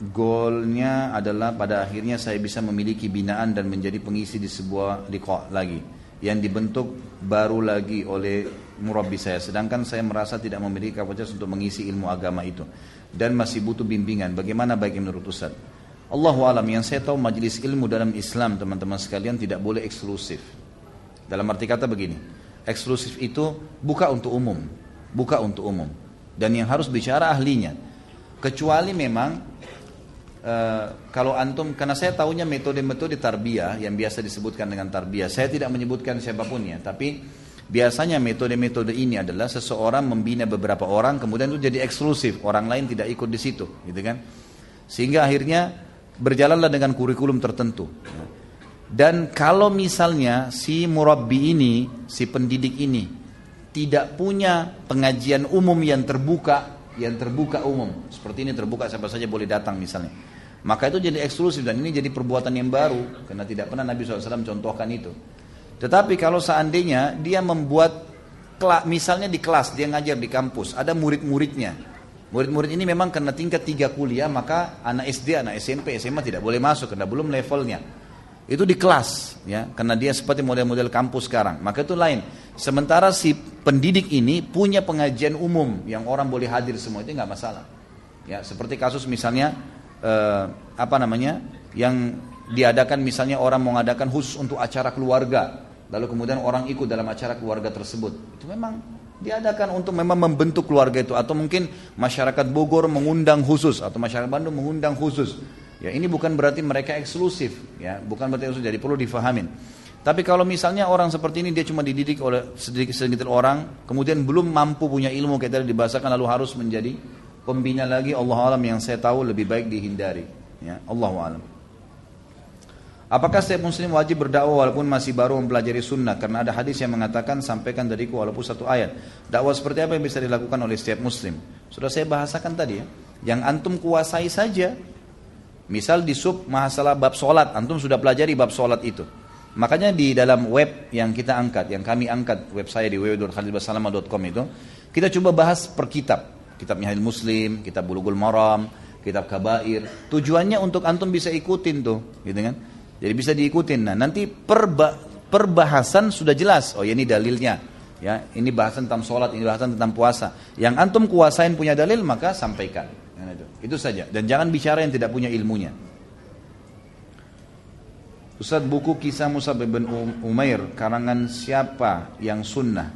goalnya adalah pada akhirnya saya bisa memiliki binaan dan menjadi pengisi di sebuah liko lagi yang dibentuk baru lagi oleh murabi saya sedangkan saya merasa tidak memiliki kapasitas untuk mengisi ilmu agama itu dan masih butuh bimbingan. Bagaimana baik menurut Ustaz? Allahu alam yang saya tahu majelis ilmu dalam Islam teman-teman sekalian tidak boleh eksklusif. Dalam arti kata begini, eksklusif itu buka untuk umum, buka untuk umum. Dan yang harus bicara ahlinya. Kecuali memang uh, kalau antum karena saya tahunya metode-metode tarbiyah yang biasa disebutkan dengan tarbiyah. Saya tidak menyebutkan siapa pun ya, tapi Biasanya metode-metode ini adalah seseorang membina beberapa orang kemudian itu jadi eksklusif, orang lain tidak ikut di situ, gitu kan? Sehingga akhirnya berjalanlah dengan kurikulum tertentu. Dan kalau misalnya si murabbi ini, si pendidik ini tidak punya pengajian umum yang terbuka, yang terbuka umum, seperti ini terbuka siapa saja boleh datang misalnya. Maka itu jadi eksklusif dan ini jadi perbuatan yang baru karena tidak pernah Nabi SAW contohkan itu. Tetapi kalau seandainya dia membuat misalnya di kelas dia ngajar di kampus ada murid-muridnya murid-murid ini memang karena tingkat tiga kuliah maka anak SD anak SMP SMA tidak boleh masuk karena belum levelnya. Itu di kelas ya karena dia seperti model-model kampus sekarang. Maka itu lain. Sementara si pendidik ini punya pengajian umum yang orang boleh hadir semua itu nggak masalah. Ya, seperti kasus misalnya eh, apa namanya yang diadakan misalnya orang mengadakan khusus untuk acara keluarga, lalu kemudian orang ikut dalam acara keluarga tersebut. Itu memang diadakan untuk memang membentuk keluarga itu atau mungkin masyarakat Bogor mengundang khusus atau masyarakat Bandung mengundang khusus. Ya, ini bukan berarti mereka eksklusif, ya, bukan berarti eksklusif. Jadi perlu difahamin. Tapi kalau misalnya orang seperti ini dia cuma dididik oleh sedikit sedikit orang, kemudian belum mampu punya ilmu kayak tadi dibahasakan lalu harus menjadi pembina lagi Allah alam yang saya tahu lebih baik dihindari. Ya, Allah alam. Apakah setiap muslim wajib berdakwah walaupun masih baru mempelajari sunnah? Karena ada hadis yang mengatakan sampaikan dariku walaupun satu ayat. Dakwah seperti apa yang bisa dilakukan oleh setiap muslim? Sudah saya bahasakan tadi ya. Yang antum kuasai saja. Misal di sub masalah bab solat, antum sudah pelajari bab solat itu. Makanya di dalam web yang kita angkat, yang kami angkat web saya di www.khalidbasalama.com itu, kita coba bahas per kitab. Kitab Nyahil Muslim, kitab Bulughul Maram, kitab Kabair. Tujuannya untuk antum bisa ikutin tuh, gitu kan? Jadi bisa diikutin. Nah, nanti perba, perbahasan sudah jelas. Oh, ya ini dalilnya. Ya, ini bahasan tentang sholat, ini bahasan tentang puasa. Yang antum kuasain punya dalil, maka sampaikan. Ya, itu. itu saja. Dan jangan bicara yang tidak punya ilmunya. Ustaz buku kisah Musa bin Umair karangan siapa yang sunnah?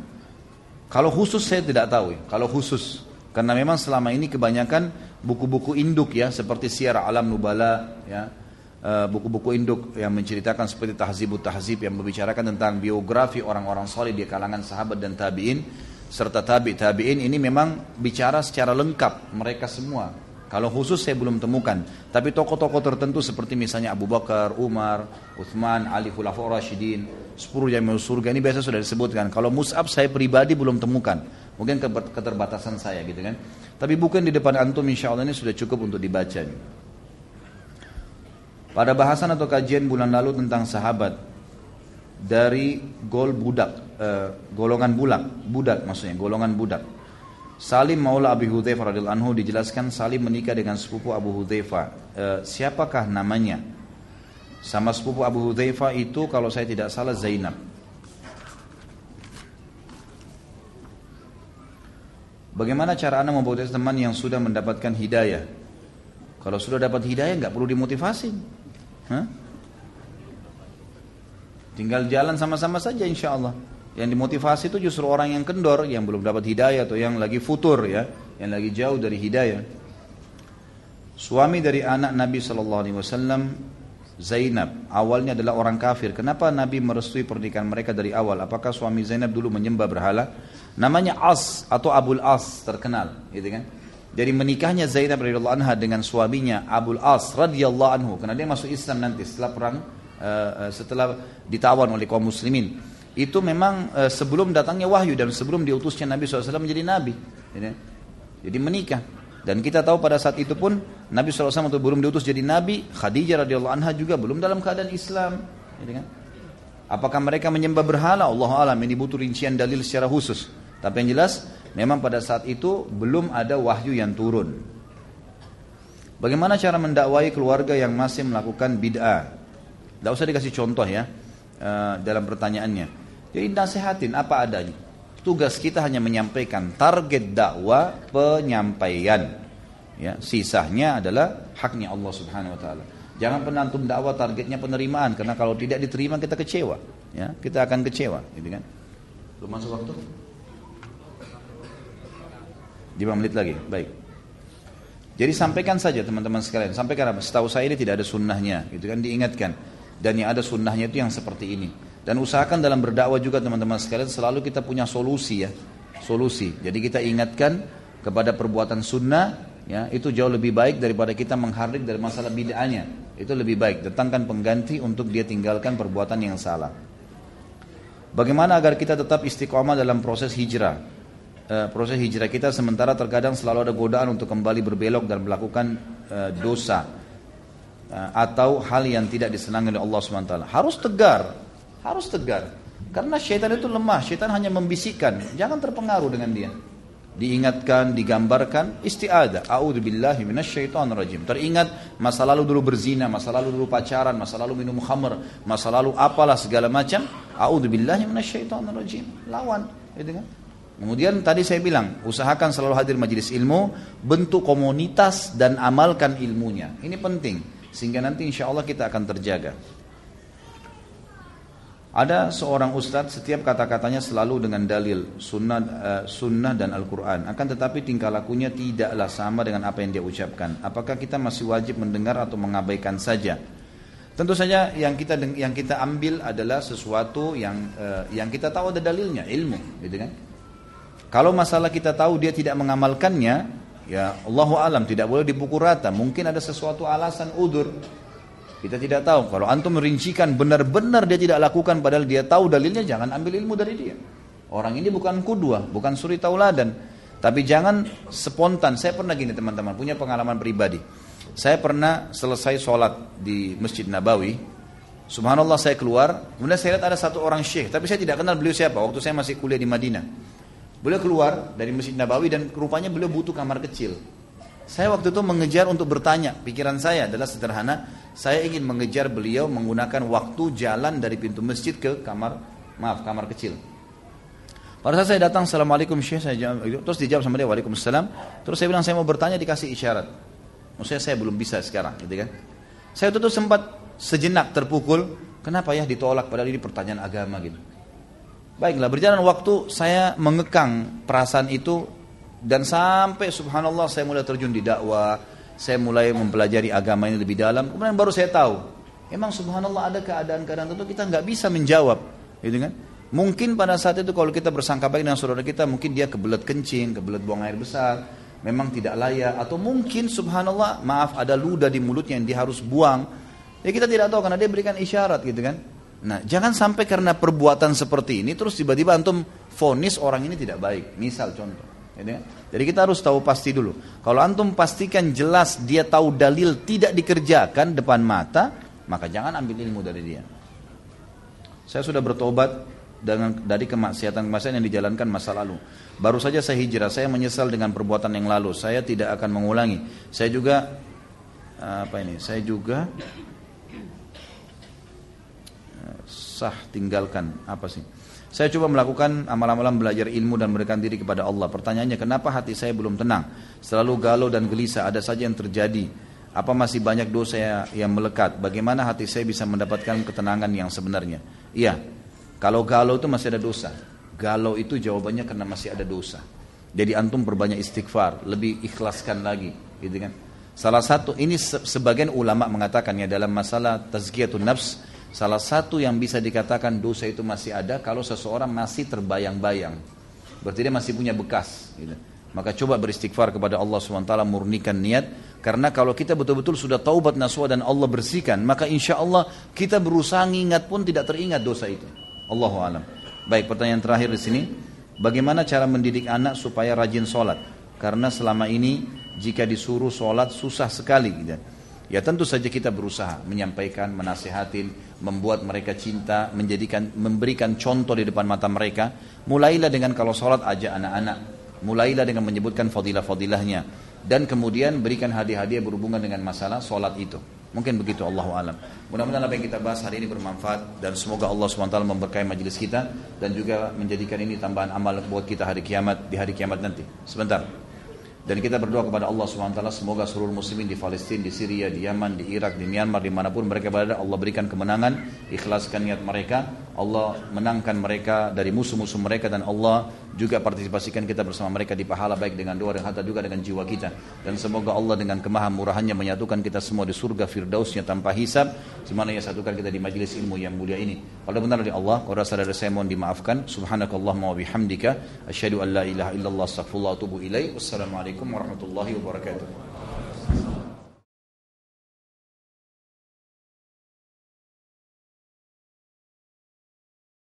Kalau khusus saya tidak tahu ya. Kalau khusus karena memang selama ini kebanyakan buku-buku induk ya seperti Syiar Alam Nubala ya buku-buku induk yang menceritakan seperti Tahzibut Tahzib yang membicarakan tentang biografi orang-orang saleh di kalangan sahabat dan tabi'in serta tabi tabi'in ini memang bicara secara lengkap mereka semua. Kalau khusus saya belum temukan, tapi tokoh-tokoh tertentu seperti misalnya Abu Bakar, Umar, Uthman, Ali Khulafaur Rashidin, 10 jamiul surga ini biasa sudah disebutkan. Kalau Mus'ab saya pribadi belum temukan. Mungkin keterbatasan saya gitu kan. Tapi bukan di depan antum insya Allah ini sudah cukup untuk dibaca. Pada bahasan atau kajian bulan lalu tentang sahabat dari gol budak, eh, golongan bulak, budak maksudnya, golongan budak. Salim Maula Abi Hudzaifah radhiyallahu anhu dijelaskan Salim menikah dengan sepupu Abu Hudzaifah. Eh, siapakah namanya? Sama sepupu Abu Hudzaifah itu kalau saya tidak salah Zainab. Bagaimana cara anda membuat teman yang sudah mendapatkan hidayah? Kalau sudah dapat hidayah nggak perlu dimotivasi. Tinggal jalan sama-sama saja insya Allah. Yang dimotivasi itu justru orang yang kendor, yang belum dapat hidayah atau yang lagi futur ya, yang lagi jauh dari hidayah. Suami dari anak Nabi Shallallahu Alaihi Wasallam Zainab awalnya adalah orang kafir. Kenapa Nabi merestui pernikahan mereka dari awal? Apakah suami Zainab dulu menyembah berhala? Namanya As atau Abul As terkenal, gitu kan? Jadi menikahnya Zainab radhiyallahu anha dengan suaminya Abul As radhiyallahu anhu karena dia masuk Islam nanti setelah perang uh, setelah ditawan oleh kaum muslimin. Itu memang uh, sebelum datangnya wahyu dan sebelum diutusnya Nabi SAW menjadi nabi. Jadi, menikah. Dan kita tahu pada saat itu pun Nabi SAW itu belum diutus jadi nabi, Khadijah radhiyallahu anha juga belum dalam keadaan Islam. Kan? Apakah mereka menyembah berhala? Allah alam ini butuh rincian dalil secara khusus. Tapi yang jelas Memang pada saat itu belum ada wahyu yang turun. Bagaimana cara mendakwai keluarga yang masih melakukan bid'ah? Tidak usah dikasih contoh ya uh, dalam pertanyaannya. Jadi nasihatin apa adanya. Tugas kita hanya menyampaikan target dakwah penyampaian. Ya, sisanya adalah haknya Allah Subhanahu wa taala. Jangan pernah antum dakwah targetnya penerimaan karena kalau tidak diterima kita kecewa, ya. Kita akan kecewa, gitu kan? Masuk waktu? 5 menit lagi, baik. Jadi sampaikan saja teman-teman sekalian, sampaikan apa? Setahu saya ini tidak ada sunnahnya, gitu kan diingatkan. Dan yang ada sunnahnya itu yang seperti ini. Dan usahakan dalam berdakwah juga teman-teman sekalian selalu kita punya solusi ya, solusi. Jadi kita ingatkan kepada perbuatan sunnah, ya itu jauh lebih baik daripada kita menghardik dari masalah bid'ahnya. Itu lebih baik. Datangkan pengganti untuk dia tinggalkan perbuatan yang salah. Bagaimana agar kita tetap istiqomah dalam proses hijrah? Uh, proses hijrah kita sementara terkadang selalu ada godaan untuk kembali berbelok dan melakukan uh, dosa uh, atau hal yang tidak disenangi oleh Allah SWT. Harus tegar, harus tegar. Karena syaitan itu lemah, syaitan hanya membisikkan, jangan terpengaruh dengan dia. Diingatkan, digambarkan, isti'adah. A'udzubillahi rajim. Teringat masa lalu dulu berzina, masa lalu dulu pacaran, masa lalu minum khamr, masa lalu apalah segala macam. A'udzubillahi rajim. Lawan, gitu kan? Kemudian tadi saya bilang, usahakan selalu hadir majelis ilmu, bentuk komunitas dan amalkan ilmunya. Ini penting, sehingga nanti insya Allah kita akan terjaga. Ada seorang ustadz setiap kata-katanya selalu dengan dalil sunnah, uh, sunnah dan Al-Quran. Akan tetapi tingkah lakunya tidaklah sama dengan apa yang dia ucapkan. Apakah kita masih wajib mendengar atau mengabaikan saja? Tentu saja yang kita yang kita ambil adalah sesuatu yang uh, yang kita tahu ada dalilnya, ilmu, gitu kan? Kalau masalah kita tahu dia tidak mengamalkannya, ya Allahu alam tidak boleh dipukul rata. Mungkin ada sesuatu alasan udur. Kita tidak tahu. Kalau antum merincikan benar-benar dia tidak lakukan padahal dia tahu dalilnya, jangan ambil ilmu dari dia. Orang ini bukan kudua, bukan suri tauladan. Tapi jangan spontan. Saya pernah gini teman-teman, punya pengalaman pribadi. Saya pernah selesai sholat di Masjid Nabawi. Subhanallah saya keluar, kemudian saya lihat ada satu orang syekh, tapi saya tidak kenal beliau siapa. Waktu saya masih kuliah di Madinah. Beliau keluar dari Masjid Nabawi dan rupanya beliau butuh kamar kecil. Saya waktu itu mengejar untuk bertanya. Pikiran saya adalah sederhana. Saya ingin mengejar beliau menggunakan waktu jalan dari pintu masjid ke kamar, maaf kamar kecil. Pada saat saya datang, Assalamualaikum Syekh, saya jawab, terus dijawab sama dia, Waalaikumsalam. Terus saya bilang, saya mau bertanya, dikasih isyarat. Maksudnya saya belum bisa sekarang, gitu kan. Saya tuh sempat sejenak terpukul, kenapa ya ditolak, padahal ini pertanyaan agama gitu. Baiklah, berjalan waktu saya mengekang perasaan itu dan sampai subhanallah saya mulai terjun di dakwah, saya mulai mempelajari agama ini lebih dalam. Kemudian baru saya tahu, emang subhanallah ada keadaan-keadaan tentu kita nggak bisa menjawab, gitu kan? Mungkin pada saat itu kalau kita bersangka baik dengan saudara kita, mungkin dia kebelet kencing, kebelet buang air besar, memang tidak layak, atau mungkin subhanallah maaf ada ludah di mulutnya yang dia harus buang. Ya kita tidak tahu karena dia berikan isyarat gitu kan. Nah, jangan sampai karena perbuatan seperti ini terus tiba-tiba antum fonis orang ini tidak baik. Misal contoh. Ya, Jadi kita harus tahu pasti dulu. Kalau antum pastikan jelas dia tahu dalil tidak dikerjakan depan mata, maka jangan ambil ilmu dari dia. Saya sudah bertobat dengan dari kemaksiatan-kemaksiatan yang dijalankan masa lalu. Baru saja saya hijrah, saya menyesal dengan perbuatan yang lalu. Saya tidak akan mengulangi. Saya juga apa ini? Saya juga sah tinggalkan apa sih? Saya coba melakukan amal-amalan belajar ilmu dan memberikan diri kepada Allah. Pertanyaannya, kenapa hati saya belum tenang? Selalu galau dan gelisah, ada saja yang terjadi. Apa masih banyak dosa yang melekat? Bagaimana hati saya bisa mendapatkan ketenangan yang sebenarnya? Iya, kalau galau itu masih ada dosa. Galau itu jawabannya karena masih ada dosa. Jadi antum berbanyak istighfar, lebih ikhlaskan lagi, gitu kan? Salah satu ini sebagian ulama mengatakannya dalam masalah tazkiyatun nafs Salah satu yang bisa dikatakan dosa itu masih ada kalau seseorang masih terbayang-bayang. Berarti dia masih punya bekas. Gitu. Maka coba beristighfar kepada Allah SWT murnikan niat. Karena kalau kita betul-betul sudah taubat naswa dan Allah bersihkan. Maka insya Allah kita berusaha ingat pun tidak teringat dosa itu. Allahu alam. Baik pertanyaan terakhir di sini. Bagaimana cara mendidik anak supaya rajin sholat? Karena selama ini jika disuruh sholat susah sekali. Gitu. Ya tentu saja kita berusaha menyampaikan, menasihatin, membuat mereka cinta, menjadikan, memberikan contoh di depan mata mereka. Mulailah dengan kalau sholat aja anak-anak, mulailah dengan menyebutkan fadilah-fadilahnya, dan kemudian berikan hadiah-hadiah berhubungan dengan masalah sholat itu. Mungkin begitu Allah alam. Mudah-mudahan apa yang kita bahas hari ini bermanfaat dan semoga Allah SWT memberkahi majelis kita dan juga menjadikan ini tambahan amal buat kita hari kiamat di hari kiamat nanti. Sebentar. Dan kita berdoa kepada Allah SWT semoga seluruh muslimin di Palestina, di Syria, di Yaman, di Irak, di Myanmar, di mana pun mereka berada, Allah berikan kemenangan, ikhlaskan niat mereka, Allah menangkan mereka dari musuh-musuh mereka dan Allah juga partisipasikan kita bersama mereka di pahala baik dengan doa dan harta juga dengan jiwa kita. Dan semoga Allah dengan kemahamurahannya menyatukan kita semua di surga firdausnya tanpa hisab, semana ia satukan kita di majlis ilmu yang mulia ini. Kalau benar dari Allah, kalau rasa dari saya mohon dimaafkan. Subhanakallahumma wa bihamdika, asyhadu an la ilaha illallah, atubu ilaih. Wassalamualaikum warahmatullahi wabarakatuh.